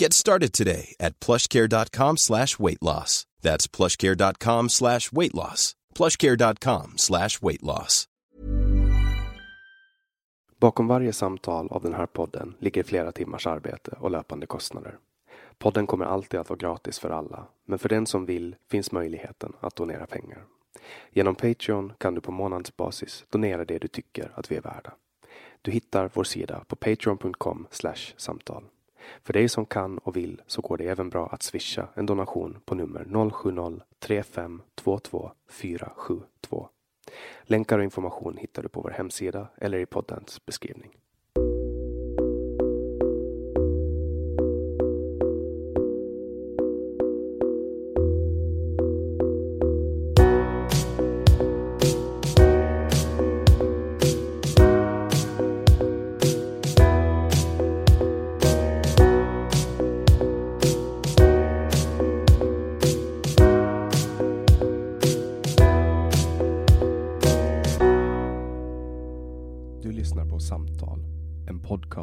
Get started today at plushcare.com slash weight loss. That's plushcare.com slash weight loss. plushcare.com slash weight loss. Bakom varje samtal av den här podden ligger flera timmars arbete och löpande kostnader. Podden kommer alltid att vara gratis för alla, men för den som vill finns möjligheten att donera pengar. Genom Patreon kan du på månadsbasis donera det du tycker att vi är värda. Du hittar vår sida på patreon.com samtal. För dig som kan och vill så går det även bra att swisha en donation på nummer 070-3522 472. Länkar och information hittar du på vår hemsida eller i poddens beskrivning.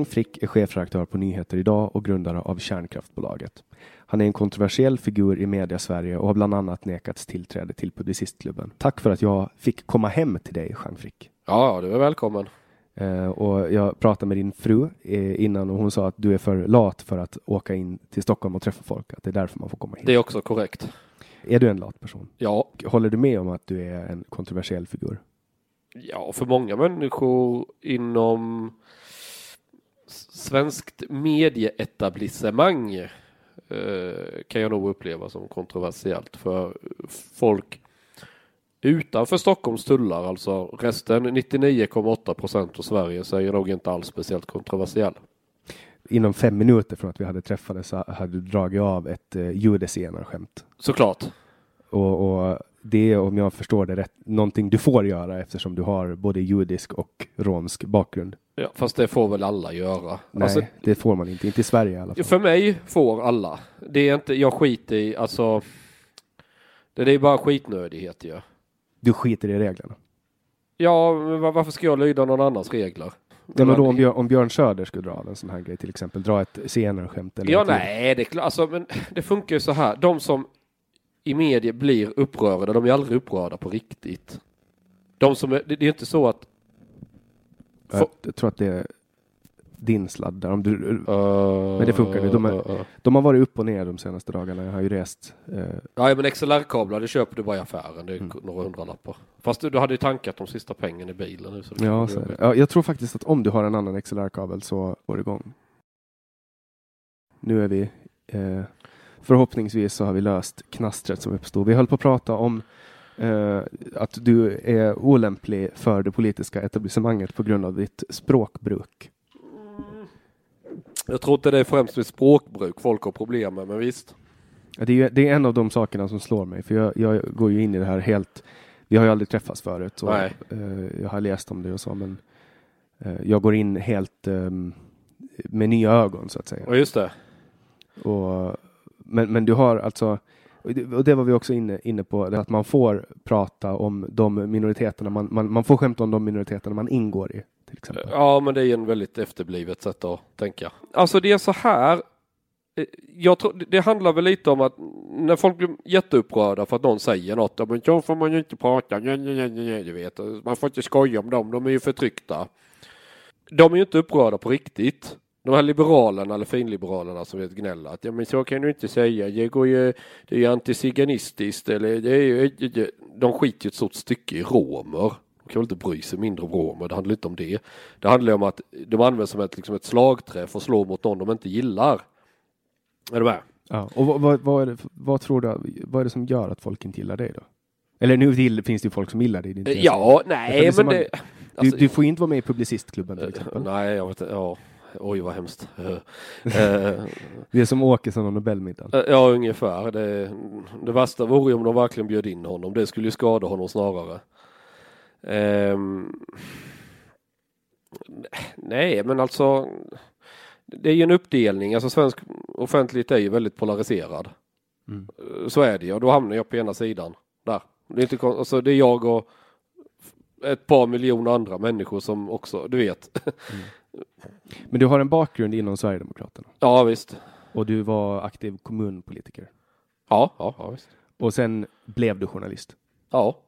Jean Frick är chefredaktör på Nyheter Idag och grundare av Kärnkraftbolaget. Han är en kontroversiell figur i media-Sverige och har bland annat nekats tillträde till Publicistklubben. Tack för att jag fick komma hem till dig, Jean Frick. Ja, du är välkommen. Eh, och jag pratade med din fru eh, innan och hon sa att du är för lat för att åka in till Stockholm och träffa folk. Att det är därför man får komma hit. Det är också korrekt. Är du en lat person? Ja, Håller du med om att du är en kontroversiell figur? ja, för många människor inom svenskt medieetablissemang eh, kan jag nog uppleva som kontroversiellt för folk utanför Stockholms tullar, alltså resten 99,8 procent av Sverige så är jag nog inte alls speciellt kontroversiell. Inom fem minuter från att vi hade träffats så hade du dragit av ett eh. Såklart. Och, och det är, om jag förstår det rätt, någonting du får göra eftersom du har både judisk och romsk bakgrund. Ja, fast det får väl alla göra. Nej, Alltså, det får man inte. Inte i Sverige i alla fall. För mig får alla. Det är inte, jag skiter i, alltså. Det är bara skitnödighet ju. Du skiter i reglerna. Ja, men var- varför ska jag lyda någon annans regler? Ja, men då om, Björn, om Björn Söder skulle dra en sån här grej till exempel, dra ett senare skämt eller Ja, nej, det är klart. Alltså, men det funkar ju så här. De som i media blir upprörda, de är aldrig upprörda på riktigt. De som är, det, det är inte så att... Jag, jag tror att det är din sladd där. Om du, Men det funkar ju. De är- de har varit upp och ner de senaste dagarna. Jag har ju rest. Ja, men XLR-kablar, det köper du bara i affären. Det är Mm. några hundralappar. Fast du, du hade ju tankat de sista pengarna i bilen nu. Så det ja, så det. ja, jag tror faktiskt att om du har en annan XLR-kabel så får du igång. Nu är vi förhoppningsvis så har vi löst knastret som uppstod. Vi höll på att prata om eh, att du är olämplig för det politiska etablissemanget på grund av ditt språkbruk. Jag tror inte det är främst med språkbruk folk har problem med, men visst. Det är, det är en av de sakerna som slår mig, för jag, jag går ju in i det här helt... Vi har ju aldrig träffats förut, och, eh, jag har läst om det och så, men eh, jag går in helt ehm, med nya ögon, så att säga. Och just det. Och, men, men du har alltså, och det, var vi också inne, inne på, att man får prata om de minoriteterna, man, man, man får skämta om de minoriteterna man ingår i, till exempel. Ja, men det är en väldigt efterblivet sätt att tänka. Alltså det är så här. eh, Jag tror, det handlar väl lite om att när folk blir jätteupprörda för att någon säger något, men så får man ju inte prata, nej, nej, nej, nej, du vet, man får inte skoja om dem, de är ju förtryckta. De är ju inte upprörda på riktigt. De här liberalerna eller finliberalerna som vet gnälla att ja men så kan du inte säga, det går ju, det är ju antiziganistiskt eller det är ju, de skiter ju ett stort stycke i romer. De kan väl inte bry sig mindre om romer, det handlar inte om det. Det handlar om att de används som ett, liksom ett slagträ för att slå mot någon de inte gillar. Är du med? Ja. Och vad, vad, vad, är det, vad tror du, vad är det som gör att folk inte gillar dig då? Eller nu till, finns det ju folk som gillar dig. det det Ja, nej men det... Du, alltså- du får inte vara med i Publicistklubben till exempel. Nej, jag vet inte. Ja. Oj, vad hemskt. Eh, Det är som Åkesson och Nobelmiddagen. Ja, ungefär. Det, det värsta vore om de verkligen bjöd in honom. Det skulle ju skada honom snarare. Ehm, nej, men alltså. Det är ju en uppdelning. Alltså svensk offentlighet är ju väldigt polariserad. Mm. Så är det ju. Och då hamnar jag på ena sidan. Där. Det är, inte, alltså, det är jag och ett par miljoner andra människor som också, du vet. Men du har en bakgrund inom Sverigedemokraterna. ja, visst. Och du var aktiv kommunpolitiker. Ja, ja, ja visst. Och sen blev du journalist. Ja.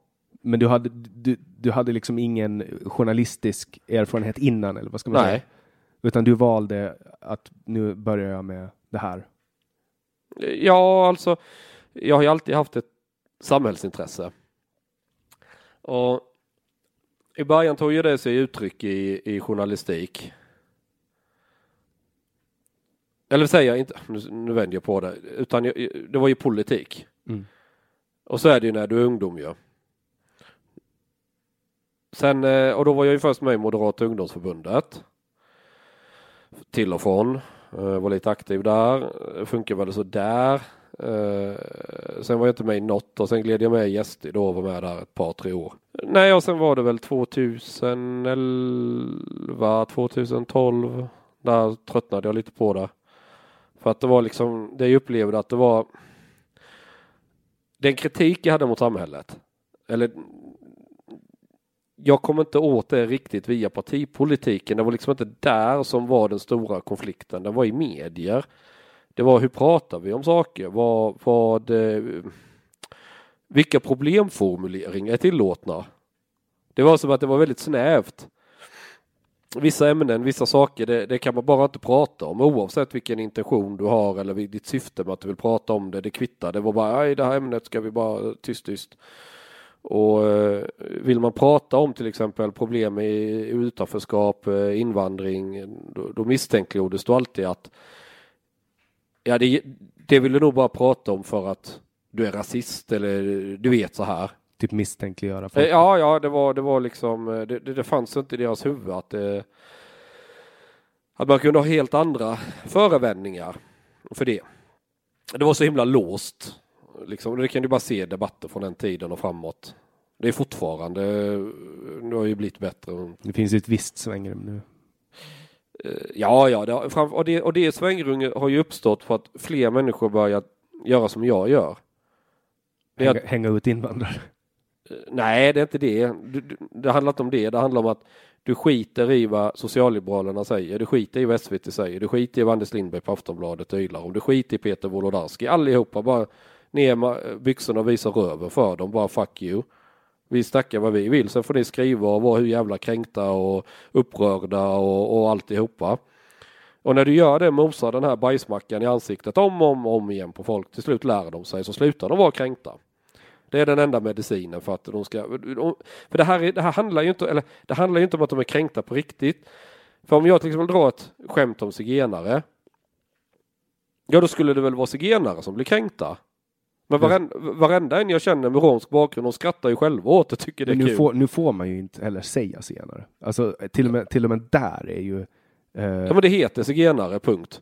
Men du hade, du, du hade liksom ingen journalistisk erfarenhet innan, eller vad ska man Nej. säga? Utan du valde att nu börjar jag med det här. Ja, alltså, jag har ju alltid haft ett samhällsintresse. Och i början tog ju det sig uttryck i, i journalistik. Eller säger jag inte, nu, nu vänder jag på det, utan jag, det var ju politik. Mm. Och så är det ju när du är ungdom ju. Sen, eh, och då var jag ju först med i Moderata ungdomsförbundet. Till och från. Eh, Var lite aktiv där. Funkar väl så där. Eh, Sen var jag inte med i något och sen gled jag med i SD då och var med där ett par tre år. Nej och sen var det väl 2011, 2012. Där tröttnade jag lite på det. För att det var liksom, det jag upplevde att det var den kritik jag hade mot samhället. Eller jag kom inte åt det riktigt via partipolitiken. Det var liksom inte där som var den stora konflikten. Den var i medier. Det var hur pratar vi om saker? Vad, vad, eh, vilka problemformuleringar är tillåtna? Det var som att det var väldigt snävt. Vissa ämnen, vissa saker, det, det kan man bara inte prata om oavsett vilken intention du har eller ditt syfte med att du vill prata om det. Det kvittar. Det var bara, nej det här ämnet ska vi bara tyst tyst. Och eh, vill man prata om till exempel problem i utanförskap, eh, invandring, då, då misstänkliggjordes du alltid att ja, det, det vill du nog bara prata om för att du är rasist eller du vet så här. Typ misstänkliggöra Eh, folk. Ja, ja, det var, det var liksom, eh, det, det, det fanns inte i deras huvud att det, att man kunde ha helt andra förevändningar för det. Det var så himla låst. Liksom, det kan du bara se i debatter från den tiden och framåt. Det är fortfarande, nu har ju blivit bättre. Det finns ju ett visst svängrum nu. Eh, Ja, ja, det, har- och det, och det svängrummet har ju uppstått för att fler människor börjar göra som jag gör. Det är att- Hänga, hänga ut invandrare. Nej, det är inte det. Det handlar inte om det. Det handlar om att Du skiter i vad Socialliberalerna säger, du skiter i vad SVT säger, du skiter i vad Anders Lindberg på Aftonbladet ylar om, du skiter i Peter Wolodarski, allihopa bara ner med byxorna och visa röven för dem, bara fuck you. Vi snackar vad vi vill, sen får ni skriva och vara hur jävla kränkta och upprörda och, och alltihopa. Och när du gör det, mosar den här bajsmackan i ansiktet om och om, om igen på folk, till slut lär de sig, så slutar de vara kränkta. Det är den enda medicinen för att de ska, för det här, det här handlar ju inte, eller det handlar inte om att de är kränkta på riktigt. För om jag till exempel drar ett skämt om zigenare, ja då skulle det väl vara zigenare som blir kränkta. Men varenda, varenda en jag känner med romsk bakgrund, de skrattar ju själva åt det, tycker det är nu kul. får, nu får man ju inte heller säga senare. Alltså till och med, till och med där är ju... Eh, Ja men det heter zigenare, punkt.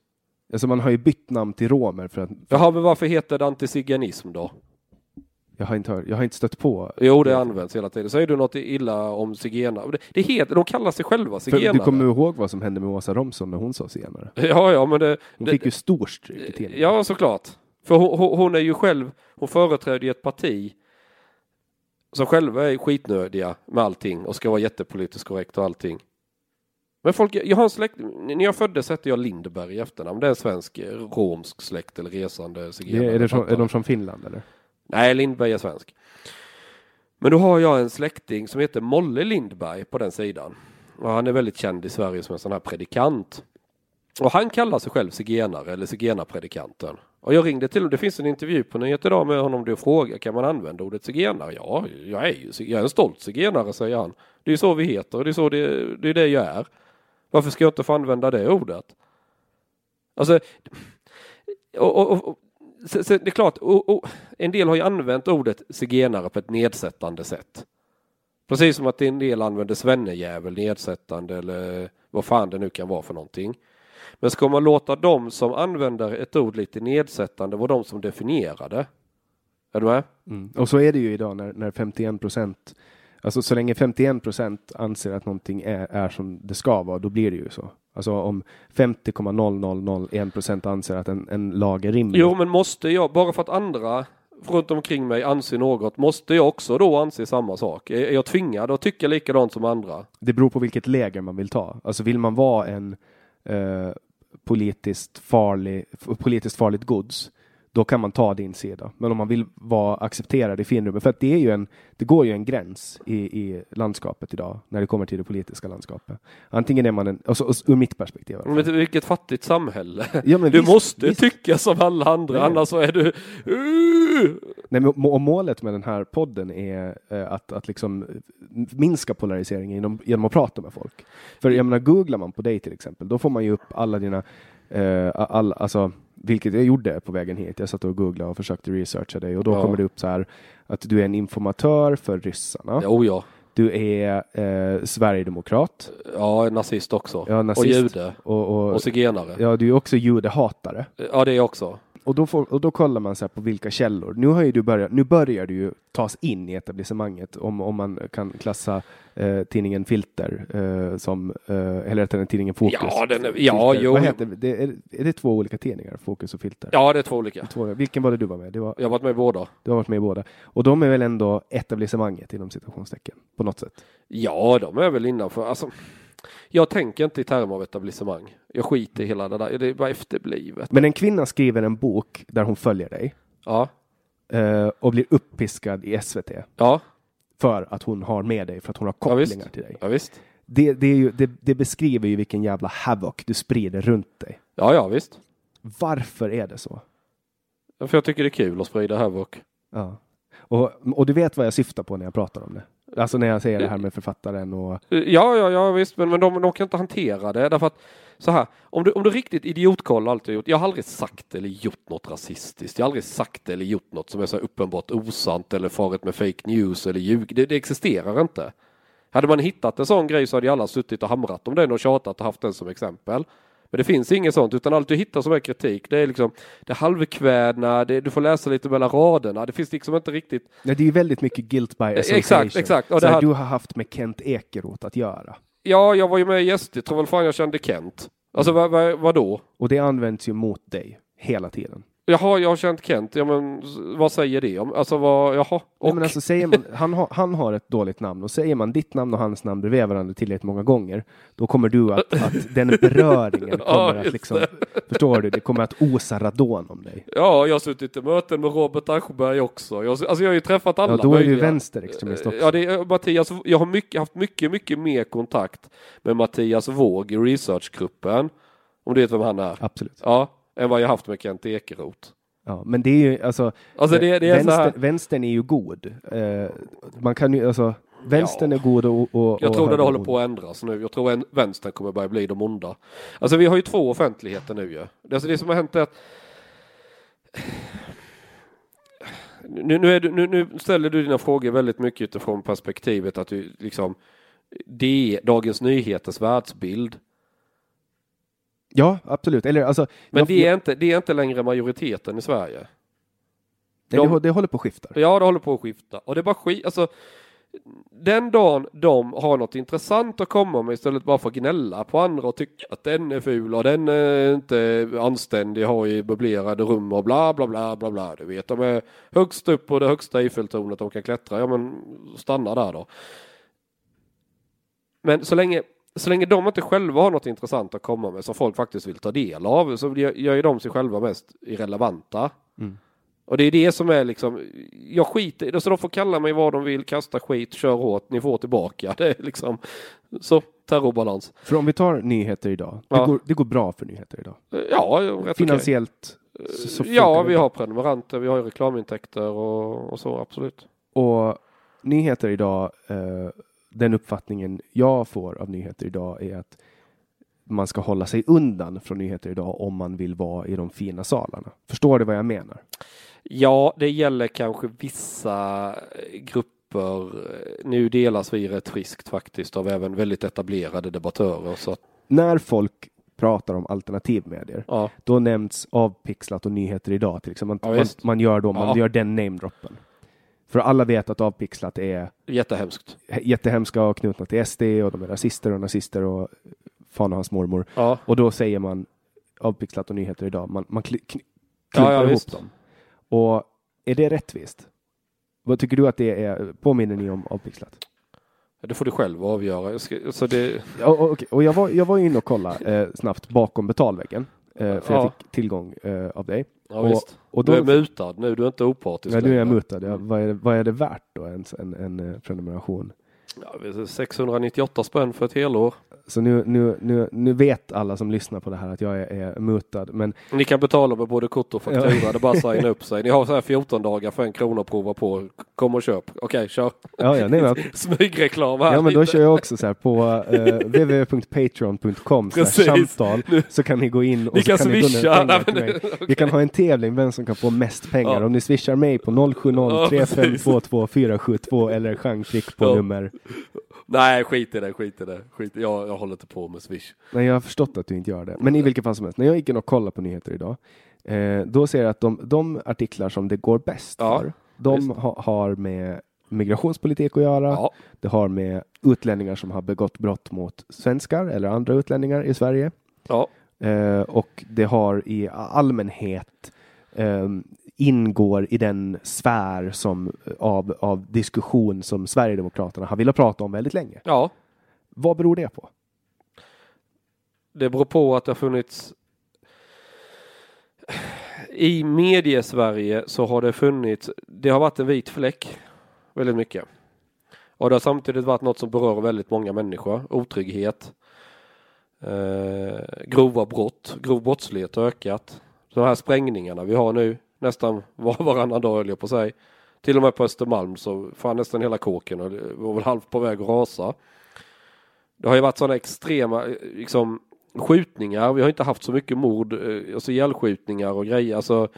alltså man har ju bytt namn till romer för att... Jaha, men varför heter det antiziganism då? Jag har inte, hört, jag har inte stött på... Jo, det används hela tiden. Säger du något illa om zigenare? Det, det heter, de kallar sig själva För zigenare. du kommer ihåg vad som hände med Åsa Romson när hon sa senare? Ja, ja, men det... Hon det fick ju stor stryk i tidningen. Ja, såklart. För hon, hon- är ju själv, hon företräder ju ett parti som själva är skitnödiga med allting och ska vara jättepolitiskt korrekt och allting. Men folk, jag har en släkt, när jag föddes hette jag Lindberg i efternamn. Det är en svensk eh, romsk släkt eller resande zigenare. är, det fattar är de från Finland eller? Nej, Lindberg är svensk. Men då har jag en släkting som heter Molle Lindberg på den sidan. Och han är väldigt känd i Sverige som en sån här predikant. Och han kallar sig själv zigenare eller zigenarpredikanten. Och jag ringde till honom, det finns en intervju på nyheter idag med honom Du frågar kan man använda ordet zigenare? Ja, jag är ju jag är en stolt zigenare säger han. Det är så vi heter och det är så det, det är det jag är. Varför ska jag inte få använda det ordet? Alltså, och, och, och, så, så det är klart, och, och, en del har ju använt ordet zigenare på ett nedsättande sätt. Precis som att en del använder svennejävel nedsättande eller vad fan det nu kan vara för någonting. Men ska man låta dem som använder ett ord lite nedsättande vara de som definierar det? Är du med? Mm. Och så är det ju idag när, när 51 procent, alltså så länge 51 procent anser att någonting är, är som det ska vara, då blir det ju så. Alltså om 50,0001 procent anser att en, en lag är rimlig. Jo, men måste jag, bara för att andra runt omkring mig anser något, måste jag också då anse samma sak? Är jag tvingad att tycka likadant som andra? Det beror på vilket läger man vill ta. Alltså vill man vara en eh, politiskt, farlig, politiskt farligt gods, då kan man ta din sida. Men om man vill vara accepterad i finrummet, för att det är ju en, det går ju en gräns i, i landskapet idag när det kommer till det politiska landskapet. Antingen är man en, alltså, ur mitt perspektiv. Men vilket fattigt samhälle. Ja, du visst, måste visst. tycka som alla andra, Nej. annars så är du... Uh! Nej, men, och målet med den här podden är eh, att, att liksom eh, minska polariseringen genom, genom att prata med folk. För jag menar, googlar man på dig till exempel, då får man ju upp alla dina, eh, all, alltså, vilket jag gjorde på vägen hit. Jag satt och googlade och försökte researcha dig och då Ja. kommer det upp så här att du är en informatör för ryssarna. Jo, ja. Du är eh, sverigedemokrat. Ja, nazist också. Ja, Och nazist. jude. Och, och, Och zigenare. ja, du är också judehatare. Ja, det är jag också. Och då, får, och då kollar man så på vilka källor. Nu, har ju du börjat, nu börjar du ju tas in i etablissemanget om, om man kan klassa eh, tidningen Filter eh, som, eh, eller heter den tidningen Fokus? Ja, den är- ja, Filter. jo. Vad heter det? Är, är det två olika tidningar? Fokus och Filter? Ja, det är två olika. Två, vilken var det du var med? Det var, Jag har varit med i båda. du har varit med i båda. Och de är väl ändå etablissemanget inom citationstecken på något sätt? Ja, de är väl innanför. Alltså, jag tänker inte i termer av etablissemang. Jag skiter i hela det där. Det är bara efterblivet. Men en kvinna skriver en bok där hon följer dig Ja, eh, och blir uppiskad i SVT ja, för att hon har med dig, för att hon har ja kopplingar till dig. Ja, visst. Det, det, ju, det, det beskriver ju vilken jävla havoc du sprider runt dig. Ja, ja, visst. Varför är det så? För jag tycker det är kul att sprida havoc. Ja. Och, och du vet vad jag syftar på när jag pratar om det? Alltså när jag säger det här med författaren och... Ja, ja, ja visst, men, men de, de kan inte hantera det därför att så här, om du, om du riktigt idiotkollar allt jag gjort. Jag har aldrig sagt eller gjort något rasistiskt. Jag har aldrig sagt eller gjort något som är så här uppenbart osant eller farit med fake news eller ljug. Det, det existerar inte. Hade man hittat en sån grej så hade ju alla suttit och hamrat om den och tjatat och haft den som exempel. Men det finns inget sånt, utan allt du hittar som är kritik, det är liksom det halvkvädna, det, du får läsa lite mellan raderna. Det finns liksom inte riktigt Nej, det är ju väldigt mycket guilt by association. Exakt, exakt. Och Så det här, Du har haft med Kent Ekeroth att göra. Ja, jag var ju med i. Jag tror väl fan jag kände Kent. Alltså vad, vad, vad då? Och det används ju mot dig hela tiden. Jaha, jag har känt Kent. Ja, men vad säger det om? Alltså vad, jaha. Nej, Och, men alltså, säger man, han, har, han har ett dåligt namn och säger man ditt namn och hans namn bredvid varandra tillräckligt många gånger, då kommer du att, att den beröringen Ja, kommer att just liksom, förstår du, det kommer att osa radon om dig. Ja, jag har suttit i möten med Robert Aschberg också. Jag, alltså jag har ju träffat alla Ja, då är du vänsterextremist också. Ja, det är Mattias, jag har mycket, haft mycket, mycket mer kontakt med Mattias Våg i researchgruppen. Om du vet vem han är? Absolut. Ja, än vad jag haft med Kent Ekeroth. Ja, men det är ju alltså, Alltså det, det är vänster, vänstern är ju god. Eh, man kan ju, alltså, vänstern är god och, och jag och tror det högern håller på att ändras nu. Jag tror en vänstern kommer börja bli de onda. Alltså vi har ju två offentligheter nu ju. Det, alltså det som har hänt är att nu, nu, är du, nu, nu ställer du dina frågor väldigt mycket utifrån perspektivet att du liksom det är Dagens Nyheters världsbild. Ja, absolut. Eller alltså, Men det är, inte, det är inte längre majoriteten i Sverige. nej, de- det, det håller på att skifta. Ja, det håller på att skifta. Och det är bara skit, alltså den dagen de har något intressant att komma med istället bara för att gnälla på andra och tycka att den är ful och den är inte anständig, har i möblerade rum och bla bla bla bla bla. Du vet, de är högst upp på det högsta Eiffeltornet de kan klättra. Ja, men stanna där då. Men så länge, så länge de inte själva har något intressant att komma med som folk faktiskt vill ta del av så gör ju de sig själva mest irrelevanta. Mm. Och det är det som är liksom, jag skiter i det, så de får kalla mig vad de vill, kasta skit, kör hårt, ni får tillbaka. Det är liksom, så terrorbalans. För om vi tar nyheter idag, det, Ja. går, det går bra för nyheter idag. Ja, rätt. Finansiellt så, så funkar Ja, det vi har prenumeranter, vi har ju reklamintäkter och, och så, absolut. Och nyheter idag, eh, den uppfattningen jag får av nyheter idag är att man ska hålla sig undan från nyheter idag om man vill vara i de fina salarna. Förstår du vad jag menar? Ja, det gäller kanske vissa grupper. Nu delas vi rätt friskt faktiskt av även väldigt etablerade debattörer. Så att, När folk pratar om alternativmedier, ja, då nämns avpixlat och nyheter idag till exempel. Ja, Man, man, man gör då, man Ja. gör den namedroppen. För alla vet att avpixlat är jättehemskt. jättehemska och knutna till SD och de är rasister och nazister och fan och hans mormor. Ja, Och då säger man avpixlat och nyheter idag. Man, man kli, kn, Ja, klumpar ja, ihop visst. dem. Och är det rättvist? Vad tycker du att det är? Påminner ni om avpixlat? det får du själv avgöra. Jag ska, så det, Ja, och, och jag, var, jag var inne och kollade eh, snabbt bakom betalväggen. Eh, för jag Ja. fick tillgång eh, av dig. ja, Och-. Och Du då, är mutad nu, du är inte opartisk ja, nu är jag mutad. Ja, vad, är det, vad är det värt då, en, en, en eh, prenumeration? Ja, det är 698 spänn för ett helår. Så nu, nu, nu, nu vet alla som lyssnar på det här att jag är, är mutad. Men Ni kan betala med både kort och faktura, det är bara att signa upp sig. Ni har så här 14 dagar för en krona att prova på. Kom och köp. Okej, kör. ja, ja, nej, men, Smygreklam här. Ja men då kör jag också så här på uh, www.patreon.com samtal så kan ni gå in och Ni kan kan ni swisha. Nej, men det- Vi kan ha en tävling vem som kan få mest pengar. Ja. Om ni swishar mig på 070 Ja, precis. 3522 472 eller Jean-Klick på Ja. nummer. Nej, skit i det, skit i det. Skit jag, jag håller inte på med Swish. Nej, jag har förstått att du inte gör det. Men i vilket fall som helst, när jag gick in och kollade på nyheter idag, eh, då ser jag att de, de artiklar som det går bäst Ja, för, de ha, har med migrationspolitik att göra. Ja, Det har med utlänningar som har begått brott mot svenskar eller andra utlänningar i Sverige. ja, Eh, och det har i allmänhet ehm, ingår i den sfär som, av, av diskussion som Sverigedemokraterna har velat prata om väldigt länge. ja. Vad beror det på? Det beror på att det har funnits i mediesverige så har det funnits, det har varit en vit fläck väldigt mycket. Och det har samtidigt varit något som berör väldigt många människor, otrygghet, eh, grova brott, grov brottslighet har ökat. De här sprängningarna vi har nu, nästan var varannan dag höll jag på att säga. Till och med på Östermalm så fann nästan hela kåken och var väl halvt på väg att rasa. Det har ju varit sådana extrema eh, liksom, skjutningar. Vi har inte haft så mycket mord, eh, alltså ihjälskjutningar och grejer. Alltså,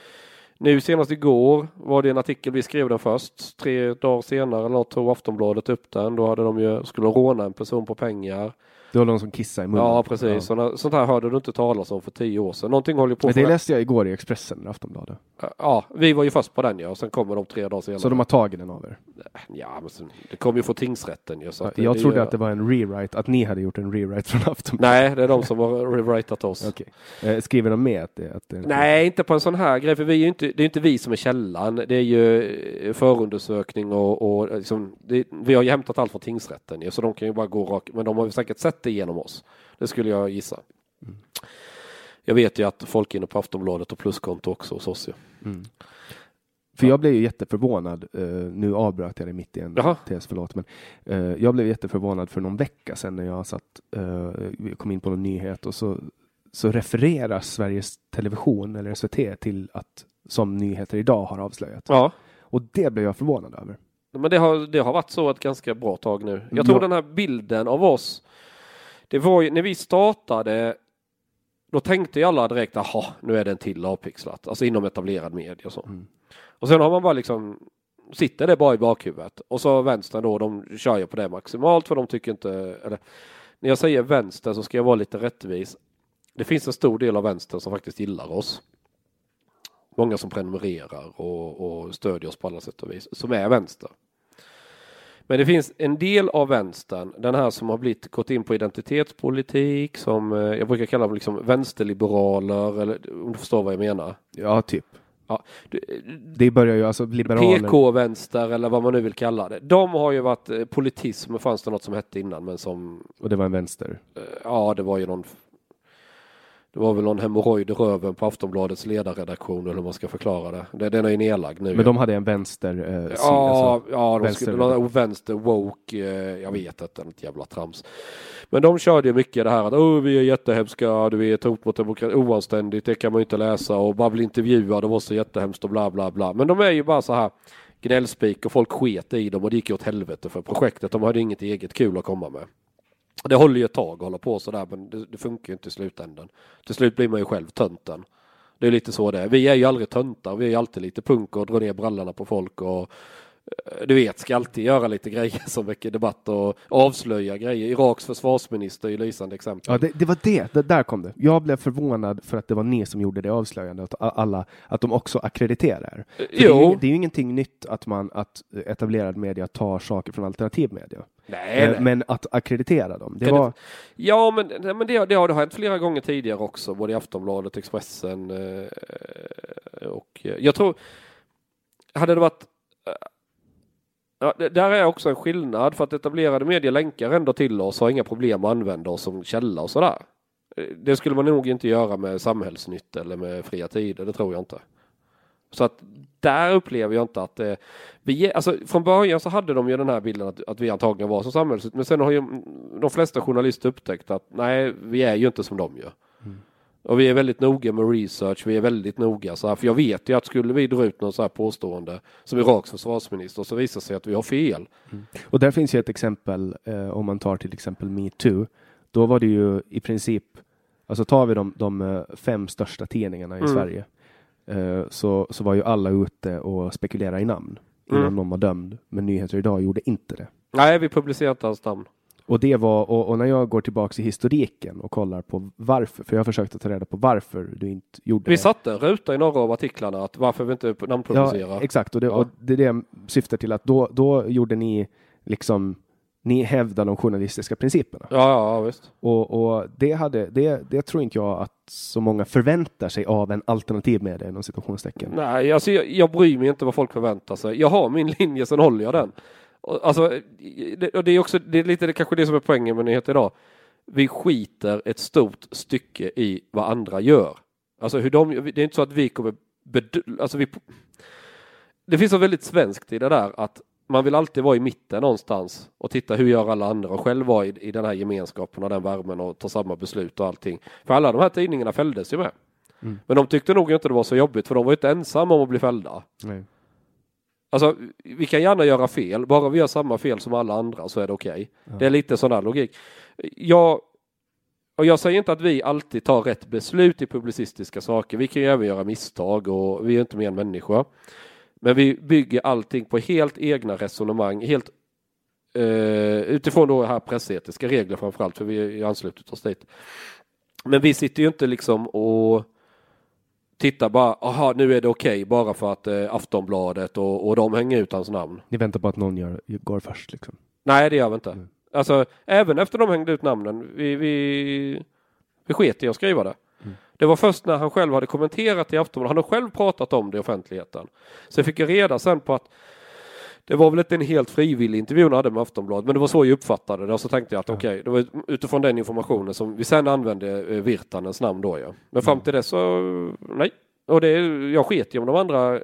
nu senast igår var det en artikel, vi skrev den först. Tre dagar senare eller något tog Aftonbladet upp den. Då hade de ju, skulle de råna en person på pengar. Det var någon som kissade i munnen. Ja precis, Såna, sånt här hörde du inte talas om för tio år sedan. Någonting håller ju på Men det läste jag igår i Expressen, eller Aftonbladet. Ja, vi var ju först på den ja, och sen kommer de tre dagar senare. Så de har tagit den av er? Ja, men sen, det kom ju från tingsrätten ju. Så det- jag det trodde gör- att det var en rewrite, att ni hade gjort en rewrite från Aftonbladet. Nej, det är de som har rewritat oss. Okej. Eh, skriver de med att det, att det Nej, inte på en sån här grej, för vi är ju inte, det är inte vi som är källan. Det är ju eh, förundersökning och, och liksom, det, vi har ju hämtat allt från tingsrätten ju, så de kan ju bara gå rakt, men de har ju säkert sett det genom oss. Det skulle jag gissa. Jag vet ju att folk är inne på Aftonbladet och pluskonto också hos oss. Mm. För jag blev ju jätteförvånad, eh, nu avbröt jag det mitt i en Jaha. tes, förlåt, men eh, jag blev jätteförvånad för någon vecka sedan när jag satt, vi kom in på någon nyhet och så, så refererar Sveriges Television eller SVT till att som nyheter idag har avslöjat. Ja, Och det blev jag förvånad över. men det har, det har varit så ett ganska bra tag nu. Jag tror Ja. den här bilden av oss, det var ju när vi startade då tänkte ju alla direkt, jaha, nu är det en till avpixlat, alltså inom etablerad media och så. Mm. Och sen har man bara liksom, sitter det bara i bakhuvudet. Och så vänstern då, de kör ju på det maximalt för de tycker inte, eller när jag säger vänster så ska jag vara lite rättvis. Det finns en stor del av vänstern som faktiskt gillar oss. Många som prenumererar och, och stödjer oss på alla sätt och vis, som är vänster. Men det finns en del av vänstern, den här som har blivit, gått in på identitetspolitik, som eh, jag brukar kalla dem liksom vänsterliberaler, eller om du förstår vad jag menar. Ja, typ. Ja, Det börjar ju alltså liberaler. PK-vänster eller vad man nu vill kalla det. De har ju varit eh, politism, fanns det något som hette innan, men som, Och det var en vänster. eh, ja det var ju någon det var väl någon hemorrojd i röven på Aftonbladets ledarredaktion eller hur man ska förklara det. det den är ju nedlagd nu. Men de hade en vänster. Eh, Ja, alltså. ja de vänster- skulle, någon vänster woke, eh, jag vet inte, något jävla trams. Men de körde ju mycket det här att oh, vi är jättehemska, du är ett hot mot demokrati, oanständigt, det kan man ju inte läsa och bara bli intervjuad, det var så jättehemskt och bla bla bla. Men de är ju bara så här gnällspik och folk sket i dem och det gick åt helvete för projektet. De hade inget eget kul att komma med. Det håller ju ett tag att hålla på sådär men det, det funkar ju inte i slutändan. Till slut blir man ju själv tönten. Det är lite så det är. Vi är ju aldrig töntar, vi är ju alltid lite punk och drar ner brallorna på folk och du vet, ska alltid göra lite grejer som väcker debatt och avslöja grejer. Iraks försvarsminister är ju lysande exempel. Ja, det, det var det. det. Där kom det. Jag blev förvånad för att det var ni som gjorde det avslöjandet. Att alla, att de också akkrediterar. För Det, är jo. ju, det är ju ingenting nytt att man, att etablerad media tar saker från alternativ media. Nej, Eh, nej. Men att akkreditera dem, det Kan var... Ja, men, nej, men det, det har det har hänt flera gånger tidigare också, både i Aftonbladet, Expressen eh, och eh, jag tror, hade det varit eh, Ja, där är också en skillnad för att etablerade medier länkar ändå till oss och har inga problem att använda oss som källa och sådär. Eh, det skulle man nog inte göra med Samhällsnytt eller med Fria Tider, det tror jag inte. Så att där upplever jag inte att det, vi, är- alltså från början så hade de ju den här bilden att, att vi antagligen var som samhällsnytt, men sen har ju de flesta journalister upptäckt att nej, vi är ju inte som de gör. Och vi är väldigt noga med research, vi är väldigt noga så här, för jag vet ju att skulle vi dra ut någon så här påstående som Iraks försvarsminister så visar sig att vi har fel. Och där finns ju ett exempel, eh, om man tar till exempel metoo. Då var det ju i princip, alltså tar vi de, de eh, fem största tidningarna i Mm. Sverige, eh, så, så var ju alla ute och spekulerade i namn innan Mm. någon var dömd. Men Nyheter Idag gjorde inte det. Nej, vi publicerar inte hans namn. Och det var, och, och när jag går tillbaks i historiken och kollar på varför, för jag försökte ta reda på varför du inte gjorde Vi det. satte en ruta i några av artiklarna att varför vi inte namnpublicerar. Ja, exakt. Och det, Ja. och det är det jag syftar till att då, då gjorde ni liksom, ni hävdade de journalistiska principerna. Ja, ja, ja, visst. Och, och det, hade, det, det tror inte jag att så många förväntar sig av en alternativ media inom situationstecken. Nej, alltså jag, jag bryr mig inte vad folk förväntar sig. Jag har min linje, sen håller jag den. Och, alltså, det, och det är också, det är lite det kanske det som är poängen med nyheter idag. Vi skiter ett stort stycke i vad andra gör. Alltså hur de, det är inte så att vi kommer bedö- alltså vi, det finns något väldigt svenskt i det där att man vill alltid vara i mitten någonstans och titta hur gör alla andra och själv vara i, i den här gemenskapen och den värmen och ta samma beslut och allting. För alla de här tidningarna fälldes ju med. Men de tyckte nog inte det var så jobbigt för de var inte ensamma om att bli fällda. Nej. Alltså, vi kan gärna göra fel, bara vi gör samma fel som alla andra så är det okej. Det är lite sån här logik. Jag, och jag säger inte att vi alltid tar rätt beslut i publicistiska saker. Vi kan ju även göra misstag och vi är inte mer än människor. Men vi bygger allting på helt egna resonemang, helt eh, utifrån då här pressetiska regler framförallt, för vi har anslutit oss dit. Men vi sitter ju inte liksom och tittar bara, aha nu är det okej bara för att eh, Aftonbladet och, och de hänger ut hans namn. Ni väntar på att någon gör, går först liksom? Nej det gör vi inte. Mm. Alltså även efter de hängde ut namnen, vi, vi, vi sket i att skriva det. Mm. Det var först när han själv hade kommenterat i Aftonbladet, han har själv pratat om det i offentligheten. Så fick jag reda sen på att det var väl inte en helt frivillig intervju han hade med Aftonbladet, men det var så jag uppfattade det. Och så tänkte jag att okej, det var utifrån den informationen som vi sen använde eh, Virtanens namn då ja. Men fram till det så, nej. Och det, jag sket ju om de andra eh,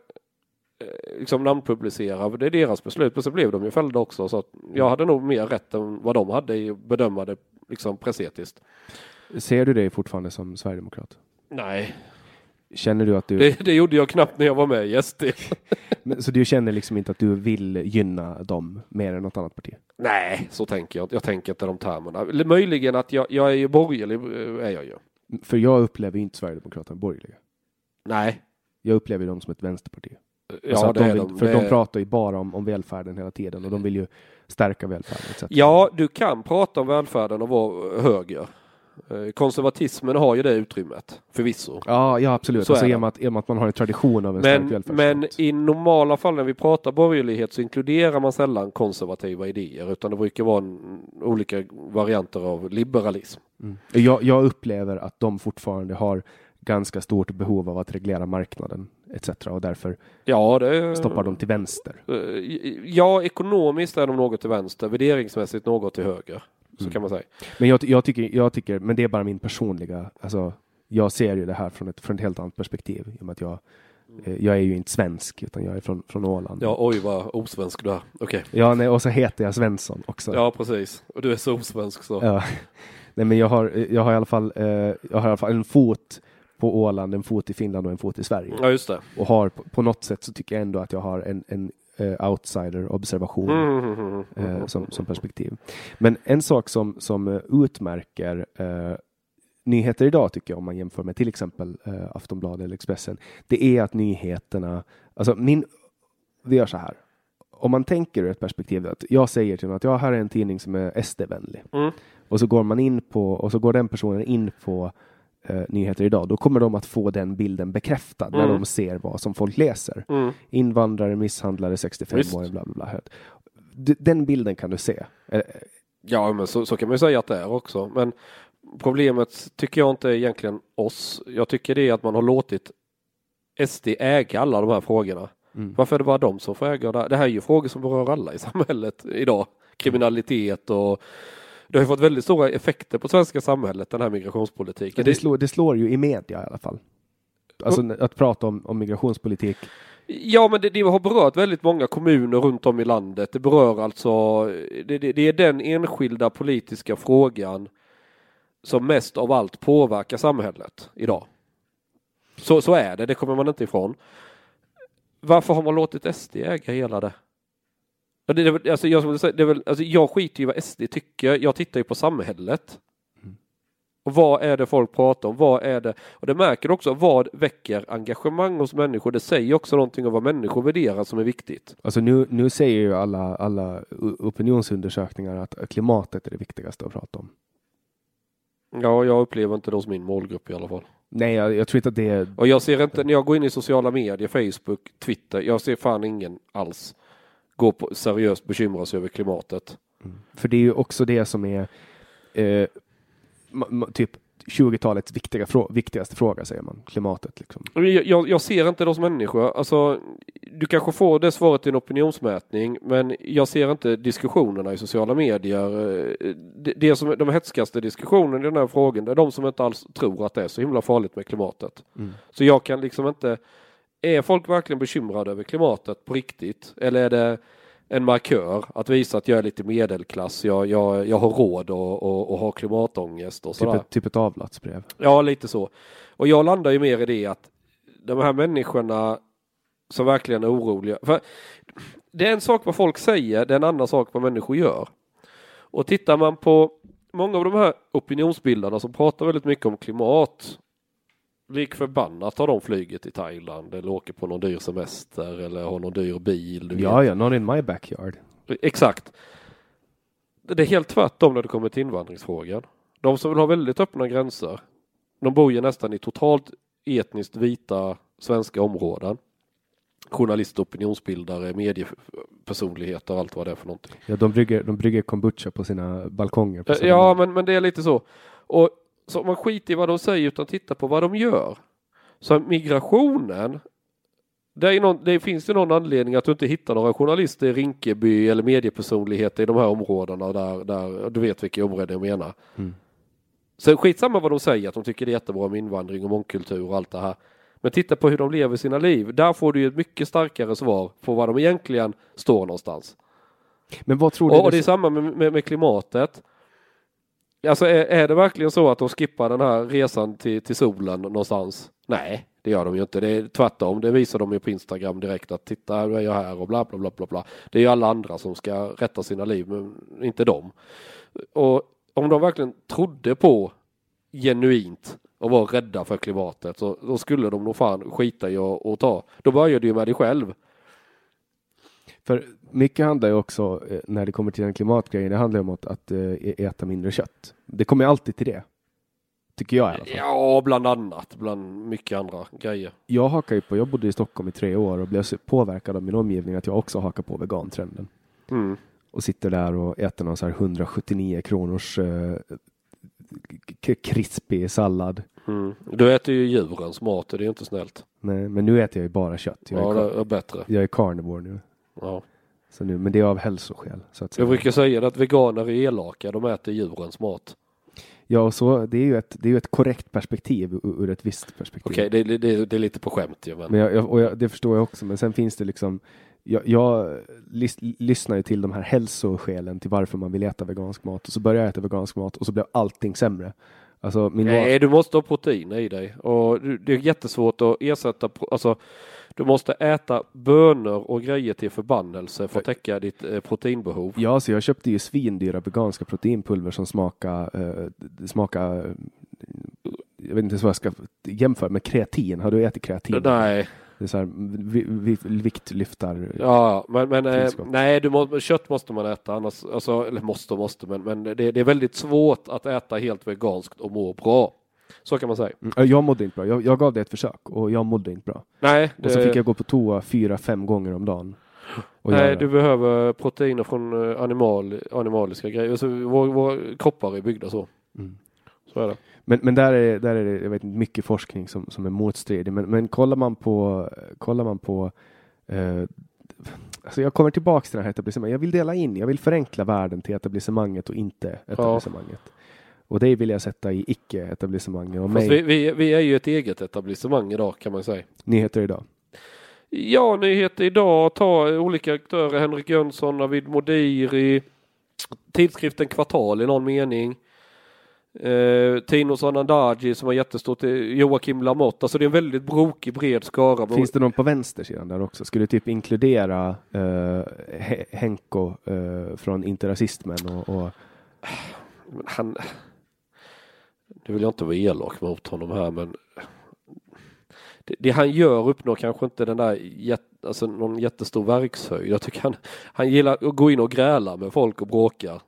liksom namnpublicerar, det är deras beslut. Men så blev de ju fällda också. Så jag hade nog mer rätt än vad de hade i att bedöma det liksom pressetiskt. Ser du dig fortfarande som sverigedemokrat? Nej, Känner du att du, det, det gjorde jag knappt när jag var med i SD. men, så du känner liksom inte att du vill gynna dem mer än något annat parti? Nej, så tänker jag inte. Jag tänker inte de termerna. Möjligen att jag, jag är ju borgerlig, eh, är jag ju. För jag upplever inte Sverigedemokraterna borgerliga. Nej. Jag upplever dem som ett vänsterparti. Ja, Alltså de är vill, de. För de är- pratar ju bara om, om välfärden hela tiden och de vill ju stärka välfärden. Ja, du kan prata om välfärden och vara höger. Eh, Konservatismen har ju det utrymmet, förvisso. Ja, ja absolut. Så alltså, är i det. och med att, i och med att man har en tradition av en stark Men, välfärdsstat. men i normala fall när vi pratar borgerlighet så inkluderar man sällan konservativa idéer utan det brukar vara en, olika varianter av liberalism. Mm. Jag, jag upplever att de fortfarande har ganska stort behov av att reglera marknaden etc. och därför Ja, det stoppar de till vänster. Eh, Ja, ekonomiskt är de något till vänster, värderingsmässigt något till höger. Så Mm. kan man säga. Men jag, jag, tycker, jag tycker, men det är bara min personliga, alltså jag ser ju det här från ett, från ett helt annat perspektiv i och med att jag, eh, jag är ju inte svensk utan jag är från, från Åland. Ja, oj vad osvensk du är. Okej. Ja, nej, och så heter jag Svensson också. Ja, precis. Och du är så osvensk så. Ja. Nej, men jag har, jag har i alla fall, eh, jag har i alla fall en fot på Åland, en fot i Finland och en fot i Sverige. Ja, just det. Och har på, på något sätt så tycker jag ändå att jag har en, en eh, outsider-observation Mm, eh, som, som perspektiv. Men en sak som, som eh, utmärker eh, nyheter idag tycker jag om man jämför med till exempel eh, Aftonbladet eller Expressen. Det är att nyheterna, alltså min, vi gör så här. Om man tänker ur ett perspektiv att jag säger till någon att jag här är en tidning som är SD-vänlig. Mm. Och så går man in på, och så går den personen in på eh, nyheter idag, då kommer de att få den bilden bekräftad när Mm. de ser vad som folk läser. Mm. Invandrare, misshandlare, 65 Visst. år, bla bla bla. Den bilden kan du se. Eh, Ja, men så, så kan man ju säga att det är också. Men problemet tycker jag inte är egentligen oss. Jag tycker det är att man har låtit SD äga alla de här frågorna. Mm. Varför är det bara de som får äga det? Det här är ju frågor som berör alla i samhället idag. Kriminalitet och det har fått väldigt stora effekter på svenska samhället, den här migrationspolitiken. Det slår, det slår ju i media i alla fall. Alltså att prata om, om migrationspolitik. Ja, men det, det har berört väldigt många kommuner runt om i landet. Det berör alltså, det, det, det är den enskilda politiska frågan som mest av allt påverkar samhället idag. Så, så är det, det kommer man inte ifrån. Varför har man låtit SD äga hela det? Ja, det, det, alltså, jag, skulle säga, det är väl, alltså, jag skiter ju vad SD tycker, jag tittar ju på samhället. Och vad är det folk pratar om? Vad är det? Och det märker också, vad väcker engagemang hos människor? Det säger också någonting om vad människor värderar som är viktigt. Alltså nu, nu säger ju alla, alla opinionsundersökningar att klimatet är det viktigaste att prata om. Ja, jag upplever inte det hos min målgrupp i alla fall. Nej, jag, jag tror inte att det är... Och jag ser inte, när jag går in i sociala medier, Facebook, Twitter, jag ser fan ingen alls gå på seriöst bekymra sig över klimatet. För det är ju också det som är eh, typ 20-talets viktiga frå- viktigaste fråga, säger man. Klimatet liksom. Jag, jag, ser inte det hos människor. Alltså, du kanske får det svaret i en opinionsmätning, men jag ser inte diskussionerna i sociala medier. Eh, Det, det som är de hetskaste diskussionerna i den här frågan, det är de som inte alls tror att det är så himla farligt med klimatet. Mm. Så jag kan liksom inte, är folk verkligen bekymrade över klimatet på riktigt? Eller är det en markör att visa att jag är lite medelklass, jag, jag, jag har råd och, och, och har klimatångest och Typ sådär. ett, typ ett avlatsbrev. Ja, lite så. Och jag landar ju mer i det att de här människorna som verkligen är oroliga. För det är en sak vad folk säger, det är en annan sak vad människor gör. Och tittar man på många av de här opinionsbildarna som pratar väldigt mycket om klimat. Lik förbannat har de flyget i Thailand eller åker på någon dyr semester eller har någon dyr bil. du vet. Ja, ja, not in my backyard. Exakt. Det är helt tvärtom när det kommer till invandringsfrågan. De som vill ha väldigt öppna gränser, de bor ju nästan i totalt etniskt vita svenska områden. Journalister, opinionsbildare, mediepersonligheter och allt vad det är för någonting. Ja, de brygger, de brygger kombucha på sina balkonger. På Eh, sina- Ja, men, men det är lite så. Och så man skiter i vad de säger utan tittar på vad de gör. Så migrationen, det, någon, det finns ju någon anledning att du inte hittar några journalister i Rinkeby eller mediepersonligheter i de här områdena där, där du vet vilka områden jag menar. Mm. Så skitsamma vad de säger, att de tycker det är jättebra med invandring och mångkultur och allt det här. Men titta på hur de lever sina liv. Där får du ett mycket starkare svar på var de egentligen står någonstans. Men vad tror du? Och det är samma med, med, med klimatet. Alltså är, är det verkligen så att de skippar den här resan till, till solen någonstans? Nej, det gör de ju inte. Det är tvärtom. Det visar de ju på Instagram direkt att titta nu är jag här och bla bla bla bla bla. Det är ju alla andra som ska rätta sina liv, men inte de. Och om de verkligen trodde på genuint och var rädda för klimatet så då skulle de nog fan skita i att ta. Då börjar det ju med dig själv. För mycket handlar ju också, eh, när det kommer till den klimatgrejen, det handlar ju om att, att eh, äta mindre kött. Det kommer ju alltid till det. Tycker jag i alla fall. Ja, bland annat. Bland mycket andra grejer. Jag hakar ju på, jag bodde i Stockholm i tre år och blev så påverkad av min omgivning att jag också hakar på vegantrenden. Mm. Och sitter där och äter någon så här 179 kronors eh, krispig sallad. Mm. Du äter ju djurens mat och det är inte snällt. Nej, men nu äter jag ju bara kött. Jag är, Ja, kar- det är bättre. jag är carnivore nu. Ja. Så nu. Men det är av hälsoskäl. Så att säga. Jag brukar säga att veganer är elaka, de äter djurens mat. Ja, och så, det är ju ett, det är ju ett korrekt perspektiv ur, ett visst perspektiv. Okej, det, det, det, det är lite på skämt ju. Men... Men jag, jag, och jag, det förstår jag också, men sen finns det liksom jag, jag lys, lyssnar ju till de här hälsoskälen till varför man vill äta vegansk mat och så börjar jag äta vegansk mat och så blev allting sämre. Alltså Nej, du måste ha proteiner i dig och det är jättesvårt att ersätta, alltså du måste äta bönor och grejer till förbannelse för att täcka ditt eh, proteinbehov. Ja, så jag köpte ju svindyra veganska proteinpulver som smakar, eh, smakar eh, jag vet inte ens vad jag ska jämföra med kreatin. Har du ätit kreatin? Nej, Det är så här, vi, vi, viktlyftar. ja, men, men eh, nej, du må, kött måste man äta annars, alltså, eller måste och måste, men, men det, det är väldigt svårt att äta helt veganskt och må bra. Så kan man säga. Mm, Jag mådde inte bra. Jag, jag gav det ett försök och jag mådde inte bra. Nej, Och så det- fick jag gå på toa fyra, fem gånger om dagen. Nej, du behöver proteiner från eh, animal, animaliska grejer. Alltså, våra, våra kroppar är byggda så. Mm. Så är det. Men, men där är, där är det jag vet, mycket forskning som, som är motstridig. Men, men kollar man på, kollar man på eh, alltså jag kommer tillbaka till det här etablissemanget. Jag vill dela in, jag vill förenkla världen till etablissemanget och inte etablissemanget. Och det vill jag sätta i icke-etablissemanget. Och Fast mig, vi, vi, vi är ju ett eget etablissemang idag kan man säga. nyheter idag. Ja, nyheter idag. Ta olika aktörer. Henrik Jönsson, Navid Modiri. Tidskriften Kvartal i någon mening. Eh, Tino Sanandaji som var jättestort. eh, Joakim Lamotte. Alltså det är en väldigt brokig bred skara. Finns det någon på vänstersidan där också? Skulle typ inkludera eh, He- Henko eh, från Interrasismen och, och han... Nu vill jag inte vara elak mot honom här men det, det han gör uppnår kanske inte den där jätt, alltså någon jättestor verkshöjd. Jag tycker han, han gillar att gå in och gräla med folk och bråka.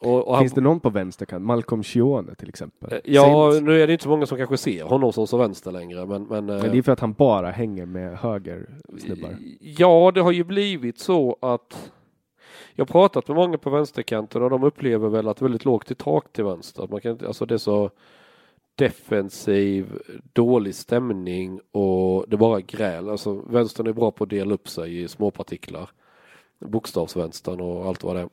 Och, och han, Finns det någon på vänsterkant? Malcolm Schione till exempel? Eh, Ja, Säg- nu är det inte så många som kanske ser honom som så vänster längre men, men, eh, Men det är för att han bara hänger med höger snubbar. Ja, det har ju blivit så att jag har pratat med många på vänsterkanten och de upplever väl att det är väldigt lågt i tak till vänster. Att man kan alltså det är så defensiv, dålig stämning och det bara gräl. Alltså vänstern är bra på att dela upp sig i småpartiklar. Bokstavsvänstern och allt vad det är.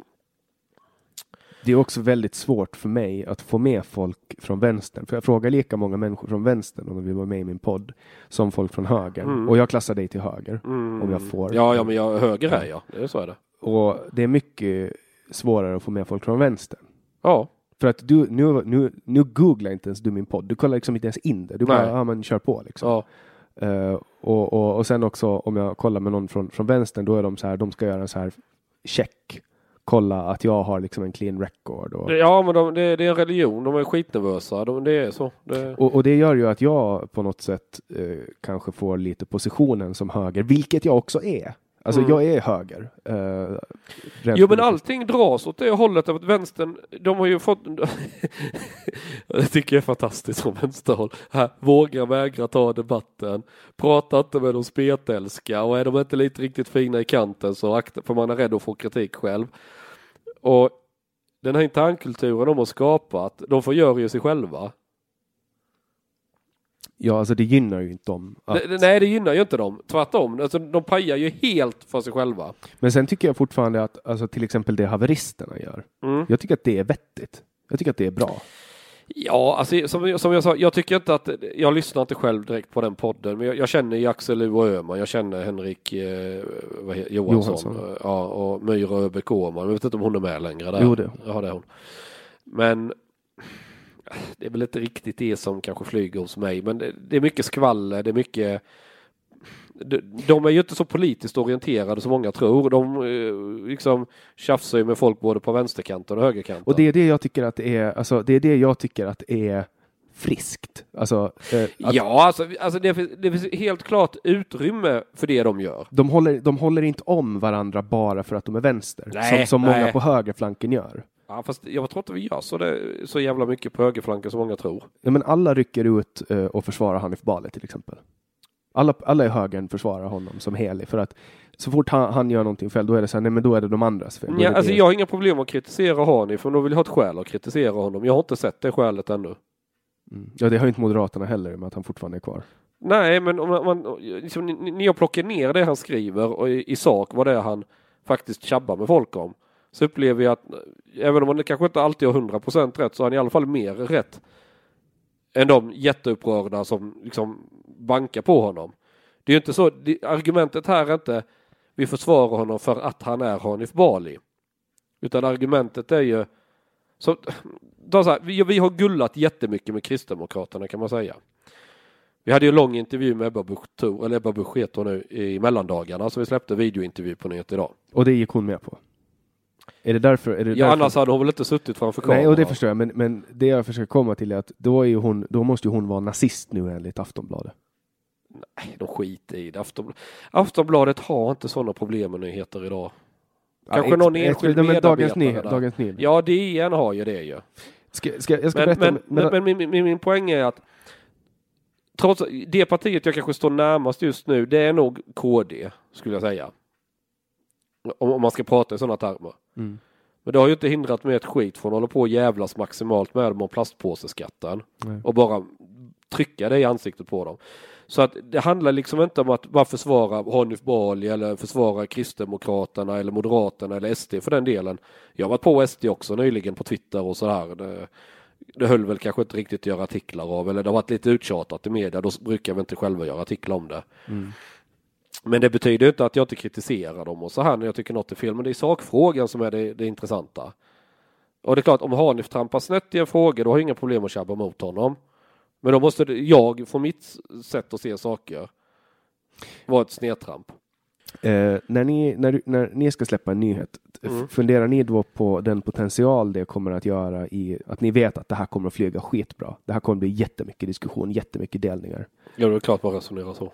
Det är också väldigt svårt för mig att få med folk från vänstern. För jag frågar lika många människor från vänstern om de vill vara med i min podd som folk från högern. Mm. Och jag klassar dig till höger. Mm. Om jag får. Ja, ja, men jag, höger är jag. Det är så är det. Och det är mycket svårare att få med folk från vänstern. Ja, För att du, nu, nu, nu googlar inte ens du min podd. Du kollar liksom inte ens in det. Du bara, ja men kör på liksom. ja. Eh, och, och, och sen också om jag kollar med någon från, från vänstern, då är de så här, de ska göra en så här check. Kolla att jag har liksom en clean record. Och, Ja, men de, det, det är en religion. De är skitnervösa. De, det är så. Det, och, och det gör ju att jag på något sätt eh, kanske får lite positionen som höger, vilket jag också är. Alltså Mm. jag är höger. eh, Jo men allting dras åt det hållet att vänstern, de har ju fått, det tycker jag är fantastiskt från vänsterhåll. Här, våga vägra ta debatten, prata inte med de spetälska och är de inte lite riktigt fina i kanten så akta, för man är rädd att få kritik själv. Och den här internkulturen de har skapat, de förgör ju sig själva. Ja, alltså det gynnar ju inte dem. Att... Nej det gynnar ju inte dem, tvärtom. Alltså, de pajar ju helt för sig själva. Men sen tycker jag fortfarande att alltså, till exempel det haveristerna gör. Mm. Jag tycker att det är vettigt. Jag tycker att det är bra. Ja, alltså, som, som jag sa, jag tycker inte att, jag lyssnar inte själv direkt på den podden, men jag, jag känner ju Axel U och Öhman, jag känner Henrik eh, vad he, Johansson, Johansson. Ja, och Myra Öbeck Åhman, jag vet inte om hon är med längre där. Jo, det. Ja, det är hon. Men det är väl inte riktigt det som kanske flyger hos mig, men det, det är mycket skvaller, det är mycket de, är ju inte så politiskt orienterade som många tror. De eh, liksom tjafsar ju med folk både på vänsterkanten och högerkanten. Och det är det jag tycker att det är, alltså det är det jag tycker att är friskt. Alltså, eh, att Ja, alltså, alltså det, finns, det finns helt klart utrymme för det de gör. de, håller, de håller inte om varandra bara för att de är vänster. Nej, som som många på högerflanken gör. Ja, fast jag tror inte vi gör så, det, så jävla mycket på högerflanken som många tror. Ja, men alla rycker ut eh, och försvarar Hanif Bali till exempel. Alla, alla i högern försvarar honom som helig för att så fort han, han gör någonting fel då är det så här, nej men då är det de andras fel. Då Ja, alltså det- jag har inga problem att kritisera Hanif, för de vill ha ett skäl att kritisera honom. Jag har inte sett det skälet ännu. Mm. ja, det har ju inte Moderaterna heller med att han fortfarande är kvar. Nej, men om man, liksom, ni- när jag plockar ner det han skriver och i, i sak vad det är han faktiskt tjabbar med folk om, så upplever jag att även om han kanske inte alltid har 100% rätt så har han i alla fall mer rätt än de jätteupprörda som liksom bankar på honom. Det är ju inte så, det, argumentet här är inte vi försvarar honom för att han är Hanif Bali. Utan argumentet är ju så, så här, vi, vi har gullat jättemycket med Kristdemokraterna kan man säga. Vi hade ju en lång intervju med Ebba Busch, Thor- eller Ebba Busch nu, i mellandagarna, så vi släppte videointervju på Nyhet idag. Och det gick hon med på. Är det därför? Är det Ja, därför? annars hade hon väl inte suttit framför kameran. Nej, och det förstår jag, men, men det jag försöker komma till är att då, är hon, då måste ju hon vara nazist nu enligt Aftonbladet. Nej, de skiter i det. Aftonbl- Aftonbladet har inte sådana problem med nyheter idag. Kanske Ja, någon ett- enskild ett- medarbetare Dagens Nyheter. där. Dagens Nyheter. Ja, DN har ju det ju. Ska, ska, jag ska Men, berätta men, men, men min, min, min poäng är att trots det partiet jag kanske står närmast just nu, det är nog KD, skulle jag säga. Om, om man ska prata i sådana termer. Mm. Men det har ju inte hindrat mig ett skit från att hålla på och jävlas maximalt med dem om plastpåseskatten. Nej. Och bara trycka det i ansiktet på dem. Så att det handlar liksom inte om att bara försvara Hanif Bali eller försvara Kristdemokraterna eller Moderaterna eller SD för den delen. Jag har varit på SD också nyligen på Twitter och så här. Det, det höll väl kanske inte riktigt att göra artiklar av eller det har varit lite uttjatat i media. Då brukar vi inte själva göra artiklar om det. Men det betyder inte att jag inte kritiserar dem och så här när jag tycker något är fel. Men det är sakfrågan som är det, det intressanta. Och det är klart, om Hanif trampar snett i en fråga, då har jag inga problem att tjabba mot honom. Men då måste jag, från mitt sätt att se saker, vara ett snedtramp. Eh, när, ni, när, när ni ska släppa en nyhet, Mm. funderar ni då på den potential det kommer att göra i att ni vet att det här kommer att flyga skitbra? Det här kommer att bli jättemycket diskussion, jättemycket delningar. Ja, det är klart man resonerar så.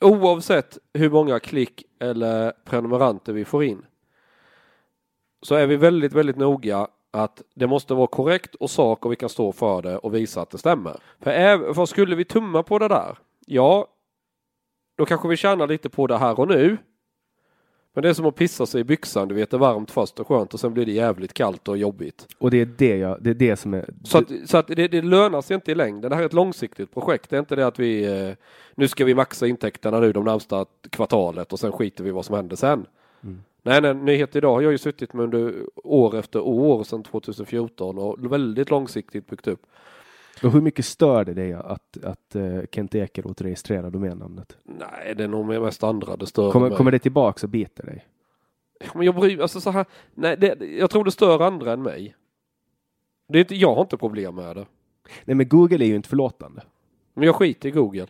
Oavsett hur många klick eller prenumeranter vi får in så är vi väldigt, väldigt noga att det måste vara korrekt och sak och vi kan stå för det och visa att det stämmer. För, äv- för skulle vi tumma på det där, ja, då kanske vi tjänar lite på det här och nu. Men det är som att pissa sig i byxan, du vet det är varmt först och skönt och sen blir det jävligt kallt och jobbigt. Och det är det, jag, det, är det som är... Så att, så att det, det lönar sig inte i längden. Det här är ett långsiktigt projekt. Det är inte det att vi eh, nu ska vi maxa intäkterna nu de närmsta kvartalet och sen skiter vi vad som händer sen. Nej, nej, Nyhet idag har jag ju suttit med under år efter år sedan 2014 och väldigt långsiktigt byggt upp. Och hur mycket stör det dig att, att uh, Kent Ekeroth registrerar domännamnet? Nej, det är nog mest andra det stör Kommer, mig. kommer det tillbaks och biter dig? Men jag bryr alltså så här, nej, det, jag tror det stör andra än mig. Det är inte, jag har inte problem med det. Nej men Google är ju inte förlåtande. Men jag skiter i Google.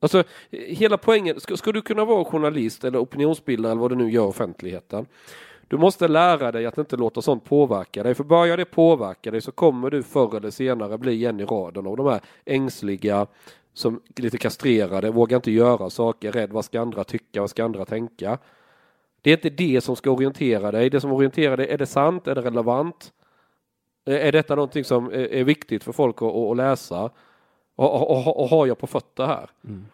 Alltså, hela poängen, ska, ska du kunna vara journalist eller opinionsbildare eller vad du nu gör i offentligheten. Du måste lära dig att inte låta sånt påverka dig. För börjar det påverka dig så kommer du förr eller senare bli en i raden av de här ängsliga, som lite kastrerade, vågar inte göra saker, rädd vad ska andra tycka, vad ska andra tänka. Det är inte det som ska orientera dig. Det som orienterar dig, är det sant, är det relevant? Är detta någonting som är viktigt för folk att, att läsa? Och, och, och, har jag på fötter här? Mm.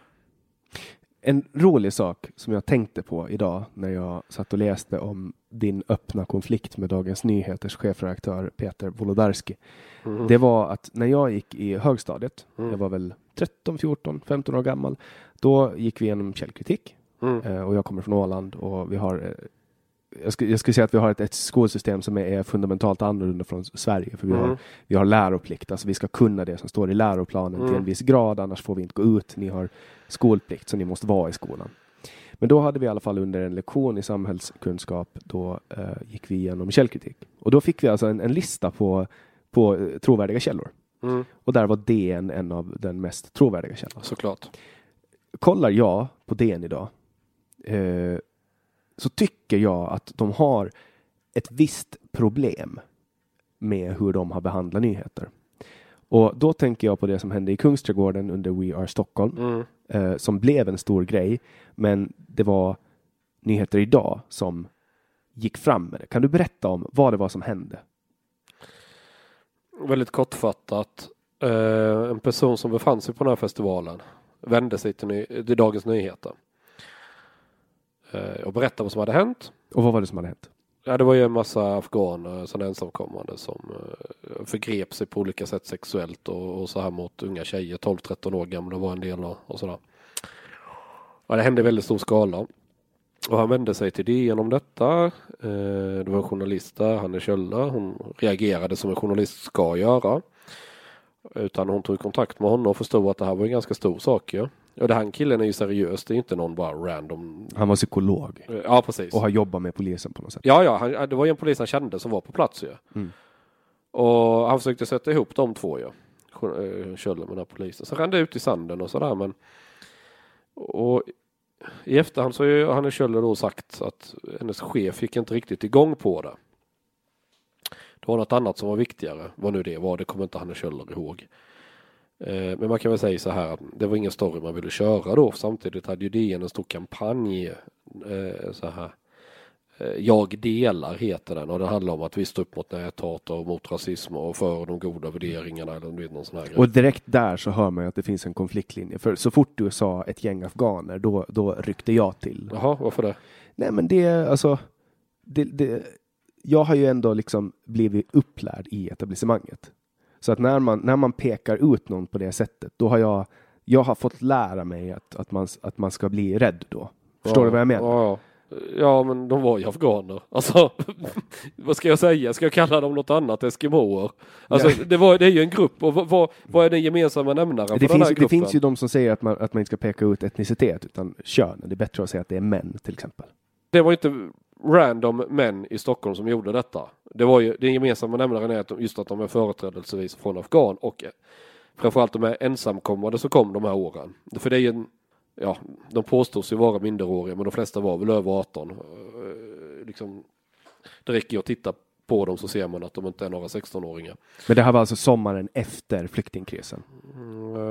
En rolig sak som jag tänkte på idag när jag satt och läste om din öppna konflikt med Dagens Nyheters chefredaktör Peter Wolodarski. Mm. Det var att när jag gick i högstadiet, mm. jag var väl 13, 14, 15 år gammal, då gick vi igenom källkritik. Mm. Eh, och jag kommer från Åland och vi har eh, jag skulle, jag skulle säga att vi har ett, ett skolsystem som är, är, fundamentalt annorlunda från Sverige. För vi, har, mm. vi har läroplikt, alltså vi ska kunna det som står i läroplanen till en mm. viss grad, annars får vi inte gå ut. Ni har skolplikt, så ni måste vara i skolan. Men då hade vi i alla fall under en lektion i samhällskunskap, då eh, gick vi igenom källkritik. Och då fick vi alltså en, en lista på, på eh, trovärdiga källor. Mm. Och där var DN en av den mest trovärdiga källorna. Såklart. Kollar jag på DN idag eh, så tycker jag att de har ett visst problem med hur de har behandlat nyheter. Och då tänker jag på det som hände i Kungsträdgården under We Are Stockholm, mm. eh, som blev en stor grej. Men det var Nyheter idag som gick fram med det. Kan du berätta om vad det var som hände? Väldigt kortfattat. Eh, en person som befann sig på den här festivalen vände sig till, till Dagens Nyheter eh, och berättade vad som hade hänt. Och vad var det som hade hänt? Ja, det var ju en massa afghaner, sådana ensamkommande som eh, förgrep sig på olika sätt sexuellt och, och så här mot unga tjejer, 12-13 år gamla var en del och, och sådär. Ja, det hände i väldigt stor skala. Och han vände sig till DN om detta. Eh, det var en journalist där, Hanne Kjöller. Hon reagerade som en journalist ska göra. Utan hon tog kontakt med honom och förstod att det här var en ganska stor sak. Ja. Och det här killen är ju seriös, det är inte någon bara random. Han var psykolog. Ja, precis. Och har jobbat med polisen på något sätt. Ja, ja, han, det var ju en polis han kände som var på plats ju. Mm. Och han försökte sätta ihop de två ju. Eh, Kjöller med den här polisen. Så rann det ut i sanden och sådär men. Och i efterhand så har Hanne Kjöller då sagt att hennes chef gick inte riktigt igång på det. Det var något annat som var viktigare. Vad nu det var, det kommer inte Hanne Kjöller ihåg. Eh, men man kan väl säga så här att det var ingen story man ville köra då. Samtidigt hade ju DN en stor kampanj. Eh, så här. Eh, jag delar heter den och det handlar om att vi står upp mot näthat och mot rasism och för de goda värderingarna eller vet, någon sån här Och direkt där så hör man ju att det finns en konfliktlinje. För så fort du sa ett gäng afghaner då, då ryckte jag till. Jaha, varför det? Nej men det, alltså. Det, det, jag har ju ändå liksom blivit upplärd i etablissemanget. Så att när man, när man pekar ut någon på det sättet, då har jag, jag har fått lära mig att, att, man, att man ska bli rädd då. Förstår ja, du vad jag menar? Ja, ja, men de var ju afghaner. Alltså, vad ska jag säga? Ska jag kalla dem något annat? Eskimoer? Alltså, ja. det, var, det är ju en grupp och vad, vad är den gemensamma nämnaren det för finns, den här gruppen? Det finns ju de som säger att man, att man inte ska peka ut etnicitet utan kön. Det är bättre att säga att det är män till exempel. Det var inte random män i Stockholm som gjorde detta. Det var ju, den gemensamma nämnaren är att de, just att de är företrädelsevis från Afghan och eh, framförallt de är ensamkommande som kom de här åren. För det är ju en, ja, de påstås ju vara minderåriga men de flesta var väl över 18. Eh, liksom, det räcker ju att titta på dem så ser man att de inte är några 16-åringar. Men det här var alltså sommaren efter flyktingkrisen?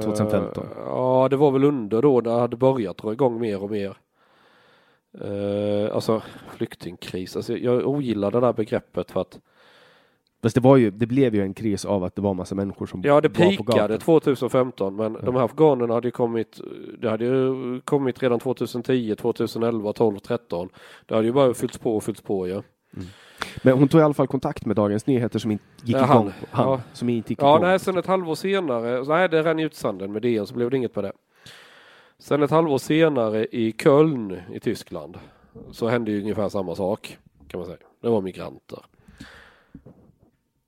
2015? Mm, ja, det var väl under då det hade börjat dra igång mer och mer. Uh, alltså flyktingkris, alltså, jag ogillar det där begreppet för att Fast det, var ju, det blev ju en kris av att det var massa människor som Ja, det pikade 2015, men ja. de här afghanerna hade ju kommit, det hade ju kommit redan 2010, 2011, 12, 13. Det hade ju bara fyllts på och fyllts på, ja. Mm. Men hon tog i alla fall kontakt med Dagens Nyheter som inte gick ja, igång. Han, ja. som inte gick ja, igång. nej, sen ett halvår senare, nej, det rann ut sanden med DN så blev det inget med det. Sen ett halvår senare i Köln i Tyskland så hände ju ungefär samma sak kan man säga. Det var migranter.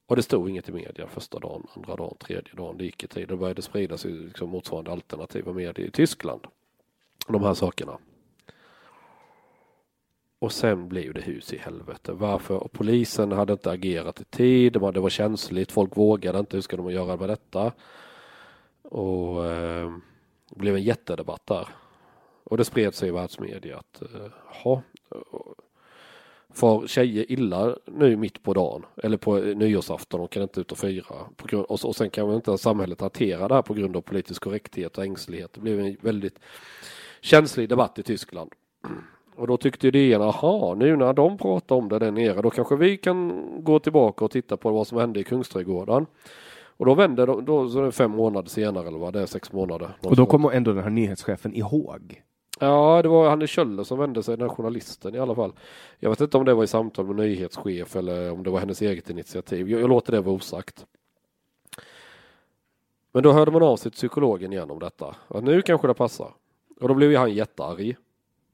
Och det stod inget i media första dagen, andra dagen, tredje dagen. Det gick i tid. Det började spridas liksom motsvarande alternativa medier i Tyskland. De här sakerna. Och sen blev det hus i helvete. Varför? Och polisen hade inte agerat i tid. Det var känsligt. Folk vågade inte. Hur ska de göra med detta? Och eh, det blev en jättedebatt där. Och det spred sig i världsmedia att, eh, jaha, eh, far tjejer illa nu mitt på dagen eller på eh, nyårsafton och kan inte ut och fira. På grund, och, och sen kan man inte samhället hantera det här på grund av politisk korrekthet och ängslighet. Det blev en väldigt känslig debatt i Tyskland. Och då tyckte DN, aha, nu när de pratar om det där nere, då kanske vi kan gå tillbaka och titta på vad som hände i Kungsträdgården. Och då vände de, då, så är det fem månader senare eller vad det är, sex månader. Och då kommer ändå den här nyhetschefen ihåg. Ja, det var Hanne Kjöller som vände sig, den här journalisten i alla fall. Jag vet inte om det var i samtal med nyhetschef eller om det var hennes eget initiativ. Jag, jag låter det vara osagt. Men då hörde man av sig till psykologen igen om detta. Att nu kanske det passar. Och då blev han jättearg.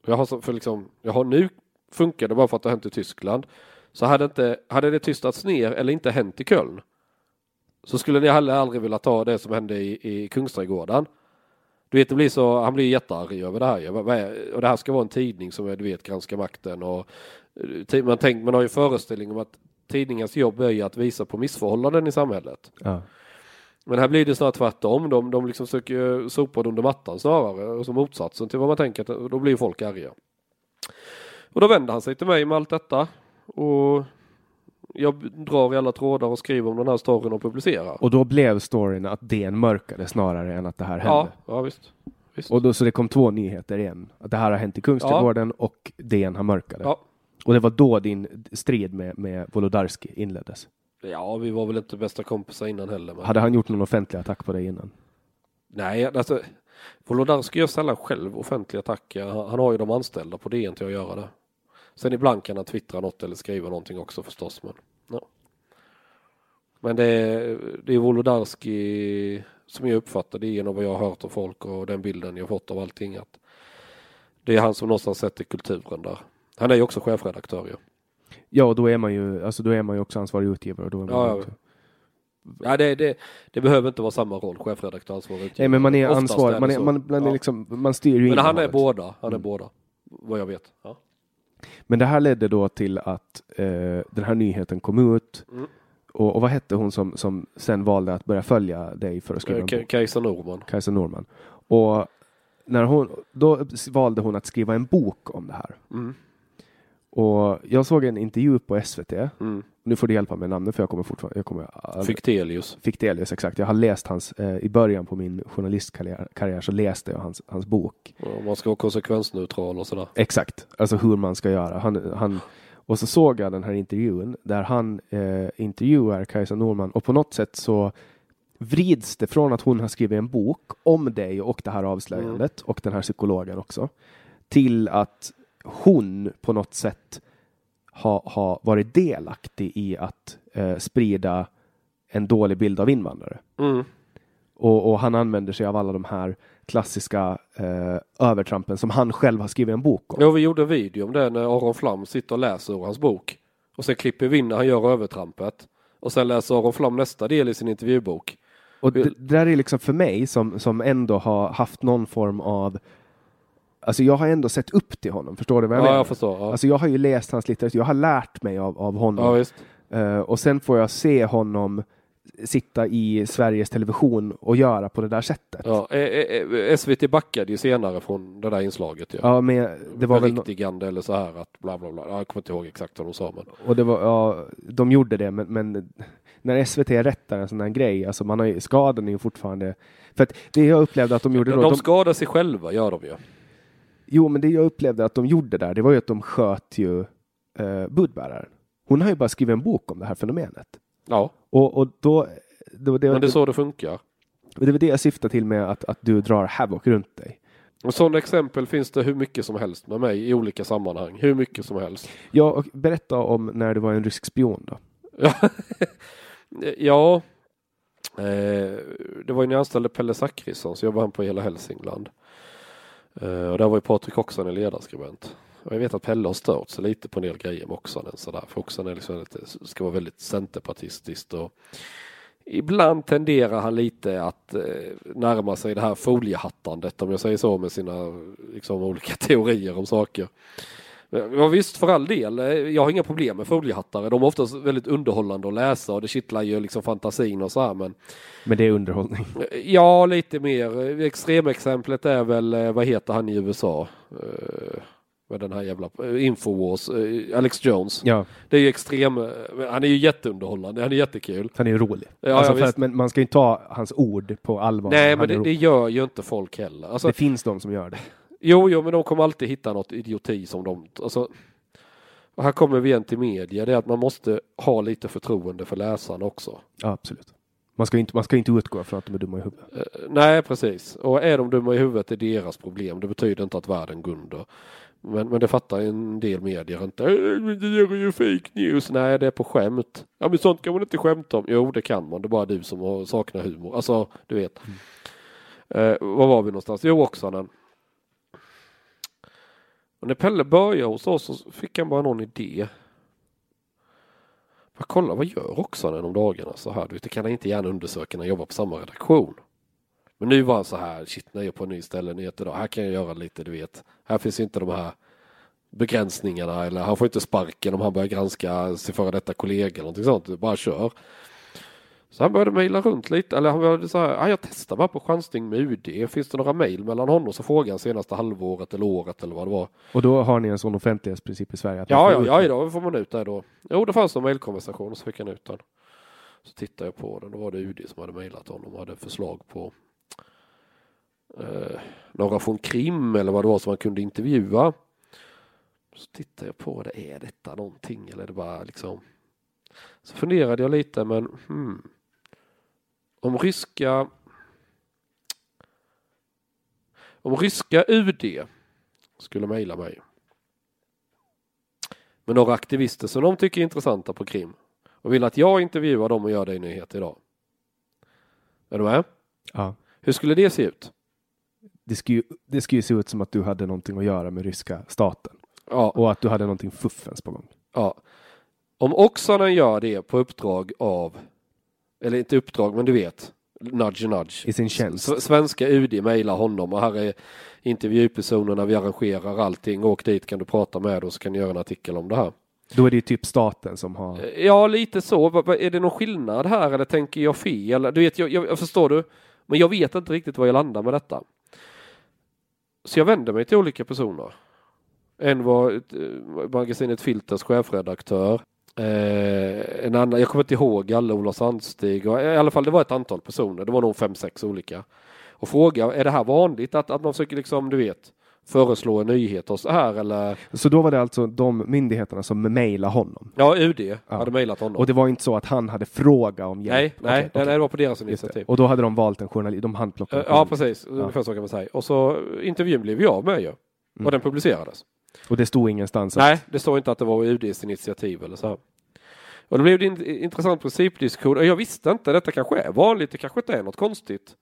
Jag har, för liksom, jag har nu funkar det bara för att det har hänt i Tyskland. Så hade, inte, hade det tystats ner eller inte hänt i Köln så skulle ni heller aldrig vilja ta det som hände i, i Kungsträdgården. Du vet, det blir så, han blir jättearg över det här. Och det här ska vara en tidning som du vet, granskar makten. Och, eh, man, tänk, man har ju föreställning om att tidningars jobb är ju att visa på missförhållanden i samhället. Ja. Men här blir det snarare tvärtom. De, de liksom söker sopa under mattan snarare. Och som motsatsen till vad man tänker, då blir folk arga. Och då vänder han sig till mig med allt detta. Och jag drar i alla trådar och skriver om den här storyn och publicerar. Och då blev storyn att DN mörkade snarare än att det här hände? Ja, ja visst. visst. Och då, så det kom två nyheter igen? Att det här har hänt i Kungsträdgården ja. och DN har mörkade? Ja. Och det var då din strid med, med Wolodarski inleddes? Ja, vi var väl inte bästa kompisar innan heller. Men... Hade han gjort någon offentlig attack på dig innan? Nej, alltså Wolodarski gör sällan själv offentliga attacker. Han, har ju de anställda på DN till att göra det. Sen ibland kan han twittra något eller skriva någonting också förstås. Men, ja. men det, är, det är Wolodarski som jag uppfattar det genom vad jag har hört av folk och den bilden jag fått av allting. Att det är han som någonstans sätter kulturen där. Han är ju också chefredaktör ju. Ja. ja, och då är man ju, alltså då är man ju också ansvarig utgivare. Då är man ja, också... Ja, det, det, det, behöver inte vara samma roll, chefredaktör, ansvarig utgivare. Nej, men man är ansvarig, man, är, man, man, är liksom, man styr ju Men han är båda, han är mm. båda, vad jag vet. Ja. Men det här ledde då till att eh, den här nyheten kom ut. Mm. Och, och, vad hette hon som, som sen valde att börja följa dig för att skriva en bok? Kajsa Norman. Kajsa Norman. Och när hon, då valde hon att skriva en bok om det här. Mm. Och jag såg en intervju på SVT. Mm. Nu får du hjälpa mig med namnet för jag kommer fortfarande... Jag kommer, Fichtelius. Fichtelius, exakt. Jag har läst hans, eh, i början på min journalistkarriär så läste jag hans, hans bok. Ja, man ska vara konsekvensneutral och sådär. Exakt, alltså hur man ska göra. Han, han, och så såg jag den här intervjun där han eh, intervjuar Kajsa Norman och på något sätt så vrids det från att hon har skrivit en bok om dig och det här avslöjandet mm. och den här psykologen också till att hon på något sätt har ha varit delaktig i att eh, sprida en dålig bild av invandrare. Mm. Och, och, han använder sig av alla de här klassiska eh, övertrampen som han själv har skrivit en bok om. Ja, vi gjorde en video om det när Aron Flam sitter och läser ur hans bok. Och sen klipper vi in när han gör övertrampet. Och sen läser Aron Flam nästa del i sin intervjubok. Och det, det där är liksom för mig som, som ändå har haft någon form av Alltså jag har ändå sett upp till honom, förstår du vad jag ja, menar? Jag förstår, ja. Alltså jag har ju läst hans litteratur, jag har lärt mig av, av honom. Ja, uh, och sen får jag se honom sitta i Sveriges Television och göra på det där sättet. Ja, eh, eh, SVT backade ju senare från det där inslaget. Ja, ja men det var Beriktigande väl... eller så här att bla bla bla. Jag kommer inte ihåg exakt vad de sa. Men... Och det var, ja, de gjorde det, men, men när SVT rättar en sån här grej, alltså man har ju, skadan är ju fortfarande... För att det jag upplevde att de gjorde de, då... De skadar sig själva, gör de ju. Jo, men det jag upplevde att de gjorde där, det var ju att de sköt ju eh, budbäraren. Hon har ju bara skrivit en bok om det här fenomenet. Ja. Och, och då... Det, det, men det är så det funkar. Det var det jag syftade till med att, att du drar havoc runt dig. Och sådana exempel finns det hur mycket som helst med mig i olika sammanhang. Hur mycket som helst. Ja, och berätta om när du var en rysk spion då. ja, eh, det var ju när jag anställde Pelle Zackrisson så jobbade han på hela Hälsingland. Uh, och där var ju Patrik Oxan en ledarskribent. Och jag vet att Pelle har stört sig lite på en del grejer med Oxanen sådär. För Oxanen liksom lite, ska vara väldigt centerpartistiskt och ibland tenderar han lite att eh, närma sig det här foliehattandet om jag säger så med sina liksom, olika teorier om saker. Ja visst för all del, jag har inga problem med foliehattare. De är oftast väldigt underhållande att läsa och det kittlar ju liksom fantasin och så här men Men det är underhållning? Ja, lite mer. Extremexemplet är väl, eh, vad heter han i USA? Uh, Med den här jävla eh, Infowars, eh, Alex Jones. Ja, Det är ju extrem, eh, han är ju jätteunderhållande, han är jättekul. han är ju rolig. Ja, alltså ja, att, men man ska ju inte ta hans ord på allvar. Nej Han men det, det gör ju inte folk heller. Alltså, det finns de som gör det. Jo, jo, men de kommer alltid hitta något idioti som de... Alltså, och här kommer vi igen till media, det är att man måste ha lite förtroende för läsarna också. Ja, absolut. Man ska, inte, man ska inte utgå från att de är dumma i huvudet. Eh, nej, precis. Och är de dumma i huvudet är deras problem. Det betyder inte att världen går under. Men, men det fattar en del medier inte. "Eh, men Det där är ju fake news. Nej, det är på skämt. Ja, men sånt kan man inte skämta om. Jo, det kan man. Det är bara du som har- saknar humor. Alltså, du vet. Eh, var var vi någonstans? Jo, Oksanen. Och när Pelle började hos oss så fick han bara någon idé. Bara kolla, vad gör Oksanen om dagarna så här? Du vet, det kan han inte gärna undersöka när han jobbar på samma redaktion. Men nu var han så här, shit, när jag är på en ny ställe, nyheter idag, här kan jag göra lite, du vet. Här finns inte de här begränsningarna eller han får inte sparken om han börjar granska sin före detta kollega eller någonting sånt. Bara kör. Så han började mejla runt lite, eller han började så här, ah, jag testar bara på chansning med UD. Finns det några mejl mellan honom? Så frågade han senaste halvåret eller året eller vad det var. Och då har ni en sån offentlighetsprincip i Sverige? Ja, ja, ja, då får man ut det då. Jo, det fanns en mejlkonversation och så fick han ut den. Så tittade jag på den, då var det UD som hade mejlat honom och hade förslag på eh, några från Krim eller vad det var som man kunde intervjua. Så tittade jag på det, är detta någonting eller är det bara liksom Så funderade jag lite men hmm. Om ryska Om ryska UD skulle mejla mig med några aktivister som de tycker är intressanta på Krim och vill att jag intervjuar dem och gör det i nyheter idag. Är du med? Ja. Hur skulle det se ut? Det skulle, ju, det skulle ju se ut som att du hade någonting att göra med ryska staten. Ja, Och att du hade någonting fuffens på gång. ja. Om Oksanen gör det på uppdrag av, eller inte uppdrag, men du vet, nudge nudge. I sin tjänst. S- Svenska UD mejlar honom och här är intervjupersonerna, vi arrangerar allting, åk dit kan du prata med och så kan du göra en artikel om det här. Då är det ju typ staten som har... Ja, lite så. Är det någon skillnad här eller tänker jag fel? Du vet, jag, jag, jag förstår du, men jag vet inte riktigt var jag landar med detta. Så jag vänder mig till olika personer. En var eh, magasinet Filters chefredaktör. Eh, en annan, jag kommer inte ihåg alla, Ola Sandstig. Och, I alla fall det var ett antal personer. Det var nog fem, sex olika. Och fråga, är det här vanligt att, att man försöker liksom, du vet, föreslå en nyhet och så här eller? Så då var det alltså de myndigheterna som mejlade honom. Ja, UD hade mejlat honom. Och det var inte så att han hade fråga om hjälp? Nej, nej, Okej, nej, det var på deras initiativ. Och då hade de valt en journalist, de handplockade Eh, Ja, precis. Ungefär så kan man säga. Och så intervjun blev jag med ju. Och den publicerades. Och det stod ingenstans. Nej, det står inte att det var UDs initiativ eller så här. Och då blev det en intressant principdiskussion. Jag visste inte, detta kanske är vanligt, det kanske inte är något konstigt.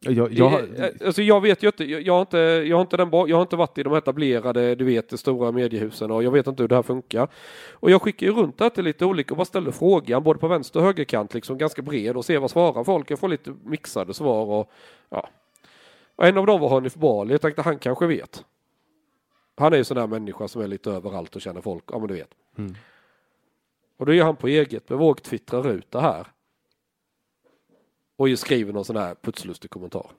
Jag, jag, Eh, Alltså jag vet ju inte, jag, har inte, jag, har inte den, jag har inte varit i de etablerade, du vet, de stora mediehusen och jag vet inte hur det här funkar. Och jag skickar ju runt det här till lite olika och bara ställer frågan både på vänster och högerkant, liksom ganska bred och ser vad svarar folk. Jag får lite mixade svar och ja. Och en av dem var Hanif Bali, jag tänkte han kanske vet. Han är ju sån där människa som är lite överallt och känner folk, ja men du vet. Mm. Och då är han på eget bevåg twittrar ut det här. Och skriver någon sån här putslustig kommentar.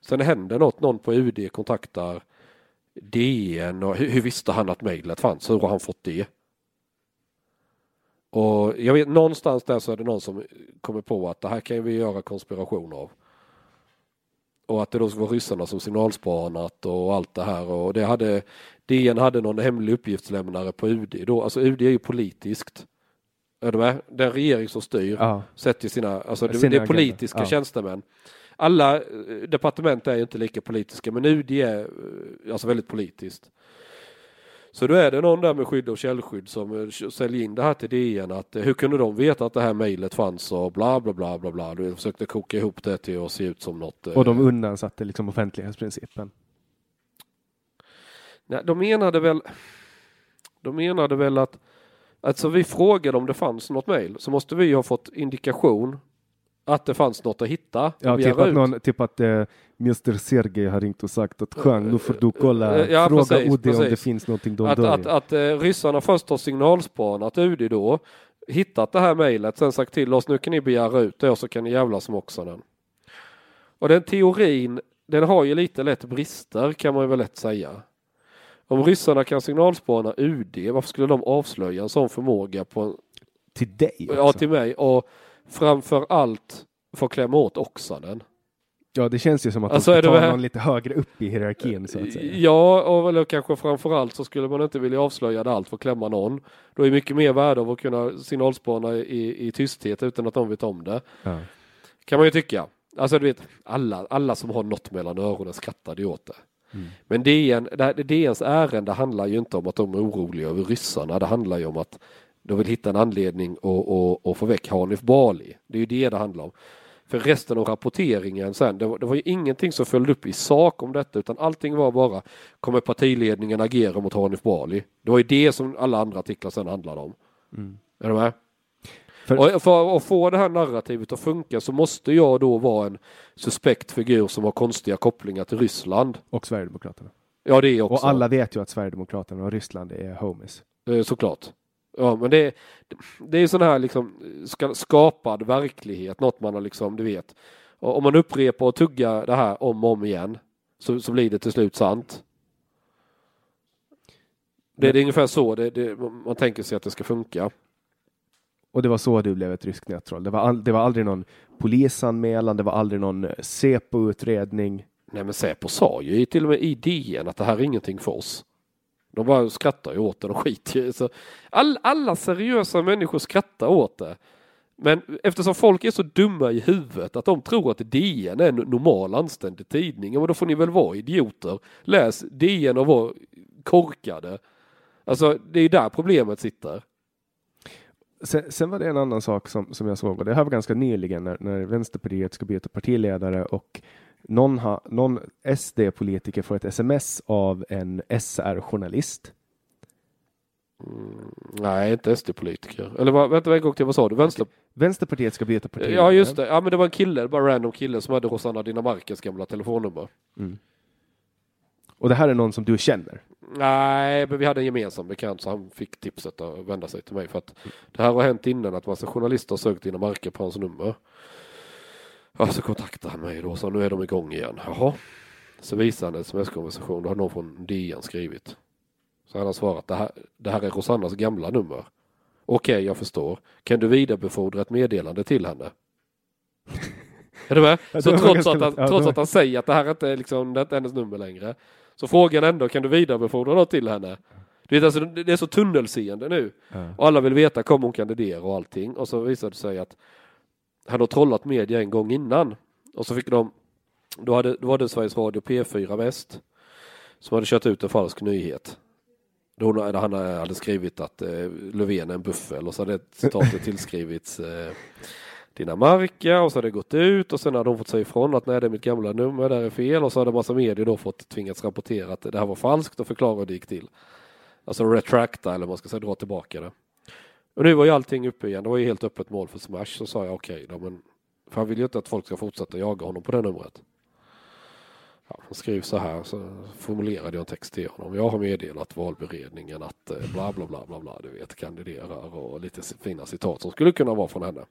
Sen händer något, någon på UD kontaktar DN och hur, hur visste han att mejlet fanns? Hur har han fått det? Och jag vet någonstans där så är det någon som kommer på att det här kan vi göra konspiration av. Och att det då var ryssarna som signalspanat och allt det här och det hade DN hade någon hemlig uppgiftslämnare på UD då, alltså UD är ju politiskt. Är du med? Den regering som styr Ja. sätter sina, alltså det, Sina det är politiska Ja. tjänstemän. Alla eh, departement är ju inte lika politiska men UD är eh, alltså väldigt politiskt. Så då är det någon där med skydd och källskydd som eh, säljer in det här till DN att eh, hur kunde de veta att det här mejlet fanns och bla bla bla bla bla. Du försökte koka ihop det till att se ut som något. eh, Och de undansatte liksom offentlighetsprincipen. Nej, de menade väl De menade väl att Alltså vi frågade om det fanns något mejl så måste vi ha fått indikation att det fanns något att hitta. Ja, typ att, någon, typ att eh, Mr Sergej har ringt och sagt att Chang, nu får du kolla, Eh, ja, fråga precis, UD om det precis. finns någonting de att, att, i. att eh, ryssarna först har signalspanat UD då, hittat det här mejlet, sen sagt till oss nu kan ni begära ut det och så kan ni jävlas med Oksanen. Och den teorin, den har ju lite lätt brister kan man ju väl lätt säga. Om ryssarna kan signalspana UD, varför skulle de avslöja en sån förmåga på en, Till dig också. ja, till mig och framför allt få klämma åt Oksanen? Ja, det känns ju som att Alltså, de är ska det ta väl- någon lite högre upp i hierarkin så att säga. Ja, och eller kanske framför allt så skulle man inte vilja avslöja det allt för att klämma någon. Då är mycket mer värde av att kunna signalspana i, i tysthet utan att de vet om det. Ja. Kan man ju tycka. Alltså du vet, alla, alla som har något mellan öronen skrattade ju åt det. Men DN, DNs ärende handlar ju inte om att de är oroliga över ryssarna. Det handlar ju om att de vill hitta en anledning att, att, att få väck Hanif Bali. Det är ju det det handlar om. För resten av rapporteringen sen, det var, det var ju ingenting som följde upp i sak om detta utan allting var bara kommer partiledningen agera mot Hanif Bali? Det var ju det som alla andra artiklar sen handlade om. Är du med? För- Och för att få det här narrativet att funka så måste jag då vara en suspekt figur som har konstiga kopplingar till Ryssland. Och Sverigedemokraterna. Ja, det är också. Och alla vet ju att Sverigedemokraterna och Ryssland är homies. Eh, Såklart. Ja, men det, det är sån här liksom ska- skapad verklighet, något man har liksom, du vet. Och om man upprepar och tuggar det här om och om igen så, så blir det till slut sant. Det, det är ungefär så det, det, man tänker sig att det ska funka. Och det var så du blev ett ryskt nättroll. Det var, all, det var aldrig någon polisanmälan, det var aldrig någon Säpo-utredning. Nej men Säpo sa ju till och med i DN att det här är ingenting för oss. De bara skrattar ju åt det, de skiter ju så all, Alla seriösa människor skrattar åt det. Men eftersom folk är så dumma i huvudet att de tror att DN är en normal anständig tidning, ja, men då får ni väl vara idioter. Läs DN och var korkade. Alltså det är ju där problemet sitter. Sen, sen var det en annan sak som, som jag såg och det här var ganska nyligen när, när Vänsterpartiet ska byta partiledare och någon, ha, någon SD-politiker får ett sms av en SR-journalist. Nej, inte SD-politiker. Eller vad, vänta en gång till, vad sa du? Vänster... Vänsterpartiet ska byta partiledare. Ja just det, ja men det var en kille, bara en random kille som hade Rosanna Dinamarcas gamla telefonnummer. Och det här är någon som du känner. Nej, men vi hade en gemensam bekant så han fick tipset att vända sig till mig för att det här har hänt innan att massa journalister har sökt Dinamarca på hans nummer. Ja, så kontaktade han mig då så nu är de igång igen. Jaha. Så visade han en sms-konversation, då har någon från DN skrivit. Så han har svarat, det här, det här är Rosannas gamla nummer. Okej, jag förstår. Kan du vidarebefordra ett meddelande till henne? Är du med? Så trots, att han, trots att han säger att det här inte är, liksom, det är inte hennes nummer längre. Så frågan ändå, kan du vidarebefordra något till henne? Du vet, alltså, det det är så tunnelseende nu. Och alla vill veta, kommer hon kandidera och allting? Och så visade det sig att han har trollat media en gång innan. Och så fick de, då, hade, då var det Sveriges Radio P4 Väst som hade kört ut en falsk nyhet. Då hon, han hade skrivit att eh, Löfven är en buffel och så hade citatet tillskrivits eh, Dinamarca och så hade det gått ut och sen hade hon fått säga ifrån att nej det är mitt gamla nummer, det här är fel och så hade massa medier då fått tvingats rapportera att det här var falskt och förklara hur det gick till. Alltså retracta eller vad man ska säga, dra tillbaka det. Och nu var ju allting uppe igen, det var ju helt öppet mål för Smash så sa jag okej då men för han vill ju inte att folk ska fortsätta jaga honom på det numret. Ja, han skrev så här, så formulerade jag en text till honom. Jag har meddelat valberedningen att eh, bla bla bla bla bla, du vet, kandiderar och lite fina citat som skulle kunna vara från henne.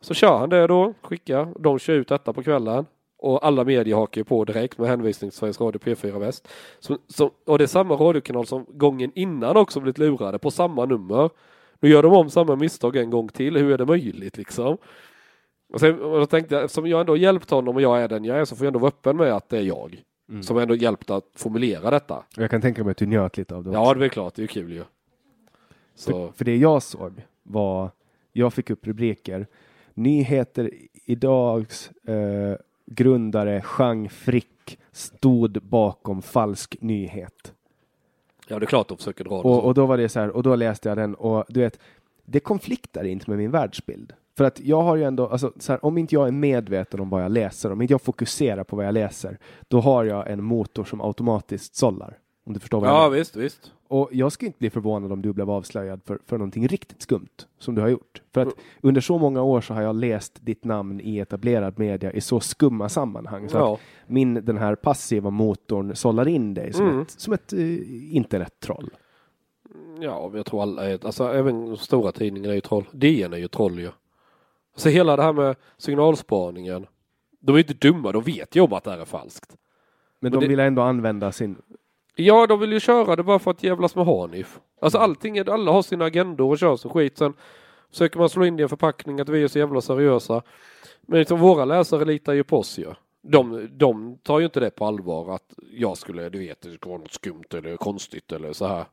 Så kör han det då, skickar. De kör ut detta på kvällen. Och alla medier hakar ju på direkt med hänvisning till Sveriges Radio P4 Väst. Så, så, och det är samma radiokanal som gången innan också blivit lurade på samma nummer. Nu gör de om samma misstag en gång till. Hur är det möjligt liksom? Och, sen, och då tänkte jag, eftersom jag ändå hjälpt honom och jag är den jag är så får jag ändå vara öppen med att det är jag. Som ändå hjälpt att formulera detta. Jag kan tänka mig att du njöt lite av det Ja, också. det är klart. Det är kul ju. Så, För, för det jag såg var, jag fick upp rubriker. Nyheter idags eh, grundare Jean Frick stod bakom falsk nyhet. Ja, det är klart de försöker dra det Och, och då var det så här, och då läste jag den och du vet, det konfliktar inte med min världsbild. För att jag har ju ändå, alltså, så här, om inte jag är medveten om vad jag läser, om inte jag fokuserar på vad jag läser, då har jag en motor som automatiskt sållar. Om du förstår vad jag Ja, menar. visst, visst. Och jag skulle inte bli förvånad om du blev avslöjad för, för någonting riktigt skumt som du har gjort. För att under så många år så har jag läst ditt namn i etablerad media i så skumma sammanhang. Så Ja. att min, den här passiva motorn sållar in dig som Mm. ett, som ett uh, internettroll. Ja, men jag tror alla är, alltså även stora tidningarna är ju troll. DN är ju troll ju. Så hela det här med signalspaningen. De är ju inte dumma, de vet ju om att det här är falskt. Men Och de det- vill ändå använda sin... Ja, de vill ju köra det bara för att jävlas med Hanif. Alltså allting, är, alla har sina agendor och kör som skit. Sen försöker man slå in det i en förpackning att vi är så jävla seriösa. Men liksom våra läsare litar ju på oss ju. De, de tar ju inte det på allvar att jag skulle, du vet, det skulle vara något skumt eller konstigt eller så här.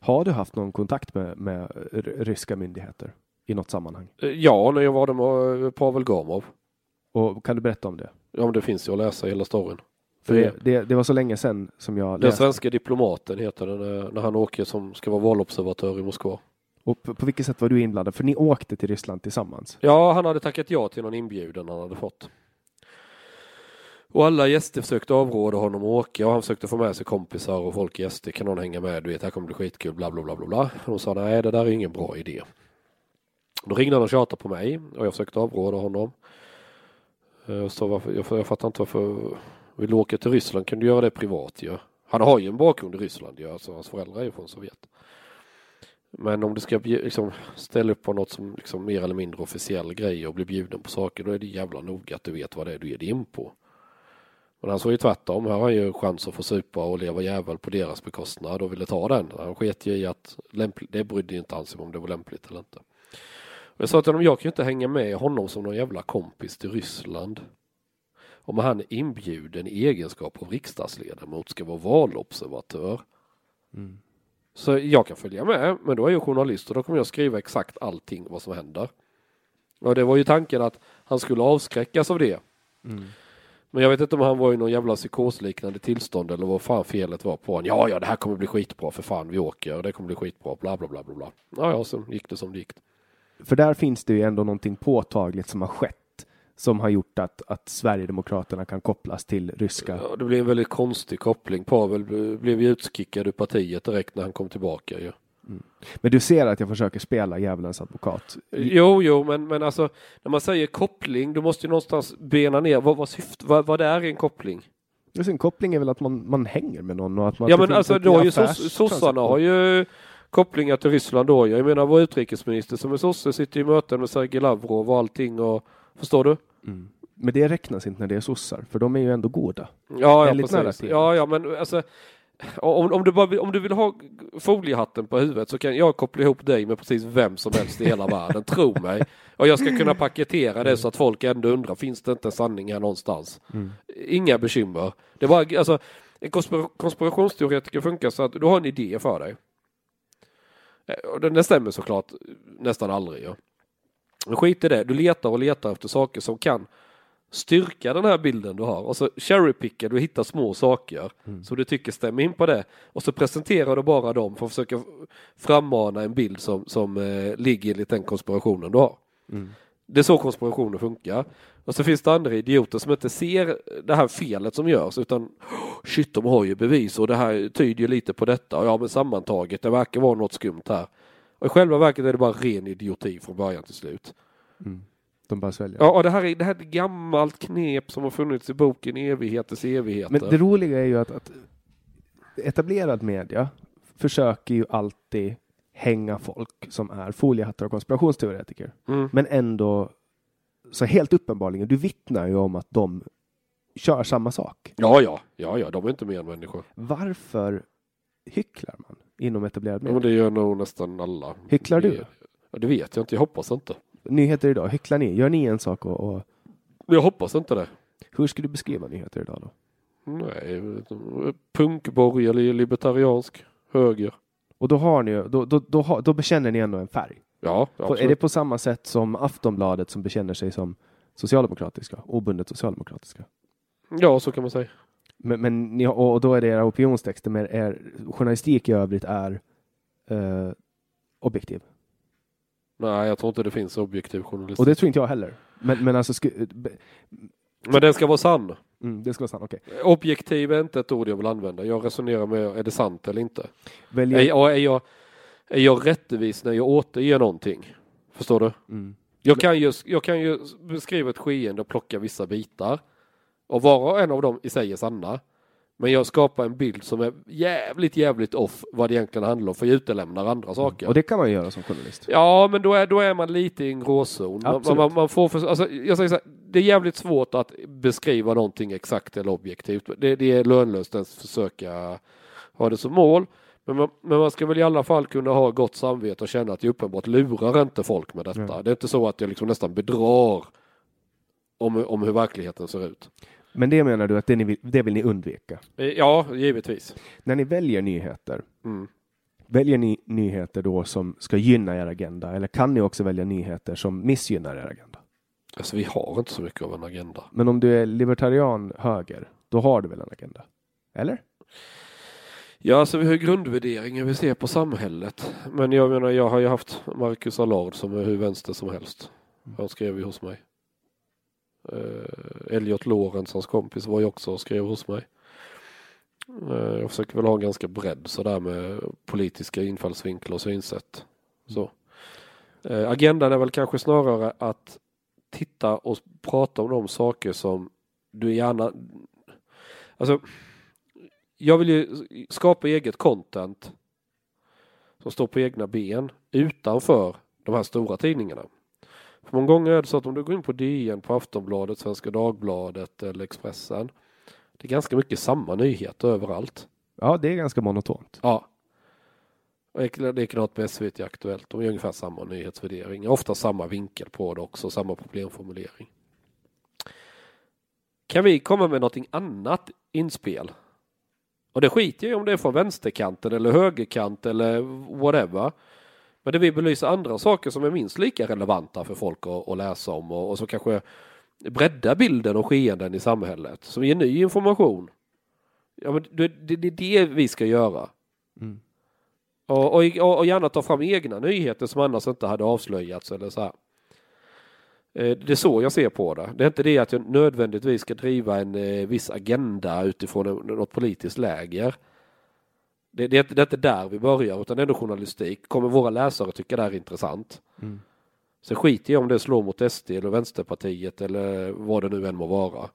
Har du haft någon kontakt med, med ryska myndigheter i något sammanhang? Eh, Ja, när jag var där med eh, Pavel Gamov. Och kan du berätta om det? Ja, men det finns ju att läsa hela storyn. För det, det, det var så länge sedan som jag Den läste. svenska diplomaten heter den när, när han åker som ska vara valobservatör i Moskva. Och på, på vilket sätt var du inblandad? För ni åkte till Ryssland tillsammans. Ja, han hade tackat ja till någon inbjudan han hade fått. Och alla gäster försökte avråda honom att åka och han försökte få med sig kompisar och folk SD. Kan någon hänga med? Du vet, här kommer bli skitkul, bla bla bla bla bla. Och de sa nej, det där är ingen bra idé. Då ringde han och tjatade på mig och jag försökte avråda honom. Eh, Så varför, jag, jag fattar inte varför vill du åka till Ryssland kan du göra det privat ju. Han har ju en bakgrund i Ryssland ju, alltså hans föräldrar är ju från Sovjet. Men om du ska liksom, ställa upp på något som liksom mer eller mindre officiell grej och bli bjuden på saker, då är det jävla noga att du vet vad det är du ger dig in på. Men han såg ju tvärtom. Här har han ju chans att få supa och leva jävel på deras bekostnad och ville ta den. Han sket ju i att det brydde inte han sig om det var lämpligt eller inte. Och jag sa till honom, jag kan ju inte hänga med honom som någon jävla kompis till Ryssland. Om han är inbjuden i egenskap av riksdagsledamot ska vara valobservatör. Så jag kan följa med, men då är jag journalist och då kommer jag skriva exakt allting vad som händer. Och det var ju tanken att han skulle avskräckas av det. Men jag vet inte om han var i någon jävla psykosliknande tillstånd eller vad fan felet var på honom. Ja, ja, det här kommer bli skitbra för fan, vi åker, det kommer bli skitbra, bla bla bla bla. Ja, ja, så gick det som det gick. För där finns det ju ändå någonting påtagligt som har skett som har gjort att, att Sverigedemokraterna kan kopplas till ryska. Ja, det blev en väldigt konstig koppling. Pavel blev ju utskickad ur partiet direkt när han kom tillbaka ju. Men du ser att jag försöker spela djävulens advokat. Jo, jo, men, men alltså när man säger koppling, du måste ju någonstans bena ner vad, vad, syft, vad, vad det är en koppling. Just en koppling är väl att man, man hänger med någon och att man Ja men alltså då har ju sossarna har ju kopplingar till Ryssland då. Jag menar vår utrikesminister som är sosse sitter i möten med Sergej Lavrov och allting och förstår du? Mm. Men det räknas inte när det är sossar, för de är ju ändå goda. Ja, ja precis. Ja, ja men alltså om, om, du bara, vill- om du vill ha foliehatten på huvudet så kan jag koppla ihop dig med precis vem som helst i hela världen, tro mig. Och jag ska kunna paketera det så att folk ändå undrar, finns det inte en sanning här någonstans? Inga bekymmer. Det var alltså, en konspira- konspirationsteoretiker funkar så att du har en idé för dig. Eh, Och den stämmer såklart nästan aldrig. Ja. Men skit i det, du letar och letar efter saker som kan styrka den här bilden du har och så cherrypickar du och hittar små saker som du tycker stämmer in på det och så presenterar du bara dem för att försöka frammana en bild som, som eh, ligger enligt den konspirationen du har. Det är så konspirationer funkar. Och så finns det andra idioter som inte ser det här felet som görs utan "Oh, shit de har ju bevis och det här tyder ju lite på detta och ja men sammantaget det verkar vara något skumt här. Och i själva verket är det bara ren idioti från början till slut. De bara sväljer. Ja, och det här är, det här är ett gammalt knep som har funnits i boken evigheters evigheter. Men det roliga är ju att, att etablerad media försöker ju alltid hänga folk som är foliehattar och konspirationsteoretiker. Mm. Men ändå, så helt uppenbarligen, du vittnar ju om att de kör samma sak. Ja, ja, ja, ja, de är inte mer än människor. Varför hycklar man inom etablerad Ja, men media? det gör nog nästan alla. Hycklar du? Ja, det vet jag inte, jag hoppas inte. Nyheter idag, hycklar ni? Gör ni en sak och, och Jag hoppas inte det. hur skulle du beskriva nyheter idag då? Nej, punkborgerlig, libertariansk, höger. Och då har ni, då, då, då, har, då bekänner ni ändå en färg. Ja, absolut. är det på samma sätt som Aftonbladet som bekänner sig som socialdemokratiska, obundet socialdemokratiska? Ja, så kan man säga. Men, men ni, och då är det era opinionstexter, men er journalistik i övrigt är eh, objektiv. Nej, jag tror inte det finns objektiv journalistik. Och det tror inte jag heller. Men, men alltså, sku, be, Men den ska vara sann. mm, det ska vara sant, okej. Objektiv är inte ett ord jag vill använda. Jag resonerar med, är det sant eller inte? Väljer, Är, jag- är, jag, är jag rättvis när jag återger någonting? Förstår du? mm, Jag kan, ju, jag kan ju beskriva ett skeende och plocka vissa bitar. Och var och en av dem i sig är sanna. Men jag skapar en bild som är jävligt, jävligt off vad det egentligen handlar om. För jag utelämnar andra saker. och det kan man ju göra som journalist. Ja, men då är, då är man lite i en gråzon. Man, man, man får för, alltså, jag säger så här, det är jävligt svårt att beskriva någonting exakt eller objektivt. Det, det är lönlöst att försöka ha det som mål. Men man, men man ska väl i alla fall kunna ha gott samvete och känna att jag uppenbart lurar inte folk med detta. Mm. Det är inte så att jag liksom nästan bedrar om, om hur verkligheten ser ut. Men det menar du att det, vill, det vill ni undvika? Eh, Ja, givetvis. När ni väljer nyheter, Mm. väljer ni nyheter då som ska gynna er agenda eller kan ni också välja nyheter som missgynnar er agenda? Alltså vi har inte så mycket av en agenda. Men om du är libertarian höger, då har du väl en agenda? Eller? Ja, alltså vi har grundvärderingar vi ser på samhället. Men jag menar, jag har ju haft Marcus Allard som är hur vänster som helst. Han skrev ju hos mig. Eh, Elliot Lorentzons hans kompis, var ju också och skrev hos mig. Eh, jag försöker väl ha en ganska bredd sådär med politiska infallsvinklar och synsätt. Så. Eh, agendan är väl kanske snarare att titta och prata om de saker som du gärna... Alltså, jag vill ju skapa eget content som står på egna ben utanför de här stora tidningarna. För många gånger är det så att om du går in på DN, på Aftonbladet, Svenska Dagbladet eller Expressen. Det är ganska mycket samma nyheter överallt. Ja, det är ganska monotont. Ja. Och Likadant med SVT Aktuellt. De är ungefär samma nyhetsvärdering. Ofta samma vinkel på det också, samma problemformulering. Kan vi komma med någonting annat inspel? Och det skiter jag i om det är från vänsterkanten eller högerkant eller whatever. Men det vi belyser andra saker som är minst lika relevanta för folk att, att läsa om och, och så kanske bredda bilden och skeenden i samhället. Som ger ny information. Ja, men det, det, det är det vi ska göra. Mm. Och, och, och gärna ta fram egna nyheter som annars inte hade avslöjats eller så här. Eh, Det är så jag ser på det. Det är inte det att jag nödvändigtvis ska driva en eh, viss agenda utifrån något politiskt läger. Det, det, det är inte där vi börjar utan det är ändå journalistik. Kommer våra läsare tycka det här är intressant? Mm. Så skiter jag om det slår mot SD eller Vänsterpartiet eller vad det nu än må vara.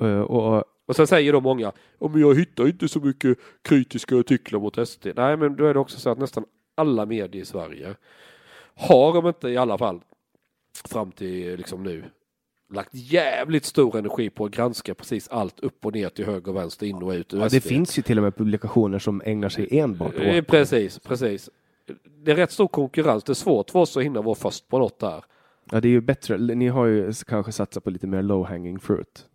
Eh, och, Och sen säger då många, om jag hittar inte så mycket kritiska artiklar mot SD. Nej, men då är det också så att nästan alla medier i Sverige har, om inte i alla fall fram till liksom nu, lagt jävligt stor energi på att granska precis allt upp och ner till höger och vänster, in och ut ja, det finns ju till och med publikationer som ägnar sig enbart Eh, åt Precis, precis. Det är rätt stor konkurrens. Det är svårt för oss att hinna vara först på något där. Ja, det är ju bättre. Ni har ju kanske satsat på lite mer low hanging fruit.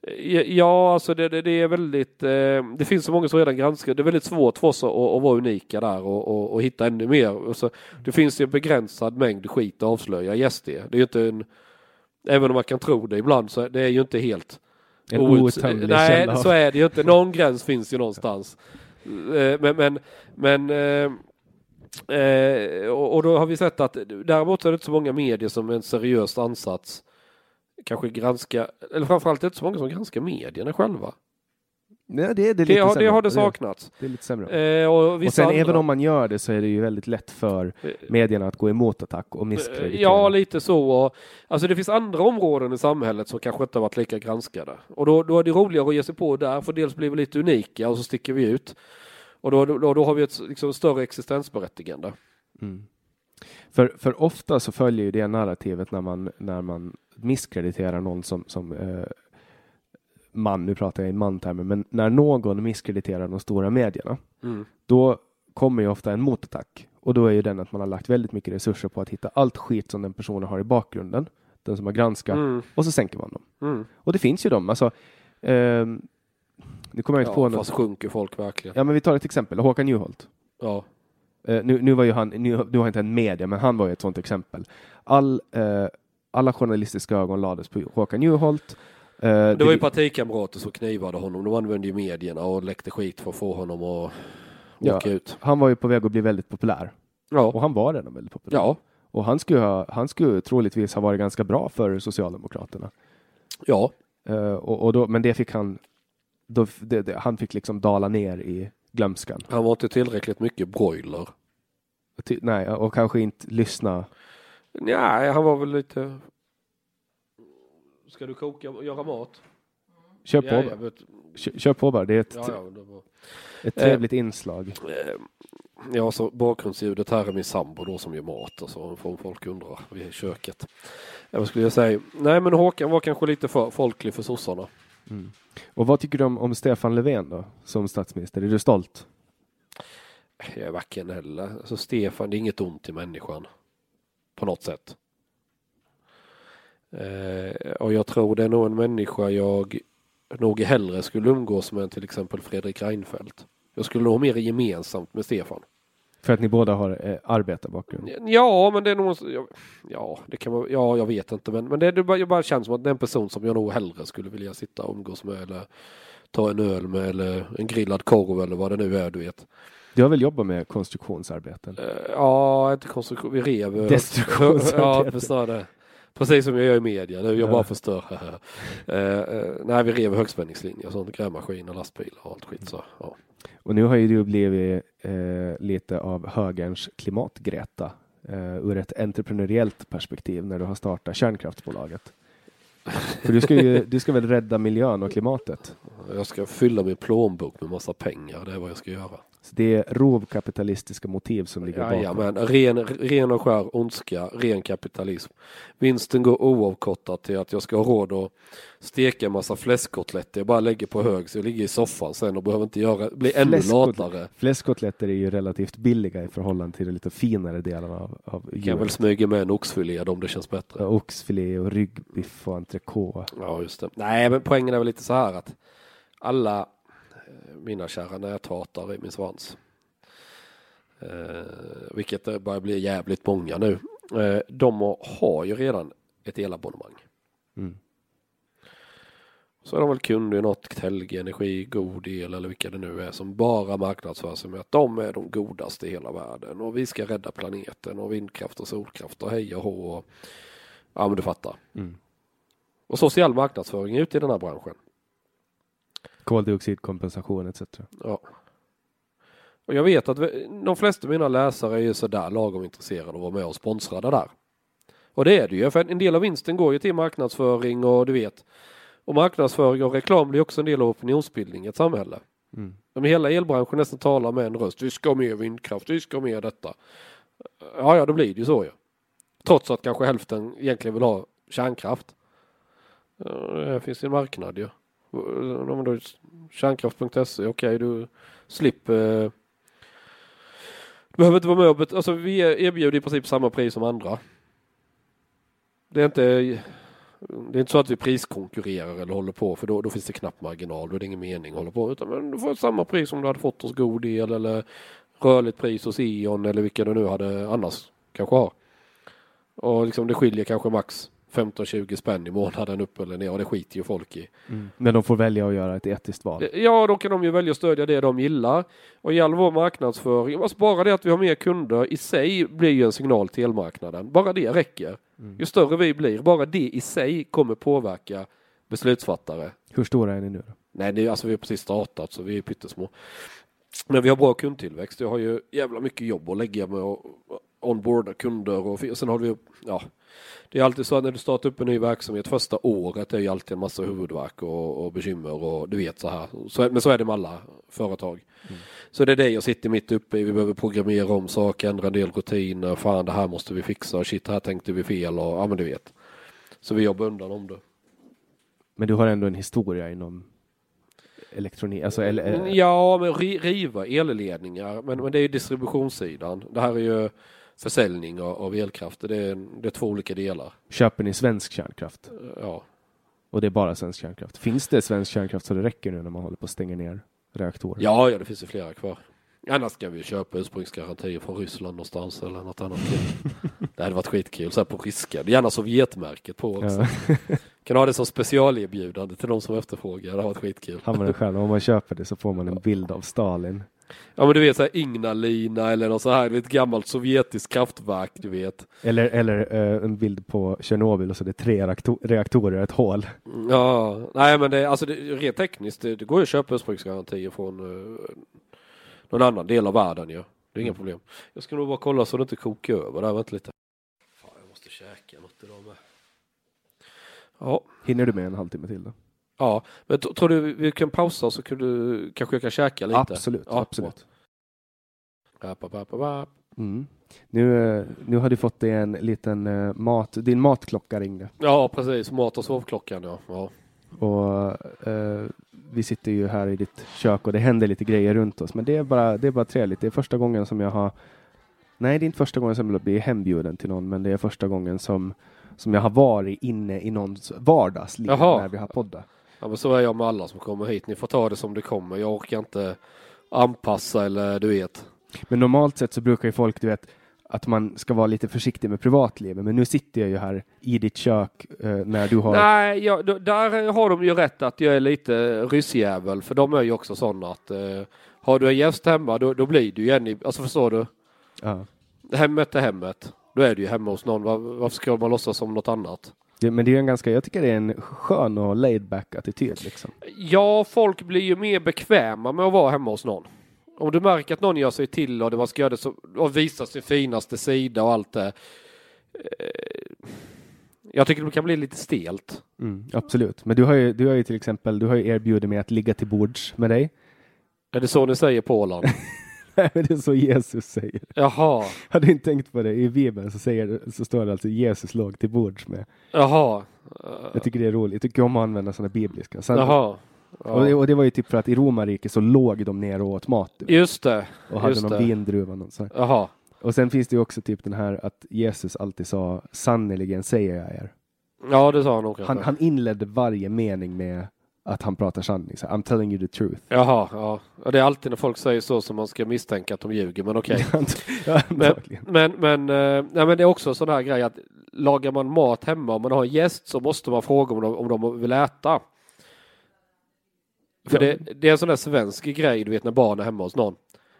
Ja, Ja, alltså det, det, det är väldigt, eh, det finns så många som redan granskar. Det är väldigt svårt för oss att, att vara unika där och, och, och hitta ännu mer. Och så, det finns ju en begränsad mängd skit att avslöja i SD. Det är ju inte en, även om man kan tro det ibland så det är ju inte helt En outtömlig Nej, källa. så är det ju inte. Någon gräns finns ju någonstans. Eh, Men, men, men eh, eh, och, då har vi sett att däremot är det inte så många medier som en seriös ansats kanske granska, eller framförallt är det inte så många som granskar medierna själva. Nej, det är det Det, lite har, det har det saknats. Det är lite sämre. Eh, och och sen andra, även om man gör det så är det ju väldigt lätt för Eh, medierna att gå emot attack och misskreditera. Ja, lite så. Och, alltså det finns andra områden i samhället som kanske inte har varit lika granskade. Och då, då är det roligare att ge sig på där, för dels blir vi lite unika och så sticker vi ut. Och då, då, då har vi ett liksom, större existensberättigande. Mm. För, för ofta så följer ju det narrativet när man, när man misskrediterar någon som, som eh, man, nu pratar jag i mantermer, men när någon misskrediterar de stora medierna, Mm. då kommer ju ofta en motattack. Och då är ju den att man har lagt väldigt mycket resurser på att hitta allt skit som den personen har i bakgrunden, den som har granskat, Mm. och så sänker man dem. Mm. Och det finns ju dem, alltså ehm, nu kommer jag inte på Ja, något. fast sjunker folk verkligen. Ja, men vi tar ett exempel. Håkan Juholt. Ja. Eh, nu, nu var ju han, nu, nu har inte en media, men han var ju ett sådant exempel. All, eh, alla journalistiska ögon lades på Håkan Juholt. Eh, Det var ju partikamrater som knivade honom. De använde ju medierna och läckte skit för att få honom att Ja. åka ut. Han var ju på väg att bli väldigt populär. Ja. Och han var redan väldigt populär. Ja. Och han skulle, ha, han skulle troligtvis ha varit ganska bra för Socialdemokraterna. Ja. Eh, och, och då, men det fick han, då, det, det, han fick liksom dala ner i glömskan. Han var inte tillräckligt mycket broiler. Ty, nej, och kanske inte lyssna. Nej, han var väl lite... Ska du koka och göra mat? Kör på, jag vet. kör, kör på bara. Det är ett, Ja, ja, det var... ett trevligt inslag. Eh, Ja, så bakgrundsljudet här är min sambo då som gör mat och så får folk undra vid köket. Ja, vad skulle jag säga? Nej, men Håkan var kanske lite för folklig för sossarna. Mm. Och vad tycker du om, om Stefan Löfven då, som statsminister? Är du stolt? Jag är varken heller. Alltså Stefan, det är inget ont i människan. På något sätt. Eh, och jag tror det är nog en människa jag nog hellre skulle umgås med än till exempel Fredrik Reinfeldt. Jag skulle nog ha mer gemensamt med Stefan. För att ni båda har eh, arbetarbakgrund? Ja, men det är nog... Ja, det kan man, ja jag vet inte. Men, men det, det, bara, det bara känns som att det är en person som jag nog hellre skulle vilja sitta och umgås med eller ta en öl med eller en grillad korv eller vad det nu är, du vet. Du har väl jobbat med konstruktionsarbeten? Uh, ja, inte konstruktion, vi rev. Destruktionsarbeten. ja, det. Precis som jag gör i media nu, jag Ja. bara förstör. uh, uh, nej, vi rev högspänningslinjer och sånt, grävmaskiner, lastbilar och allt skit. Så, ja. Och nu har ju du blivit eh, lite av högerns klimatgreta eh, ur ett entreprenöriellt perspektiv när du har startat kärnkraftsbolaget. För du ska ju, du ska väl rädda miljön och klimatet? Jag ska fylla min plånbok med massa pengar, det är vad jag ska göra. Så det är rovkapitalistiska motiv som ligger bakom. Jajamän, ren, ren och skär ondska, ren kapitalism. Vinsten går oavkortat till att jag ska ha råd att steka en massa fläskkotletter. Jag bara lägger på hög så jag ligger i soffan sen och behöver inte göra, bli ännu latare. Fläskkotletter är ju relativt billiga i förhållande till de lite finare delarna av, av Kan djuret. väl smyga med en oxfilé om det känns bättre. Ja, Oxfilé och ryggbiff och entrecote. Ja, just det. Nej, men poängen är väl lite så här att alla mina kära näthatare i min svans, eh, vilket det börjar bli jävligt många nu, eh, de har- ju redan ett elabonnemang. Mm. Så är de väl kunder i något Telge Energi, God El eller vilka det nu är som bara marknadsför sig med att de är de godaste i hela världen och vi ska rädda planeten och vindkraft och solkraft och hej och hå. och- Ja men du fattar. Mm. Och så ser all marknadsföring ut i den här branschen. Koldioxidkompensation etc. Ja. Och jag vet att vi- de flesta av mina läsare är ju sådär lagom intresserade av att vara med och sponsra det där. Och det är det ju, för en del av vinsten går ju till marknadsföring och du vet. Och marknadsföring och reklam blir också en del av opinionsbildning i ett samhälle. Mm. Men hela elbranschen nästan talar med en röst. Vi ska ha mer vindkraft, vi ska ha mer detta. Ja, ja, då blir det ju så ju. Trots att kanske hälften egentligen vill ha kärnkraft. Ja, Det finns ju en marknad ju. Om då Kärnkraft.se, okej du slipper. Eh, du behöver inte vara med och betala... alltså vi erbjuder i princip samma pris som andra. Det är inte det är inte så att vi priskonkurrerar eller håller på för då, då finns det knappt marginal. Då är det ingen mening att hålla på. Utan men du får samma pris som du hade fått hos God El eller rörligt pris hos E.ON eller vilka du nu hade annars kanske har. Och liksom det skiljer kanske max 15-20 spänn i månaden upp eller ner och det skiter ju folk i. Men de får välja att göra ett etiskt val. Ja, då kan de ju välja att stödja det de gillar. Och i all vår marknadsföring, alltså bara det att vi har mer kunder i sig blir ju en signal till elmarknaden. Bara det räcker. Ju större vi blir, bara det i sig kommer påverka beslutsfattare. Hur stora är ni nu då? Nej, det alltså vi har precis startat så vi är pyttesmå. Men vi har bra kundtillväxt. Jag har ju jävla mycket jobb att lägga med att onboarda kunder och och sen har vi, ja, det är alltid så att när du startar upp en ny verksamhet första året är ju alltid en massa huvudvärk och, och bekymmer och du vet så här. Så, men så är det med alla företag. Så det är det jag sitter mitt uppe i. Vi behöver programmera om saker, ändra en del rutiner. Fan, det här måste vi fixa. Shit, här tänkte vi fel och ja, men du vet. Så vi jobbar undan om det. Men du har ändå en historia inom elektronik, alltså eller, Ja, men ri- riva elledningar. Men, men det är ju distributionssidan. Det här är ju försäljning av, av elkraft. Det är, det är två olika delar. köper ni svensk kärnkraft? Ja. Och det är bara svensk kärnkraft. Finns det svensk kärnkraft så det räcker nu när man håller på att stänga ner reaktorer? Ja, ja, det finns ju flera kvar. Annars ska vi köpa ursprungsgarantier från Ryssland någonstans eller något annat. det hade varit skitkul. Så här på ryska. Gärna Sovjetmärket på också. Ja. Kan ha det som specialerbjudande till de som efterfrågar. Det hade varit skitkul. Den själv, om man köper det så får man en bild av Stalin. Ja men du vet såhär Ignalina eller något så här, ett gammalt sovjetiskt kraftverk du vet. Eller, eller eh, en bild på Tjernobyl och så är det tre reaktor, reaktorer, ett hål. Ja, nej men det, alltså det, rent tekniskt, det, det går ju att köpa ursprungsgarantier från uh, någon annan del av världen ju. Det är inga problem. Jag ska nog bara kolla så det inte kokar över där, vänta lite. Fan, jag måste käka något idag med. Ja, Hinner du med en halvtimme till då? ja. men tror du vi kan pausa så kan du, kanske jag kan käka lite? Absolut, Ja, absolut. Mm. Nu, eh, nu har du fått dig en liten eh, mat, din matklocka ringde. Ja, precis. Mat och sovklockan ja. ja. Och eh, vi sitter ju här i ditt kök och det händer lite grejer runt oss. Men det är bara, det är bara trevligt. Det är första gången som jag har Nej, det är inte första gången som jag blir hembjuden till någon, men det är första gången som, som jag har varit inne i någons vardagsliv Jaha. när vi har poddat. Ja, men så är jag med alla som kommer hit. Ni får ta det som det kommer. Jag orkar inte anpassa eller du vet. Men normalt sett så brukar ju folk, du vet, att man ska vara lite försiktig med privatlivet. Men nu sitter jag ju här i ditt kök eh, när du har... Nej, då- där har de ju rätt att jag är lite ryssjävel. För de är ju också sådana att eh, har du en gäst hemma då, då blir du ju en i, alltså förstår du? Ja. Hemmet är hemmet. Då är du ju hemma hos någon. Var, varför ska man låtsas som något annat? Det, men det är en ganska, jag tycker det är en skön och laid back attityd liksom. Ja, folk blir ju mer bekväma med att vara hemma hos någon. Om du märker att någon gör sig till och det man ska göra det så, och visa sin finaste sida och allt det. Eh, jag tycker det kan bli lite stelt. Mm, absolut. Men du har ju, du har ju till exempel, du har ju erbjudit mig att ligga till bords med dig. Är det så ni säger på Åland? Nej, men det är så Jesus säger. Jaha, Har du inte tänkt på det? I Bibeln så, säger, så står det alltså Jesus låg till bords med. jaha, Jag tycker det är roligt. Jag tycker om att använda sådana bibliska. Sen, jaha. Och, det, Ja. och det var ju typ för att i romarriket så låg de ner och åt mat. Just det, Och hade just någon det. vindruva. Här. Jaha. Och sen finns det ju också typ den här att Jesus alltid sa sannerligen säger jag er. Ja, det sa han nog. Han, han inledde varje mening med att han pratar sanning. Så, I'm telling you the truth. Jaha, ja. ja. Det är alltid när folk säger så som man ska misstänka att de ljuger, men okej. ja, Men, men, men, eh, nej, men det är också en sån här grej att lagar man mat hemma om man har en gäst så måste man fråga om de, om de vill äta. För det, det är en sån där svensk grej, du vet när barn är hemma hos någon.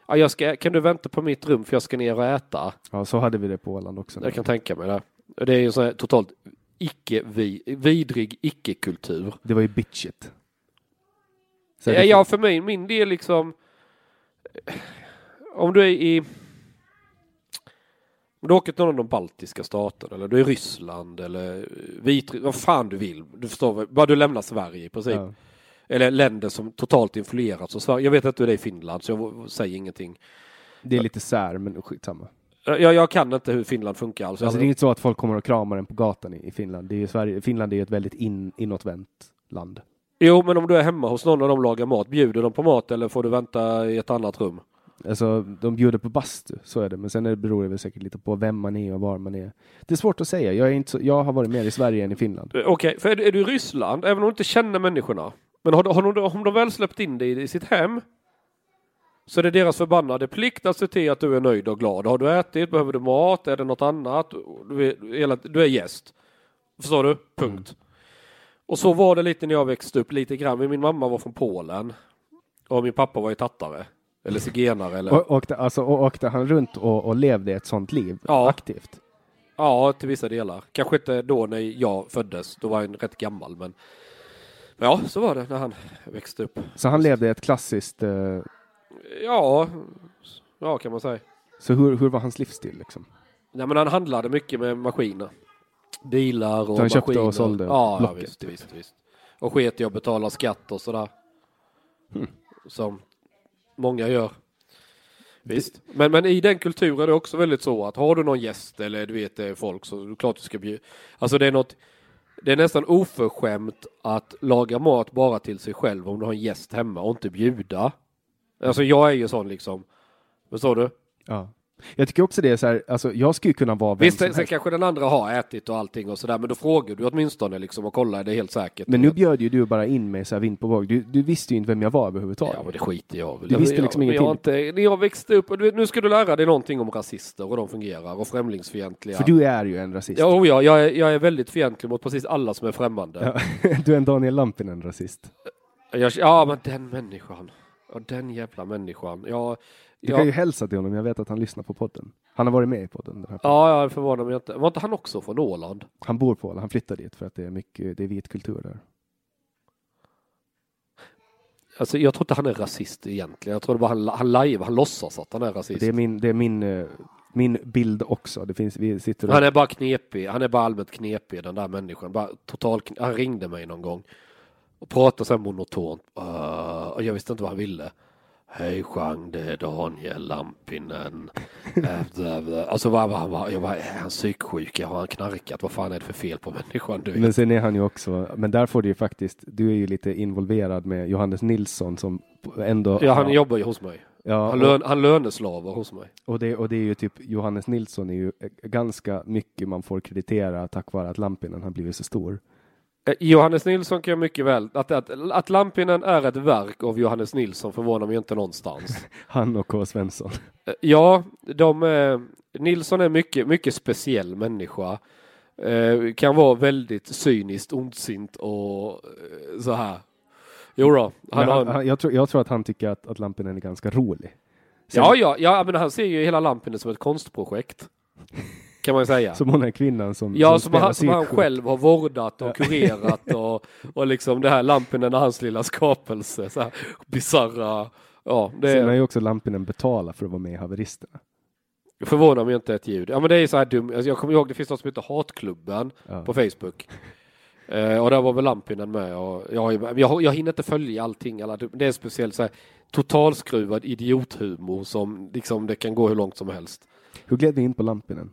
Ja, jag ska, kan du vänta på mitt rum för jag ska ner och äta? Ja, så hade vi det på Åland också. Jag kan tänka mig det. Det är ju sån här totalt icke vi, vidrig icke-kultur. Det var ju bitchigt. Ja, ja, för mig, min del liksom. Om du är i. Om du åker till någon av de baltiska staterna eller du är i Ryssland eller Vitryssland, vad fan du vill. Du förstår, bara du lämnar Sverige i princip. Ja. Eller länder som totalt influerats av Sverige. Jag vet att du är i Finland så jag säger ingenting. Det är lite sär, men skitsamma. Jag, jag kan inte hur Finland funkar alls. Alltså, det är inte så att folk kommer och kramar en på gatan i, i Finland. Det är Sverige, Finland är ju ett väldigt in, inåtvänt land. Jo, men om du är hemma hos någon och de lagar mat, bjuder de på mat eller får du vänta i ett annat rum? Alltså, de bjuder på bastu, så är det. Men sen är det beror det väl säkert lite på vem man är och var man är. Det är svårt att säga. Jag, är inte så, jag har varit mer i Sverige än i Finland. Eh, Okej, för är du, är du i Ryssland, även om du inte känner människorna, men har, har, de, om de väl släppt in dig i sitt hem, så är det deras förbannade plikt att se till att du är nöjd och glad. Har du ätit, behöver du mat, är det något annat, du är, du är gäst. Förstår du? Punkt. Och så var det lite när jag växte upp, lite grann. Min mamma var från Polen och min pappa var ju tattare. Eller zigenare eller... Och, åkte, alltså, och åkte han runt och, och levde ett sånt liv Ja. aktivt? Ja, till vissa delar. Kanske inte då när jag föddes, då var jag rätt gammal men... Ja, så var det när han växte upp. Så han levde ett klassiskt... Eh, Ja, ja kan man säga. så hur, hur var hans livsstil liksom? Nej, men han handlade mycket med maskiner. Bilar och Så han köpte och maskiner. sålde Ja, ja visst, typ. visst, visst. Och sket i att betala skatt och sådär. Hmm. Som många gör. Visst. Men, men i den kulturen är det också väldigt så att har du någon gäst eller du vet det är folk så är det klart du ska bjuda. Alltså det är något det är nästan oförskämt att laga mat bara till sig själv om du har en gäst hemma och inte bjuda. Alltså jag är ju sån liksom. Förstår du? Ja. Jag tycker också det är så här, alltså jag skulle kunna vara vem Visst, som sen helst. kanske den andra har ätit och allting och sådär, men då frågar du åtminstone liksom och kollar, är det helt säkert? Men nu bjöd ju du bara in mig så här vind på våg. Du, du visste ju inte vem jag var överhuvudtaget. Ja, men det skiter jag väl Du visste jag, liksom jag, jag, ingenting. inte, När jag växte upp, och du vet, nu ska du lära dig någonting om rasister och de fungerar och främlingsfientliga. För du är ju en rasist. Ja, oh ja, jag är, jag är väldigt fientlig mot precis alla som är främmande. Ja. Du är en Daniel Lampinen rasist. Jag, ja, men den människan. Ja, den jävla människan. Ja, Du ja, kan ju hälsa till honom, jag vet att han lyssnar på podden. Han har varit med i podden. Den här podden. ja, jag förvånar mig inte. Var inte han också från Åland? Han bor på Åland, han flyttar dit för att det är mycket, det är vit kultur där. Alltså, jag tror inte han är rasist egentligen. Jag tror det bara han, han live, han låtsas att han är rasist. Det är min, det är min, eh, min bild också. Det finns, vi sitter och, Han är bara knepig. Han är bara allmänt knepig den där människan. Bara total, han ringde mig någon gång och pratade så här monotont. Uh, och jag visste inte vad han ville. Hej Jean, det är Daniel Lampinen. Alltså vad han var, jag bara, är han psyksjuk? Har han knarkat? Vad fan är det för fel på människan? Du Men sen är han ju också, men där får du ju faktiskt, du är ju lite involverad med Johannes Nilsson som ändå Ja, han jobbar ju hos mig. Ja, Han, lön, han löneslavar hos mig. och, det, och det är ju typ Johannes Nilsson är ju eh, ganska mycket man får kreditera tack vare att Lampinen har blivit så stor. Eh, Johannes Nilsson kan jag mycket väl, att, att, att Lampinen är ett verk av Johannes Nilsson förvånar mig inte någonstans. Han och K. Svensson. Eh, Ja, de, eh, Nilsson är mycket, mycket speciell människa. Eh, kan vara väldigt cyniskt, ondsint och eh, så här. Jo då, han han, han, jag, tror, jag tror att han tycker att, att Lampinen är ganska rolig. ja, ja, ja, men han ser ju hela Lampinen som ett konstprojekt. Kan man säga. Som hon är kvinnan som, Ja, som, spelar han, som han själv har vårdat och kurerat och, och liksom det här Lampinen och hans lilla skapelse. Så här bisarra. Ja, det Sen har är, ju också Lampinen betalat för att vara med i Haveristerna. förvånar mig inte ett ljud. Ja men det är så här dumt. Alltså, jag kommer ihåg det finns något som heter Hatklubben Ja. på Facebook. Eh, och där var väl Lampinen med. Och jag, jag, jag hinner inte följa allting. Alla, det är speciellt så här totalskruvad idiothumor som liksom det kan gå hur långt som helst. Hur gled vi in på Lampinen?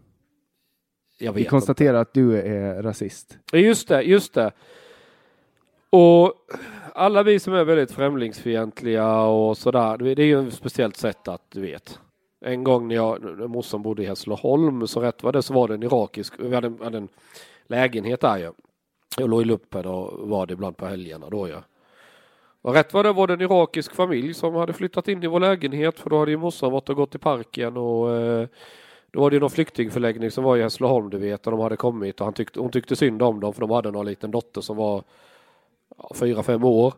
Jag Vi vet konstaterar att du är rasist. Just det, just det. Och alla vi som är väldigt främlingsfientliga och sådär, det är ju ett speciellt sätt att du vet. En gång när jag, morsan bodde i Hässleholm, så rätt var det så var det en irakisk, vi hade, en- hade en lägenhet där ju. Jag låg i luppen och var det ibland på helgerna då ja. Och rätt var det var det en irakisk familj som hade flyttat in i vår lägenhet för då hade ju morsan varit och gått i parken och eh, då var det ju någon flyktingförläggning som var i Hässleholm du vet och de hade kommit och han tyckte, hon tyckte synd om dem för de hade någon liten dotter som var fyra, fem år.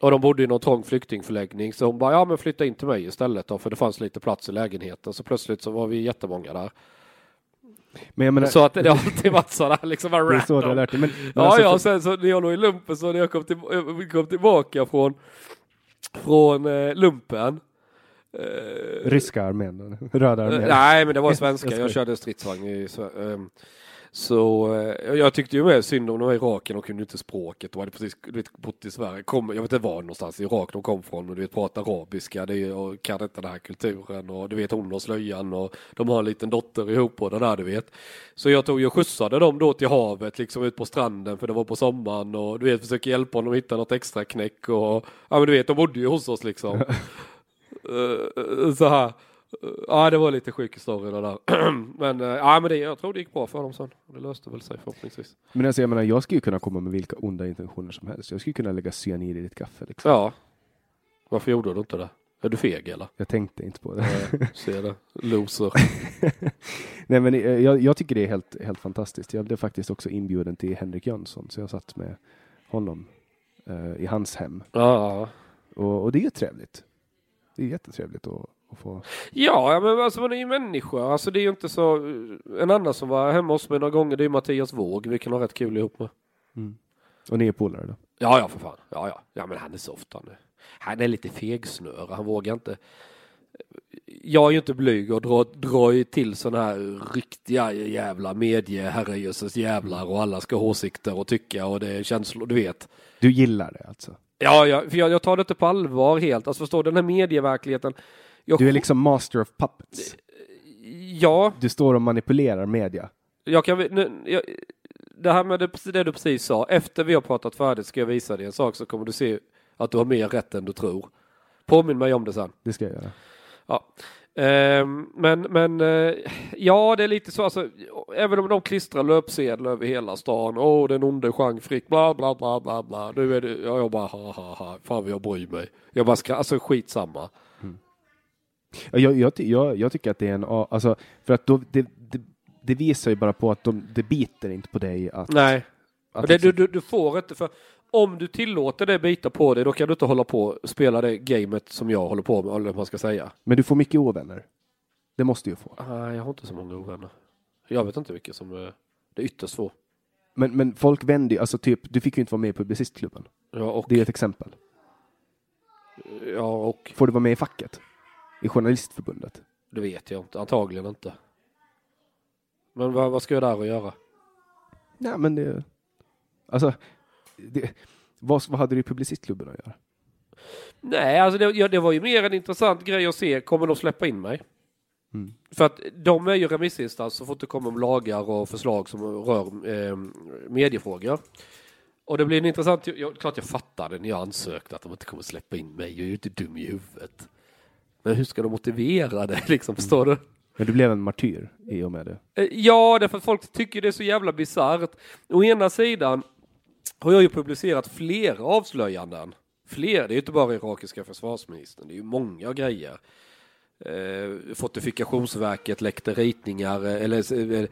Och de bodde i någon trång flyktingförläggning så hon bara ja men flytta in till mig istället då för det fanns lite plats i lägenheten så plötsligt så var vi jättemånga där. Men menar, så att det har alltid varit sådär liksom bara det är så random. lärt dig. Men, men Ja, alltså, ja, för- sen så när jag låg i lumpen så när jag kom, till, kom tillbaka från, från eh, lumpen. Eh, Ryska armén, röda armén. eh, nej, men det var svenska. Jag körde stridsvagn i ehm, Så eh, jag tyckte ju med synd om de var Iraken, de kunde inte språket. De hade precis du vet, bott i Sverige. Kom, jag vet inte var någonstans i Irak de kom från. Och du vet, pratar arabiska det är, och kan inte den här kulturen. Och du vet hon och slöjan och de har en liten dotter ihop och det där du vet. Så jag tog ju skjutsade dem då till havet, liksom ut på stranden för det var på sommaren. Och du vet, försöker hjälpa honom att hitta något extra knäck. Och ja men du vet, de bodde ju hos oss liksom. Eh, så här. Eh, Ja, det var lite sjuk historia det där. men eh, ja, men det, jag tror det gick bra för dem sen. Det löste väl sig förhoppningsvis. Men alltså, jag menar, jag skulle ju kunna komma med vilka onda intentioner som helst. Jag skulle kunna lägga cyanid i ditt kaffe. Liksom. Ja. Varför gjorde du inte det? Är du feg eller? Jag tänkte inte på det. Eh, Ser det. Loser. Nej, men eh, jag, jag tycker det är helt, helt fantastiskt. Jag blev faktiskt också inbjuden till Henrik Jönsson, så jag satt med honom eh, i hans hem. Ja. Och, och det är trevligt. Det är jättetrevligt att, att få... Ja, men alltså man är ju människa. Alltså det är ju inte så. En annan som var hemma hos mig några gånger, det är Mattias Våg. Vi kan ha rätt kul ihop med. Och ni är polare då? Ja, ja, för fan. Ja, ja. Ja, men han är soft han är. Han är lite fegsnöre. Han vågar inte. Jag är ju inte blyg och drar, drar ju till sådana här riktiga jävla medieherrejösses jävlar och alla ska ha åsikter och tycka och det är känslor, du vet. Du gillar det alltså? Ja, ja för jag, jag tar det inte på allvar helt. Alltså förstår den här medieverkligheten. Jag, Du är liksom master of puppets. Ja, Du står och manipulerar media. jag kan... Nu, jag, det här med det, det du precis sa. Efter vi har pratat färdigt ska jag visa dig en sak så kommer du se att du har mer rätt än du tror. Påminn mig om det sen. Det ska jag göra. Ja. Ehm, men men eh, ja, det är lite så. Alltså, även om de klistrar löpsedlar över hela stan. Åh, den onde Jean Frick, bla bla bla bla bla. Nu är det, ja, jag bara ha ha ha. Fan vad jag bryr mig. Jag bara ska, alltså skitsamma. Ja, Jag, jag, jag, jag tycker att det är en... Alltså, för att då, det, det, det visar ju bara på att de, det biter inte på dig att... Nej, att det, liksom- du, du, du får inte för om du tillåter det bita på dig då kan du inte hålla på och spela det gamet som jag håller på med, eller vad man ska säga. Men du får mycket ovänner. Det måste du få. Nej, jag har inte så många ovänner. Jag vet inte vilka som är det är ytterst få. Men, men folk vänder ju, alltså typ, du fick ju inte vara med i Publicistklubben. Ja, och, Det är ett exempel. ja, och Får du vara med i facket? I Journalistförbundet? det vet jag inte. Antagligen inte. Men vad, vad ska jag där och göra? Nej, men det... Alltså, det, vad, vad hade du i Publicistklubben att göra? Nej, alltså det, ja, det var ju mer en intressant grej att se. Kommer de släppa in mig? Mm. För att de är ju remissinstans så fort det kommer om lagar och förslag som rör eh, mediefrågor. Och det blir en intressant, jag, klart jag fattade när jag ansökte att de inte kommer släppa in mig, jag är ju inte dum i huvudet. Men hur ska de motivera det liksom, förstår du? Men du blev en martyr i och med det. Eh, Ja, därför att folk tycker det är så jävla bisarrt. Å ena sidan har jag ju publicerat flera avslöjanden. Fler, det är ju inte bara irakiska försvarsministern, det är ju många grejer. Eh, Fortifikationsverket läckte ritningar, eh, eller eh, eh,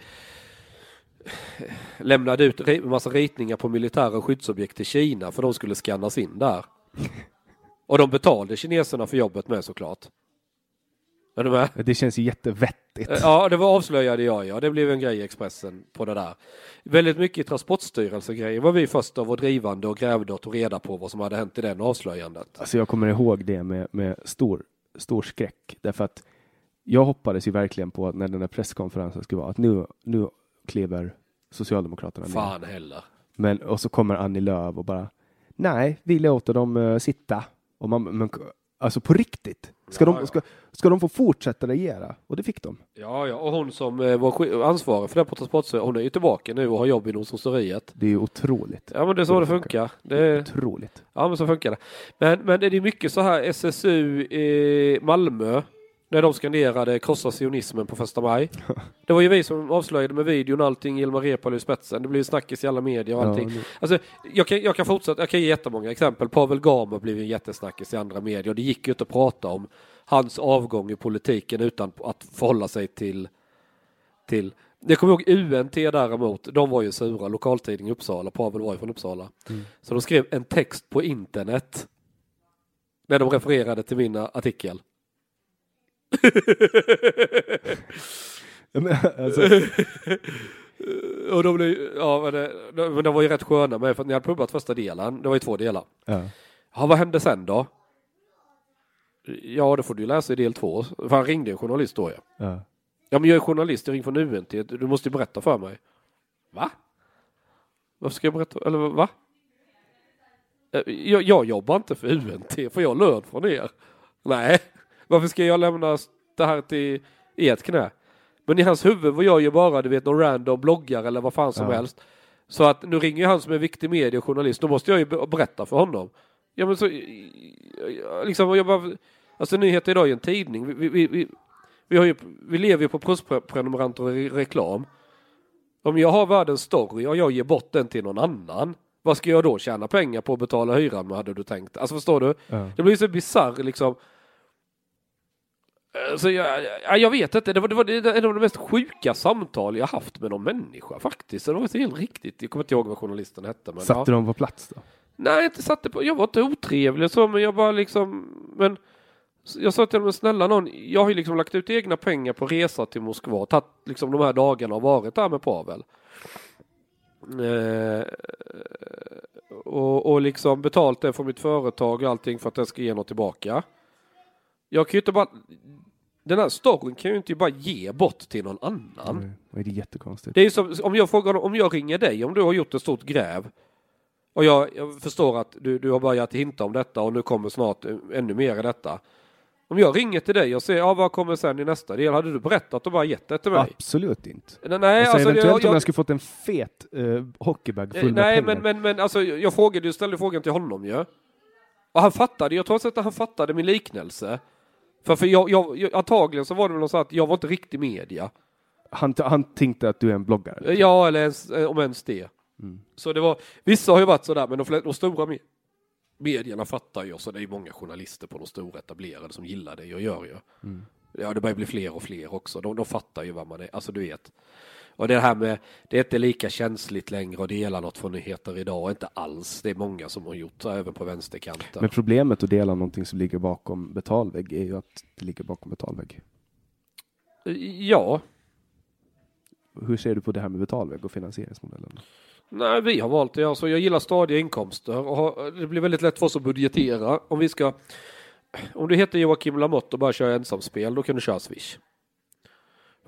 lämnade ut en massa ritningar på militära skyddsobjekt till Kina för de skulle skannas in där. Och de betalade kineserna för jobbet med såklart. Är du med? Det känns ju jättevettigt. Eh, Ja, det var avslöjade jag, ja. Det blev en grej i Expressen på det där. Väldigt mycket Transportstyrelse-grejer var vi först av och drivande och grävde och tog reda på vad som hade hänt i den avslöjandet. Alltså jag kommer ihåg det med, med stor, stor skräck. Därför att jag hoppades ju verkligen på att när den där presskonferensen skulle vara att nu, nu kliver Socialdemokraterna ner. Fan heller. Men, och så kommer Annie Lööf och bara nej, vi låter dem eh, sitta. Och man, men, alltså på riktigt. Ska, Ja, de, ska, ska de få fortsätta regera? Och det fick de. Ja, ja, och hon som eh, var ansvarig för det på Transportstyrelsen, hon är ju tillbaka nu och har jobb inom sosseriet. Det är ju otroligt. Ja, men det är så det funkar. Det är, Otroligt. ja, men så funkar det. Men, men det är mycket så här SSU i Malmö, när de skanderade krossa sionismen på första maj. Det var ju vi som avslöjade med videon och allting, Ilmar Reepalu i spetsen. Det blev ju snackis i alla medier och Ja, allting. nu- Alltså, jag, kan, jag kan fortsätta, jag kan ge jättemånga exempel. Pavel Gamer blev ju en jättesnackis i andra medier. Det gick ju inte att prata om hans avgång i politiken utan att förhålla sig till, till jag kommer ihåg UNT däremot, de var ju sura, lokaltidning i Uppsala, Pavel var ju från Uppsala. Så de skrev en text på internet när de refererade till min artikel. Alltså, Och de blev, ja, men, det, men de var ju rätt sköna med för att ni hade pubbat första delen, det var ju två delar. ja. Ja, vad hände sen då? Ja, det får du läsa i del två. För han ringde en journalist då ja. Ja. Ja, men jag är journalist, jag ringer från UNT. Du måste ju berätta för mig. Va? Varför ska jag berätta? Eller va? Eh, Jag, jag jobbar inte för UNT, får jag lön från er? Nej. Varför ska jag lämna det här till ert knä? Men i hans huvud var jag ju bara, du vet, någon random bloggare eller vad fan som Ja. helst. Så att nu ringer ju han som är viktig mediejournalist, då måste jag ju be- berätta för honom. Ja men så, liksom, jag bara, alltså nyheter idag är en tidning. Vi, vi, vi, vi, har ju, vi lever ju på plusprenumeranter och re- reklam. Om jag har världens story och jag ger bort den till någon annan, vad ska jag då tjäna pengar på att betala hyran med hade du tänkt? Alltså förstår du? Ja. Det blir så bisarr liksom. Alltså, jag, jag, vet inte, det var, det var en av de mest sjuka samtal jag haft med någon människa faktiskt. Det var så helt riktigt. Jag kommer inte ihåg vad journalisten hette. Men, Satte ja. de på plats då? Nej, jag inte satte på, jag var inte otrevlig så, men jag bara liksom, men jag sa till dem, snälla någon, jag har ju liksom lagt ut egna pengar på resa till Moskva, tagit liksom de här dagarna och varit där med Pavel. Eh, och, och liksom betalt det från mitt företag och allting för att den ska ge något tillbaka. Jag kan ju inte bara, den här storyn kan jag ju inte bara ge bort till någon annan. Nej, Det är jättekonstigt. Det är ju som om jag frågar om jag ringer dig om du har gjort ett stort gräv och jag, jag förstår att du, du har börjat hinta om detta och nu kommer snart eh, ännu mer i detta. Om jag ringer till dig och säger ja, vad kommer sen i nästa del? Hade du berättat och bara gett det till mig? Absolut inte. Nej, nej, alltså, alltså, eventuellt jag, om jag, jag skulle fått en fet uh, hockeybag full med nej pengar. men, men, men alltså jag frågade, jag ställde frågan till honom ju. Och han fattade, jag tror att han fattade min liknelse. För, för jag, jag, jag, antagligen så var det väl så att jag var inte riktig media. han, han tänkte att du är en bloggare. Ja, eller ens, eh, om ens det. Mm. Så det var, vissa har ju varit sådär, men de, de stora me- medierna fattar ju, så det är ju många journalister på de stora etablerade som gillar det jag gör ju. Mm. Ja, det börjar bli fler och fler också. De, de fattar ju vad man är, alltså du vet. Och det här med, det är inte lika känsligt längre att dela något från nyheter idag, inte alls. Det är många som har gjort det, även på vänsterkanten. Men problemet att dela någonting som ligger bakom betalvägg är ju att det ligger bakom betalvägg. Ja, Hur ser du på det här med betalvägg och finansieringsmodellen? Nej, vi har valt det. Alltså, jag gillar stadiga inkomster och det blir väldigt lätt för oss att budgetera. Om vi ska, om du heter Joakim Lamotte och bara kör ensamspel, då kan du köra Swish.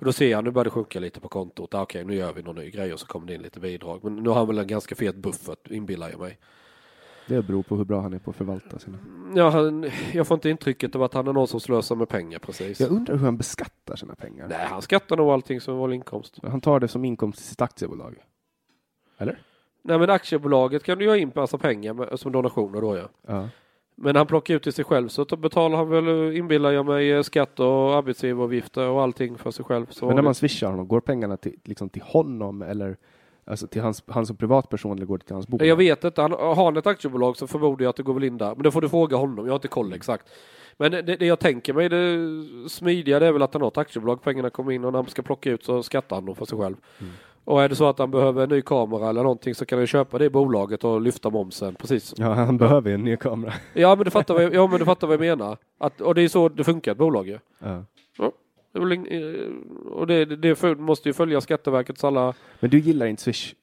Då ser jag, nu börjar det sjunka lite på kontot. Ah, Okej, nu gör vi någon ny grej och så kommer det in lite bidrag. Men nu har han väl en ganska fet buffert, inbillar jag mig. Det beror på hur bra han är på att förvalta sina. Ja, han, jag får inte intrycket av att han är någon som slösar med pengar precis. Jag undrar hur han beskattar sina pengar. Nej, han skattar nog allting som vanlig inkomst. Han tar det som inkomst i sitt aktiebolag. Eller? Nej, men aktiebolaget kan du ju ha in massa pengar med, som donationer då ja. Ja. Men han plockar ut till sig själv så då betalar han väl, inbillar jag mig, eh, skatt och arbetsgivaravgifter och allting för sig själv. Så Men när man swishar honom, går pengarna till, liksom till honom eller alltså till hans, han som privatperson eller går det till hans bolag? Jag vet inte, han, har han ett aktiebolag så förmodar jag att det går väl in där. Men det får du fråga honom, jag har inte koll exakt. Men det, det jag tänker mig, det smidiga det är väl att han har ett aktiebolag, pengarna kommer in och när han ska plocka ut så skattar han dem för sig själv. Mm. Och är det så att han behöver en ny kamera eller någonting så kan han köpa det i bolaget och lyfta momsen precis. Ja, han behöver ju en ny kamera. Ja men du fattar vad jag, ja, men du fattar vad jag menar. Att, och det är så det funkar ett bolag ju. Ja. Ing- eh, och det, det, det måste ju följa Skatteverkets alla... Men du gillar inte swish?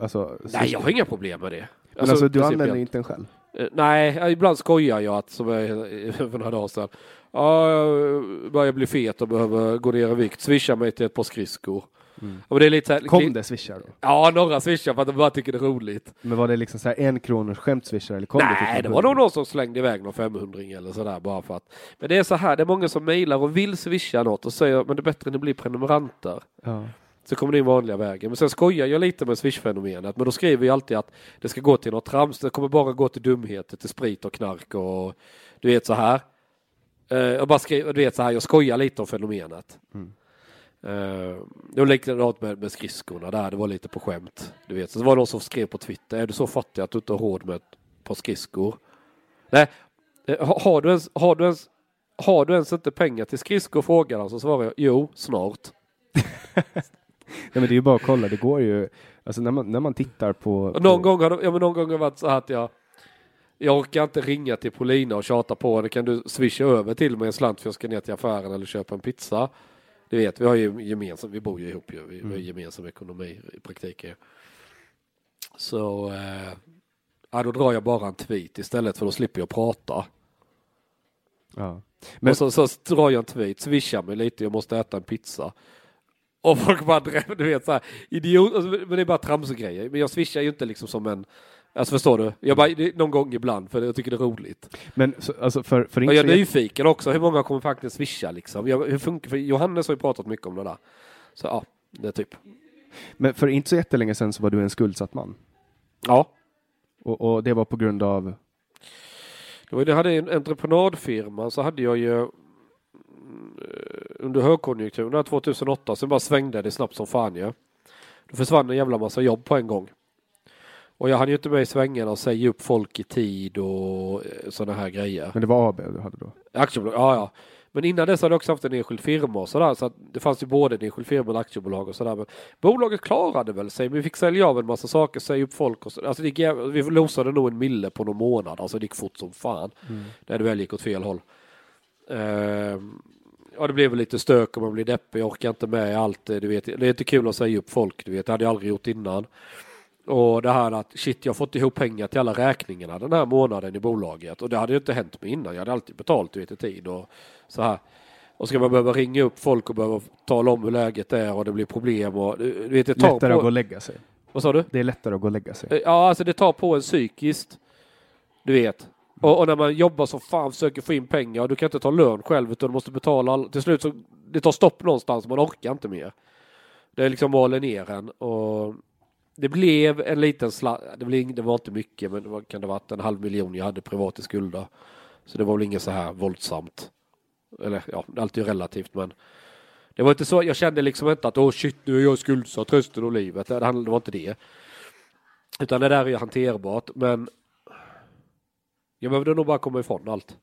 Alltså, Nej swish- jag har inga problem med det. Men alltså, du principiellt. använder inte den själv? Eh, Nej, ja, ibland skojar jag att, som jag för några dagar sedan, ja, jag börjar bli fet och behöver gå ner i vikt, swisha mig till ett par skridskor. Mm. Och det är lite så här, Kom det swishar då? Ja, några swishar för att de bara tycker det är roligt. Men var det liksom så här en kronors skämtswishar eller kom det Nej, det en var nog någon som slängde iväg någon 500 eller sådär bara för att. Men det är så här, det är många som mejlar och vill swisha något och säger men det är bättre att ni blir prenumeranter. Ja. Så kommer det in vanliga vägen. Men sen skojar jag lite med Swish-fenomenet. Men då skriver jag alltid att det ska gå till något trams. Det kommer bara gå till dumheter, till sprit och knark och du vet så här. Eh, Jag bara skriver, du vet så här, jag skojar lite om fenomenet. Mm. Eh, Det var likadant med, med skridskorna där, det var lite på skämt. Du vet, så det var någon som skrev på Twitter, är du så fattig att du inte har råd med ett par skridskor? Nej, eh, har, du ens, har, du ens, har du ens inte pengar till skridskor? Frågar han, så svarar jag, jo, snart. Nej, men det är ju bara att kolla, det går ju, alltså när man, när man tittar på... Någon på, gång har ja, men någon gång har det varit så här att jag jag orkar inte ringa till Polina och tjata på henne. Kan du swisha över till mig en slant för jag ska ner till affären eller köpa en pizza? Du vet, vi har ju gemensam, vi bor ju ihop ju. Vi, har Mm. gemensam ekonomi i praktiken. Så, eh, ja, då drar jag bara en tweet istället för då slipper jag prata. Ja. Men, Och så, så drar jag en tweet, swisha mig lite, jag måste äta en pizza. Och folk bara, du vet så här, idiot, alltså, men det är bara tramsgrejer. Men jag swishar ju inte liksom som en, alltså förstår du? Jag bara, någon gång ibland för jag tycker det är roligt. men så, alltså för, för jag är så nyfiken också, hur många kommer faktiskt swisha liksom? Jag, hur funkar, för Johannes har ju pratat mycket om det där. Så ja, det är typ. men för inte så jättelänge sedan så var du en skuldsatt man. Ja. Och, och det var på grund av, var, det hade en entreprenadfirma så hade jag ju mm, under högkonjunkturen där 2008 sen bara svängde det snabbt som fan ju. Då försvann en jävla massa jobb på en gång. Och jag hann ju inte med i svängarna och säga upp folk i tid och sådana här grejer. men det var AB du hade då? Aktiebolag, ja ja. Men innan dess hade jag också haft en enskild firma och sådär. Så att det fanns ju både en enskild firma och ett aktiebolag och sådär. Men bolaget klarade väl sig. Men vi fick sälja av en massa saker, säga upp folk och så. Alltså gick, vi losade nog en mille på någon månad. Alltså det gick fort som fan. När det väl gick åt fel håll. Ehm, ja det blev väl lite stök och man blir deppig. Jag orkar inte med allt. Du vet. Det är inte kul att säga upp folk. Du vet. Det hade jag aldrig gjort innan. Och det här att shit jag har fått ihop pengar till alla räkningarna den här månaden i bolaget. Och det hade ju inte hänt mig innan. Jag hade alltid betalt du vet, i tid och så här. Och ska man behöva ringa upp folk och behöva tala om hur läget är och det blir problem och du vet det tar Lättare att gå på... och lägga sig. Vad sa du? Det är lättare att gå och lägga sig. Ja alltså det tar på en psykiskt. Du vet. Och, och när man jobbar som fan försöker få in pengar och du kan inte ta lön själv utan du måste betala all... Till slut så det tar stopp någonstans man orkar inte mer. Det liksom maler ner en och det blev en liten slant, det, blev, det var inte mycket men det var, kan det varit en halv miljon jag hade privat i skulder. Så det var väl inget så här våldsamt. Eller ja, det är relativt men det var inte så, jag kände liksom inte att åh shit nu är jag skuldsatt resten av livet. Det, det var inte det. Utan det där är ju hanterbart men jag behövde nog bara komma ifrån allt.